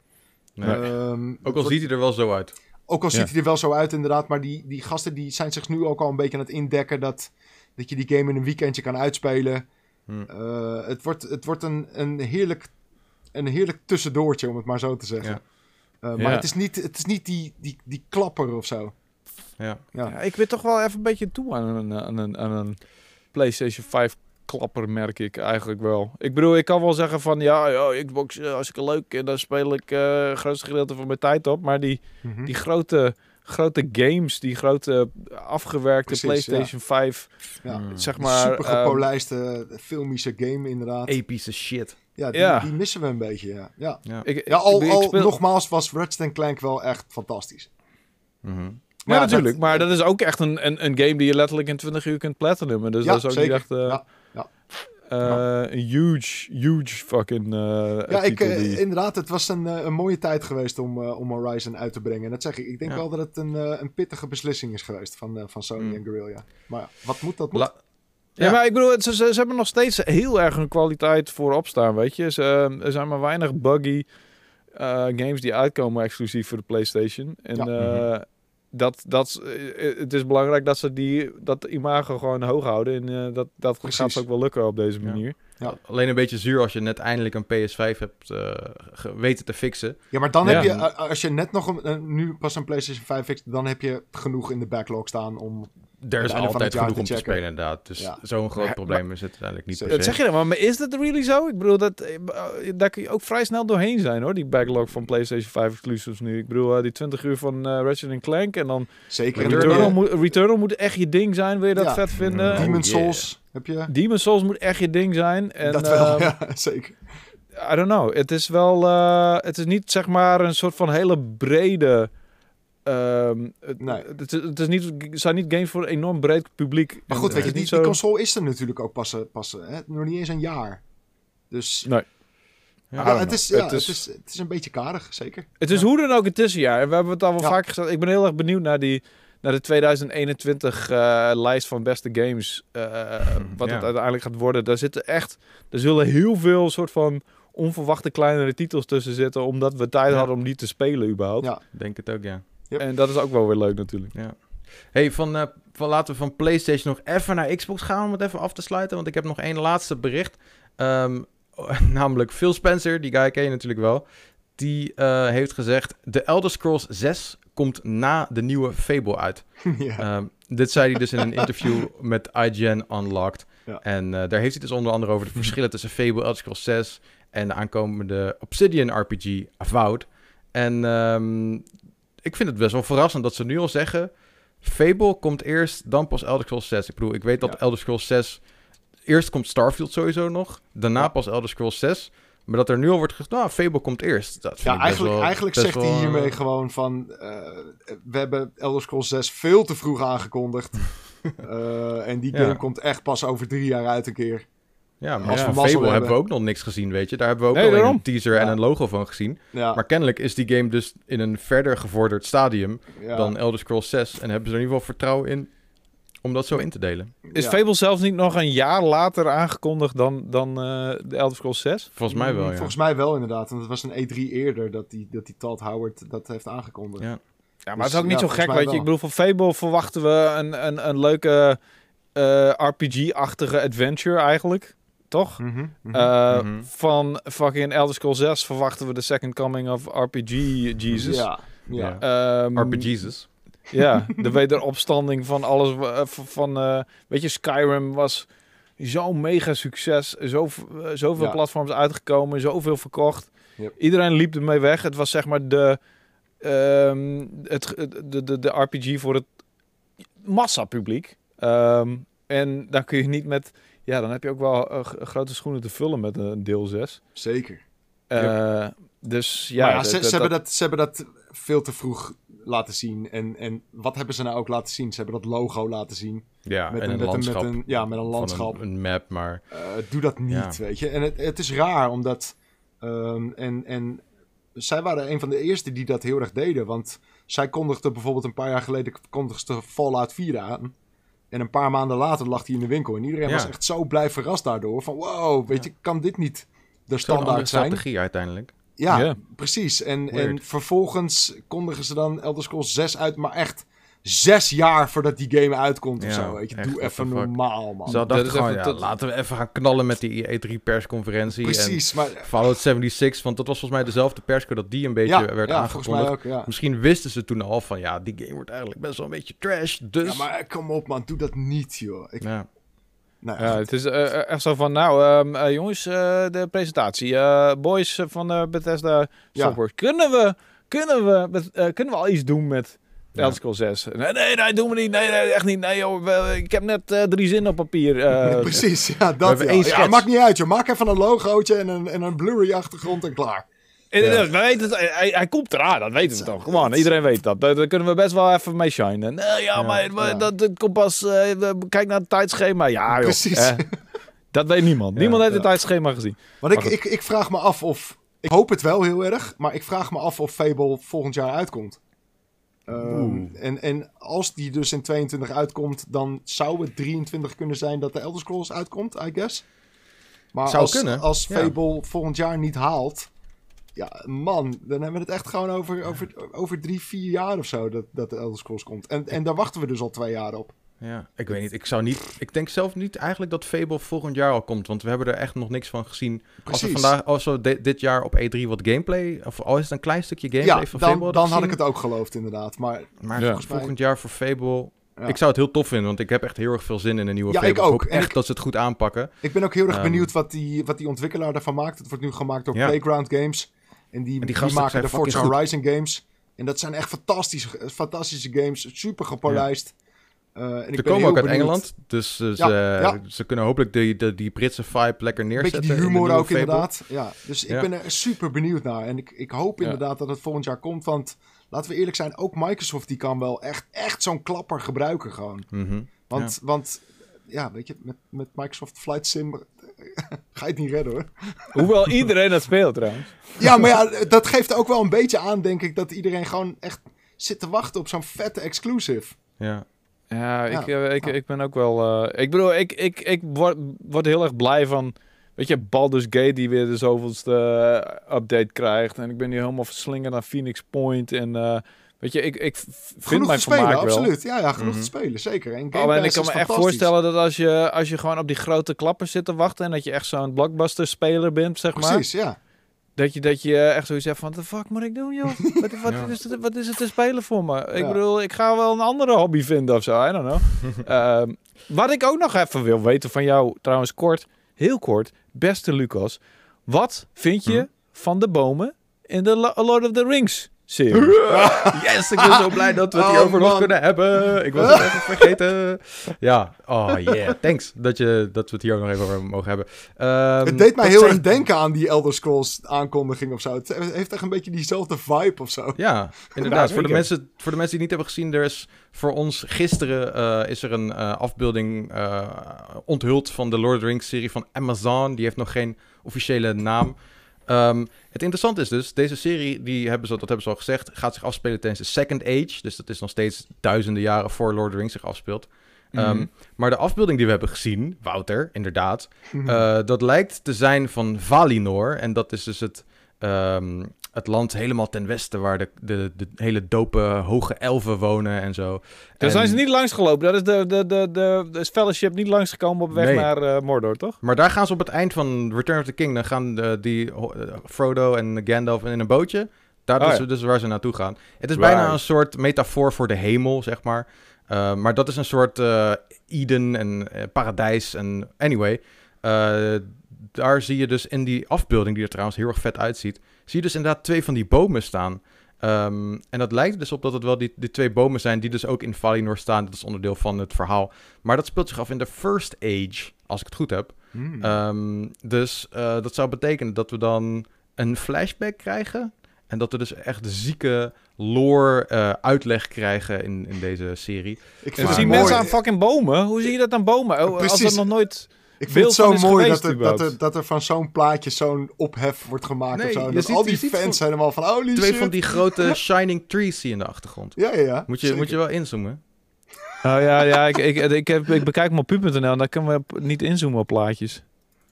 Nee. Ehm, ook al wordt- ziet hij er wel zo uit. Ook al Ja. ziet hij er wel zo uit, inderdaad. Maar die, die gasten die zijn zich nu ook al een beetje aan het indekken dat, dat je die game in een weekendje kan uitspelen. Hm. Eh, het wordt, het wordt een, een, heerlijk, een heerlijk tussendoortje, om het maar zo te zeggen. Ja. Eh, maar Ja. het is niet, het is niet die, die, die klapper of zo. Ja. Ja. Ja, ik weet toch wel even een beetje toe aan een, aan een, aan een PlayStation 5 klapper, merk ik eigenlijk wel. Ik bedoel, ik kan wel zeggen van ja, ja Xbox eh, hartstikke leuk en daar speel ik eh, het grootste gedeelte van mijn tijd op. Maar die, Mhm. die grote, grote games, die grote afgewerkte Precies, PlayStation 5, ja. Mm. zeg maar... Super ehm, gepolijste filmische game, inderdaad. Epische shit. Ja, die, Ja. die missen we een beetje. Ja, ja. Ja. ik, ja al, ik- ik al speel- nogmaals was Ratchet Clank wel echt fantastisch. Mhm. Ja, ja, natuurlijk. dat- maar dat is ook echt een, een, een game die je letterlijk in 20 uur kunt platinumen. Dus Ja, dat is ook zeker. niet echt eh, Ja, eh, een huge, huge fucking eh Ja, ik, eh, die- inderdaad, het was een, een mooie tijd geweest om, om Horizon uit te brengen. En dat zeg ik. Ik denk Ja. wel dat het een, een pittige beslissing is geweest van, van Sony Mm. en Guerrilla. Maar wat moet, dat moet. La- Ja, Ja. maar ik bedoel, het- ze, ze, ze hebben nog steeds heel erg een kwaliteit voorop staan, weet je. Ze, er zijn maar weinig buggy eh, games die uitkomen exclusief voor de PlayStation. En Ja. eh, dat, dat, eh, het is belangrijk dat ze die, dat imago gewoon hoog houden. En eh, dat, dat gaat Precies. ook wel lukken op deze manier. Ja. Alleen een beetje zuur als je net eindelijk een PS5 hebt eh, ge- weten te fixen. Ja, maar dan Ja. heb je, eh, als je net nog een, eh, nu pas een PlayStation 5 fixt, dan heb je genoeg in de backlog staan om... Er is altijd genoeg om te spelen inderdaad. Dus Ja. zo'n groot Ja, probleem is het uiteindelijk niet per Zeker. se. Dat zeg je dan, maar is dat really zo? Ik bedoel, dat, eh, daar kun je ook vrij snel doorheen zijn hoor, die backlog van PlayStation 5 exclusives nu. Ik bedoel, eh, die 20 uur van eh Ratchet Clank en dan Zeker Returnal moet, Returnal moet echt je ding zijn, wil je dat Ja. vet vinden? Oh, Demon yeah. Souls heb je. Demon Souls moet echt je ding zijn. En, dat wel, <laughs> ja, zeker. I don't know. Het is wel, eh, het is niet zeg maar een soort van hele brede. Ehm, het, Nee. het, is, het is niet, het zijn niet games voor een enorm breed publiek. Maar En goed, weet het je, die, zo- console is er natuurlijk ook pas, eh, pas eh, hè, nog niet eens een jaar. Dus Nee. Ja. het, is, ja, Het het, is- het is een beetje karig, zeker. Het is hoe dan ook een tussenjaar. En we hebben het al wel Ja. vaak gezegd. Ik ben heel erg benieuwd naar, die, naar de 2021 eh, lijst van beste games. eh, <laughs> wat Ja. het uiteindelijk gaat worden. Daar zitten echt. Er zullen heel veel soort van onverwachte kleinere titels tussen zitten. Omdat we tijd Ja. hadden om die te spelen überhaupt. Ja. Denk het ook, ja. Yep. En dat is ook wel weer leuk natuurlijk. ja. Hey, van, eh, van, laten we van PlayStation nog even naar Xbox gaan om het even af te sluiten. Want ik heb nog één laatste bericht. Ehm, <laughs> namelijk Phil Spencer, die guy ken je natuurlijk wel. Die eh, heeft gezegd: De Elder Scrolls 6 komt na de nieuwe Fable uit. <laughs> ja. Ehm, dit zei hij dus in een interview <laughs> met IGN Unlocked. Ja. En eh, daar heeft hij dus onder andere over de verschillen tussen Fable, Elder Scrolls 6 en de aankomende Obsidian RPG Avowed. En ehm, ik vind het best wel verrassend dat ze nu al zeggen... Fable komt eerst, dan pas Elder Scrolls 6. Ik bedoel, ik weet dat Ja. Elder Scrolls 6... Eerst komt Starfield sowieso nog, daarna Ja. pas Elder Scrolls 6. Maar dat er nu al wordt gezegd, nou, Fable komt eerst. Dat vind Ja, ik best eigenlijk, wel- eigenlijk zegt hij hiermee eh, gewoon van... eh, we hebben Elder Scrolls 6 veel te vroeg aangekondigd. <laughs> Eh, en die Ja. game komt echt pas over drie jaar uit een keer. Ja, maar Als van Fable hebben we ook nog niks gezien, weet je. Daar hebben we ook Nee, alleen daarom. een teaser en een logo van gezien. Ja, Maar kennelijk is die game dus in een verder gevorderd stadium ja, dan Elder Scrolls 6. En hebben ze er in ieder geval vertrouwen in om dat zo in te delen. Is ja. Fable zelfs niet nog een jaar later aangekondigd dan, dan eh, de Elder Scrolls 6? Volgens mij wel, ja. Volgens mij wel inderdaad. Want het was een E3 eerder dat die, dat die Todd Howard dat heeft aangekondigd. Ja. Ja, maar Dus, het is ook niet ja, zo gek, weet je. Ik bedoel, van Fable verwachten we een, een, een leuke eh, RPG-achtige adventure eigenlijk. Toch? Mhm, mhm. Eh, Mhm. Van fucking Elder Scrolls 6 verwachten we de second coming of RPG Jesus. Ja, ja. Ja. Ehm, RPG's. Ja, <laughs> de wederopstanding van alles. eh, van, eh, weet je, Skyrim was zo'n mega succes. Zo, zoveel Ja. platforms uitgekomen, zoveel verkocht. Yep. Iedereen liep ermee weg. Het was zeg maar de, ehm, het, de, de, de RPG voor het massapubliek. Ehm en dan kun je niet met... Ja, dan heb je ook wel eh, grote schoenen te vullen met een deel 6. Zeker. Eh, Dus ja, Ja, maar ja dat- ze, dat- ze, hebben dat, ze hebben dat veel te vroeg laten zien. En, en wat hebben ze nou ook laten zien? Ze hebben dat logo laten zien. Ja, Met en een, een met een, landschap. met een, ja, met een landschap. Een, een map, maar... Eh, doe dat niet, Ja. weet je. En het, het is raar, omdat... ehm, en, en zij waren een van de eerste die dat heel erg deden. Want zij kondigde bijvoorbeeld een paar jaar geleden... kondigde Fallout 4 aan. En een paar maanden later lag hij in de winkel. En iedereen Ja. was echt zo blij verrast daardoor. Van wow, weet je, kan dit niet de standaard zijn? strategie uiteindelijk. Ja, precies. En, Weird. en vervolgens kondigen ze dan Elder Scrolls 6 uit, maar echt zes jaar voordat die game uitkomt of Ja, zo. Weet je, echt, doe even normaal, man. Ze dat dachten is gewoon, even ja, tot- laten we even gaan knallen met die E3-persconferentie. Precies, maar En Fallout 76, want dat was volgens mij dezelfde persco dat die een beetje ja, werd ja, volgens mij aangekondigd. ook, ja. Misschien wisten ze toen al van, ja, die game wordt eigenlijk best wel een beetje trash. Dus... Ja, maar eh, kom op, man, doe dat niet, joh. Ik, Ja. nou, Ja, het is eh, echt zo van, nou ehm, eh, jongens, eh, de presentatie. Eh, boys van eh, Bethesda Ja. Software. Kunnen we, kunnen, we, met, eh, kunnen we al iets doen met Ja. Elder Scrolls 6? Nee, nee, nee, doen we niet. Nee, nee, echt niet. Nee, joh, ik heb net eh, drie zinnen op papier. eh. <laughs> Precies, ja, dat ja. maakt niet uit, joh. Maak even een logootje en een, en een blurry achtergrond en klaar. Ja. eh, we weten het, hij, hij komt eraan, dat weten we toch. Gewoon, iedereen weet dat. Daar, daar kunnen we best wel even mee shinen. Nee, ja, Ja, maar maar ja. Dat, dat komt pas... eh, we- kijk naar het tijdschema. Ja, joh. Precies. eh, dat weet niemand. Ja, niemand heeft ja. het tijdschema gezien. Want ik, ik, ik vraag me af of... Ik hoop het wel heel erg, maar ik vraag me af of Fable volgend jaar uitkomt. Ehm, en, en als die dus in 22 uitkomt, dan zou het 23 kunnen zijn dat de Elder Scrolls uitkomt, I guess. Maar Zou als, kunnen, als ja. Fable volgend jaar niet haalt, ja, man, dan hebben we het echt gewoon over, over, over drie, vier jaar of zo dat, dat de Elder Scrolls komt. En, en daar wachten we dus al twee jaar op. Ja, ik weet niet. Ik zou niet. Ik denk zelf niet eigenlijk dat Fable volgend jaar al komt. Want we hebben er echt nog niks van gezien. Als we Precies. vandaag, als we di- dit jaar op E3 wat gameplay. Of al is het een klein stukje gameplay Ja, van dan, Fable. dan had ik het ook geloofd inderdaad. Maar Maar Ja. volgend jaar voor Fable. Ja. Ik zou het heel tof vinden, want ik heb echt heel erg veel zin in een nieuwe Ja, Fable. ik ook. hoop En echt ik- dat ze het goed aanpakken. Ik ben ook heel erg Ehm, benieuwd wat die, wat die ontwikkelaar daarvan maakt. Het wordt nu gemaakt door Ja. Playground Games. En die, die die, gasten maken de Forza. Horizon games. En dat zijn echt fantastische, fantastische games. Super gepolijst. Eh, en ik Ze ben komen ook uit benieuwd. Engeland, dus eh, Ja, ze, ja. ze kunnen hopelijk die, die, die Britse vibe lekker neerzetten. beetje die humor ook Fable. inderdaad. Ja, dus ik Ja. ben er super benieuwd naar. En ik, ik hoop Ja. inderdaad dat het volgend jaar komt. Want laten we eerlijk zijn, ook Microsoft die kan wel echt, echt zo'n klapper gebruiken gewoon. Mhm. Want, want ja, weet je, met, met Microsoft Flight Sim <laughs> ga je het niet redden hoor. Hoewel iedereen dat speelt trouwens. Ja, maar ja, dat geeft ook wel een beetje aan, denk ik, dat iedereen gewoon echt zit te wachten op zo'n vette exclusive. Ja. Ja, Ja. ik, eh, ik, Ja. ik ben ook wel... eh, ik bedoel, ik, ik, ik word, word heel erg blij van... Weet je, Baldur's Gate die weer de zoveelste eh, update krijgt. En ik ben nu helemaal verslingerd naar Phoenix Point. En eh, weet je, ik, ik vind Genoeg mijn te spelen, wel. absoluut. Ja, ja, genoeg Mhm. te spelen, zeker. En Game Oh, en ik kan me echt voorstellen dat als je, als je gewoon op die grote klappen zit te wachten... en dat je echt zo'n blockbuster-speler bent, zeg maar... Precies, ja. Dat je, dat je echt zoiets hebt van, wat de fuck moet ik doen, joh? <laughs> Wat, wat, Ja. is, het, wat is het te spelen voor me? Ik Ja. bedoel, ik ga wel een andere hobby vinden of zo, I don't know. <laughs> Ehm, wat ik ook nog even wil weten van jou, trouwens kort, heel kort, beste Lucas. Wat vind je Hm? van de bomen in de Lo- Lord of the Rings serie? <laughs> Yes, ik ben zo blij dat we het Oh, hierover nog kunnen hebben. Ik was het even vergeten. Ja, oh yeah. Thanks dat, je, dat we het hier ook nog even over mogen hebben. Ehm, Het deed mij heel zijn- erg denken aan die Elder Scrolls aankondiging of zo. Het heeft echt een beetje diezelfde vibe of zo. Ja, inderdaad. voor, de mensen, voor de mensen die het niet hebben gezien, er is voor ons gisteren eh, is er een eh, afbeelding eh, onthuld van de Lord of the Rings serie van Amazon. Die heeft nog geen officiële naam. Ehm, het interessante is dus, deze serie, die hebben ze, dat hebben ze al gezegd, gaat zich afspelen tijdens de Second Age. Dus dat is nog steeds duizenden jaren voor Lord of the Rings zich afspeelt. Ehm, Mhm. maar de afbeelding die we hebben gezien, Wouter, inderdaad, Mhm. eh, dat lijkt te zijn van Valinor. En dat is dus het, ehm, het land helemaal ten westen waar de, de, de hele dope hoge elfen wonen en zo. Daar zijn ze niet langs gelopen. Dat is de, de, de, de, de fellowship niet langsgekomen op weg Nee. naar eh, Mordor, toch? Maar daar gaan ze op het eind van Return of the King, dan gaan eh, die eh, Frodo en Gandalf in een bootje. Daar Oh, is ja. dus waar ze naartoe gaan. Het is Right. bijna een soort metafoor voor de hemel, zeg maar. Uh, maar dat is een soort Eden en paradijs. En anyway, daar zie je dus in die afbeelding, die er trouwens heel erg vet uitziet, zie je dus inderdaad twee van die bomen staan. Um, en dat lijkt dus op dat het wel die, die twee bomen zijn die dus ook in Valinor staan. Dat is onderdeel van het verhaal. Maar dat speelt zich af in de First Age, als ik het goed heb. Hmm. Um, dus uh, dat zou betekenen dat we dan een flashback krijgen. En dat we dus echt zieke lore uh, uitleg krijgen in, in deze serie. Ik zien mensen aan fucking bomen. Hoe zie je dat aan bomen? Oh, als dat nog nooit. Ik vind het zo mooi geweest, dat, er, dat, er, dat er van zo'n plaatje zo'n ophef wordt gemaakt. Nee, of zo. Dat ziet- al die fans van- helemaal van holy Twee shit. van die grote <laughs> shining trees zie je in de achtergrond. Ja, ja, ja. Moet je, Zeker. moet je wel inzoomen. Oh ja, ja ik, ik, ik, heb, ik bekijk hem op pu.nl en daar kunnen we niet inzoomen op plaatjes.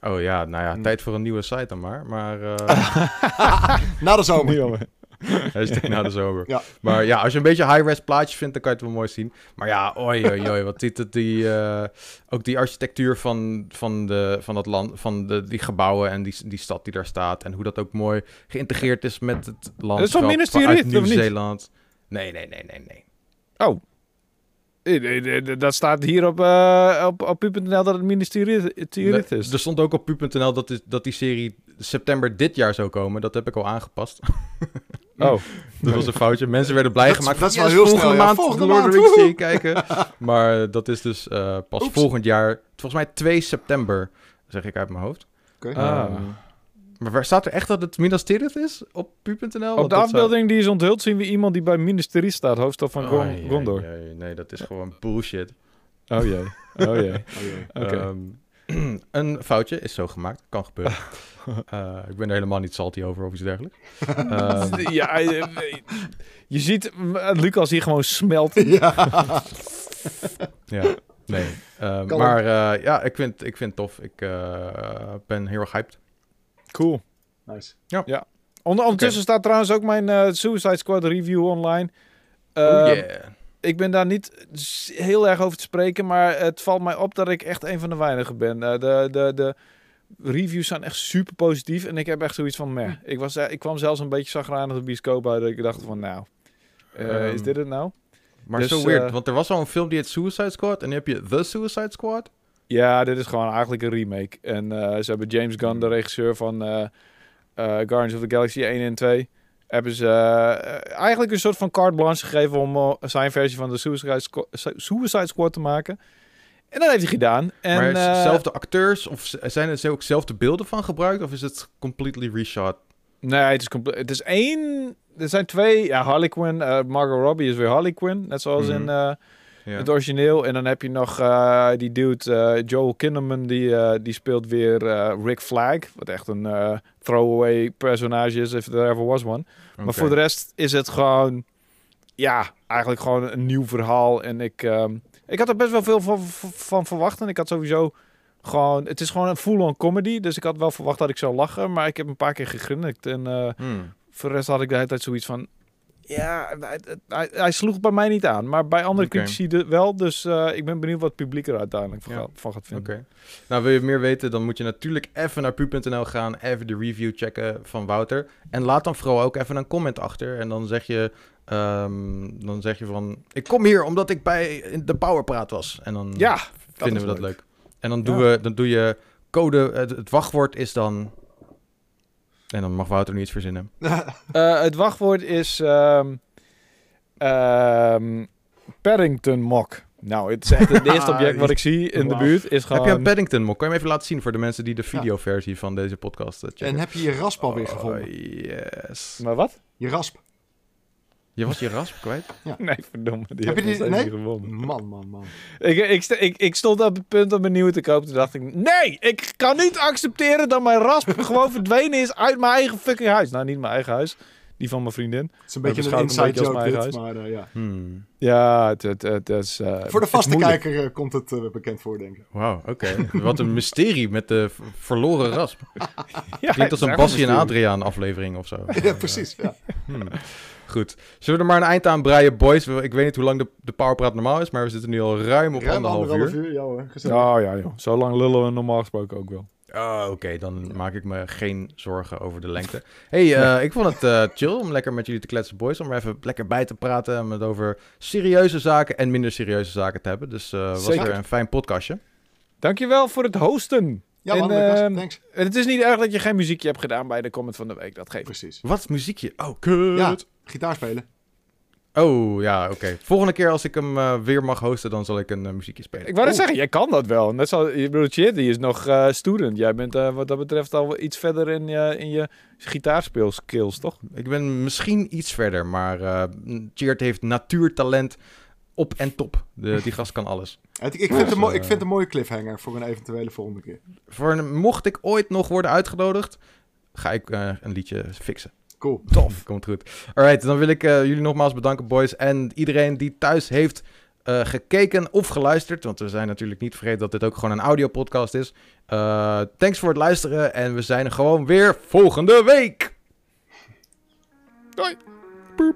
Oh ja, nou ja, Hmm. tijd voor een nieuwe site dan maar. Maar uh, <laughs> <laughs> Na de zomer. <laughs> Hashtag <laughs> na de zomer. Ja. Maar ja, als je een beetje high-res plaatjes vindt, dan kan je het wel mooi zien. Maar ja, oi, oi, oi, wat ziet het die... uh, ook die architectuur van, van, de, van dat land, van de, die gebouwen en die, die stad die daar staat. En hoe dat ook mooi geïntegreerd is met het land. is Minas Tirith, of niet? Nieuw-Zeeland. Nee, nee, nee, nee, nee. Oh. Eh, eh, eh, Dat staat hier op, uh, op, op pu.nl dat het ministerie Tirith is. Er stond ook op pu.nl dat, is- dat die serie september dit jaar zou komen. Dat heb ik al aangepast. <laughs> Oh. Dat was een foutje. Mensen werden blij Dat gemaakt. dat is van, wel yes, heel volgende snel, ja. maand Volgende Lord of maand, serie kijken. <laughs> Maar dat is dus eh, pas Oeps. volgend jaar. Volgens mij 2 september, zeg ik uit mijn hoofd. Oké. Ah. Ehm, maar waar staat er echt dat het Minas Tirith is op pu.nl? Op de zou- afbeelding die is onthuld zien we iemand die bij ministerie staat, hoofdstad van Ai, ai, Gondor. nee, dat is gewoon bullshit. Oh jee. Oh jee. Oh, <laughs> jee. Oké. Ehm, <clears throat> een foutje is zo gemaakt. Kan gebeuren. <laughs> <laughs> Eh, ik ben er helemaal niet salty over of iets dergelijks. <laughs> Ehm, <laughs> ja, eh, je ziet eh, Lucas hier gewoon smelt. ja. Ja, nee. Ehm, maar eh, ja, ik vind, ik vind het tof. Ik eh, ben heel erg hyped. Cool. Nice. Onder, ondertussen staat trouwens ook mijn eh, Suicide Squad review online. oh yeah. Ik ben daar niet heel erg over te spreken, maar het valt mij op dat ik echt een van de weinigen ben. Eh, de, de, de reviews zijn echt super positief en ik heb echt zoiets van, meh. Ik, was, eh, ik kwam zelfs een beetje zagrijnig de bioscoop uit dat ik dacht van, nou, eh, is Ehm, dit het nou? Maar dus, zo weird, eh, want er was al een film die heet Suicide Squad. En nu heb je The Suicide Squad. Ja, dit is gewoon eigenlijk een remake. En ze hebben James Gunn, de regisseur van Guardians of the Galaxy 1 en 2, hebben ze eigenlijk een soort van carte blanche gegeven om zijn versie van de Suicide Suicide Squad te maken. En dat heeft hij gedaan. En, maar het eh, dezelfde acteurs? Of zijn er ook zelfde beelden van gebruikt? Of is het completely reshot? Nee, het is, het is één... Er zijn twee. Ja, Harley Quinn. eh, Margot Robbie is weer Harley Quinn. Net zoals Mhm. in eh, Ja. het origineel. En dan heb je nog die dude, Joel Kinnaman. Die, die speelt weer Rick Flag. Wat echt een throwaway personage is, if there ever was one. Maar voor de rest is het gewoon... Ja, eigenlijk gewoon een nieuw verhaal. En ik, ehm, ik had er best wel veel van, van verwacht. En ik had sowieso gewoon... Het is gewoon een full-on comedy. Dus ik had wel verwacht dat ik zou lachen. Maar ik heb een paar keer gegrinnikt. En... eh, Hmm. voor de rest had ik de hele tijd zoiets van... Ja, hij, hij, hij sloeg bij mij niet aan. Maar bij andere Oké. critici de- wel. Dus eh, ik ben benieuwd wat het publiek er uiteindelijk van, Ja. gaat, van gaat vinden. Nou, wil je meer weten, dan moet je natuurlijk even naar pu.nl gaan, even de review checken van Wouter. En laat dan vooral ook even een comment achter. En dan zeg je, ehm, dan zeg je van, ik kom hier omdat ik bij de Powerpraat was. En dan Ja, vinden we dat leuk. leuk. En dan, doen Ja. we, dan doe je code, het, het wachtwoord is dan... En dan mag Wouter nu iets verzinnen. <laughs> Eh, het wachtwoord is ehm ehm, Paddington Mock. Nou, het is echt het eerste <laughs> object wat ik zie in de buurt. Is gewoon... Heb je een Paddington mok? Kan je hem even laten zien voor de mensen die de videoversie van deze podcast eh, checken? En heb je je rasp alweer gevonden? Oh, yes. Maar wat? Je rasp. Je was je rasp kwijt? Nee, verdomme. Die Heb je die- nog steeds nee? niet gewonnen. Man, man, man. Ik, ik, ik, ik stond op het punt om een nieuwe te kopen. Toen dacht ik, nee, ik kan niet accepteren dat mijn rasp <laughs> gewoon verdwenen is uit mijn eigen fucking huis. Nou, niet mijn eigen huis. Die van mijn vriendin. Het is een beetje een inside beetje joke mijn dit, eigen maar eh, ja. Hmm. Ja, het, het, het, is... eh, Voor de vaste kijker eh, komt het bekend voor, denk ik. Wauw, oké. Wat een mysterie met de verloren rasp. <laughs> Ja, Klinkt als een Bassie en. Adriaan aflevering of zo. <laughs> ja, precies. Ja. Hmm. Goed. Zullen we er maar een eind aan breien, boys? Ik weet niet hoe lang de, de powerpraat normaal is, maar we zitten nu al ruim op Ruim anderhalf anderhalf uur. uur. Ja hoor, gezellig. Oh ja, joh. Zo lang lullen we normaal gesproken ook wel. Oh, oké. Dan maak ik me geen zorgen over de lengte. <laughs> hey, eh, ik vond het eh, chill om lekker met jullie te kletsen, boys. Om er even lekker bij te praten en het over serieuze zaken en minder serieuze zaken te hebben. Dus eh was Zeker. weer een fijn podcastje. Dankjewel voor het hosten. Ja man, En, ehm, thanks. En het is niet erg dat je geen muziekje hebt gedaan bij de comment van de week. Dat geeft. Precies. Wat muziekje? Oh, kut. Ja, gitaar spelen. Oh, ja, oké. Volgende keer als ik hem eh, weer mag hosten, dan zal ik een eh, muziekje spelen. Ik wou net Oh. zeggen, jij kan dat wel. Net zoals, je bedoelt, shit, die is nog eh, student. Jij bent eh, wat dat betreft al wel iets verder in je, in je gitaarspeelskills, toch? Ik ben misschien iets verder, maar eh Cheert heeft natuurtalent op en top. De, die gast kan alles. Het- ik, vind het een mooi- eh, ik vind het een mooie cliffhanger voor een eventuele volgende keer. Voor een- mocht ik ooit nog worden uitgenodigd, ga ik een liedje fixen. Cool. Tof. Komt goed. Alright, dan wil ik eh, jullie nogmaals bedanken, boys. En iedereen die thuis heeft eh, gekeken of geluisterd. Want we zijn natuurlijk niet vergeten dat dit ook gewoon een audiopodcast is. Eh, thanks voor het luisteren. En we zijn er gewoon weer volgende week. Doei! Doei.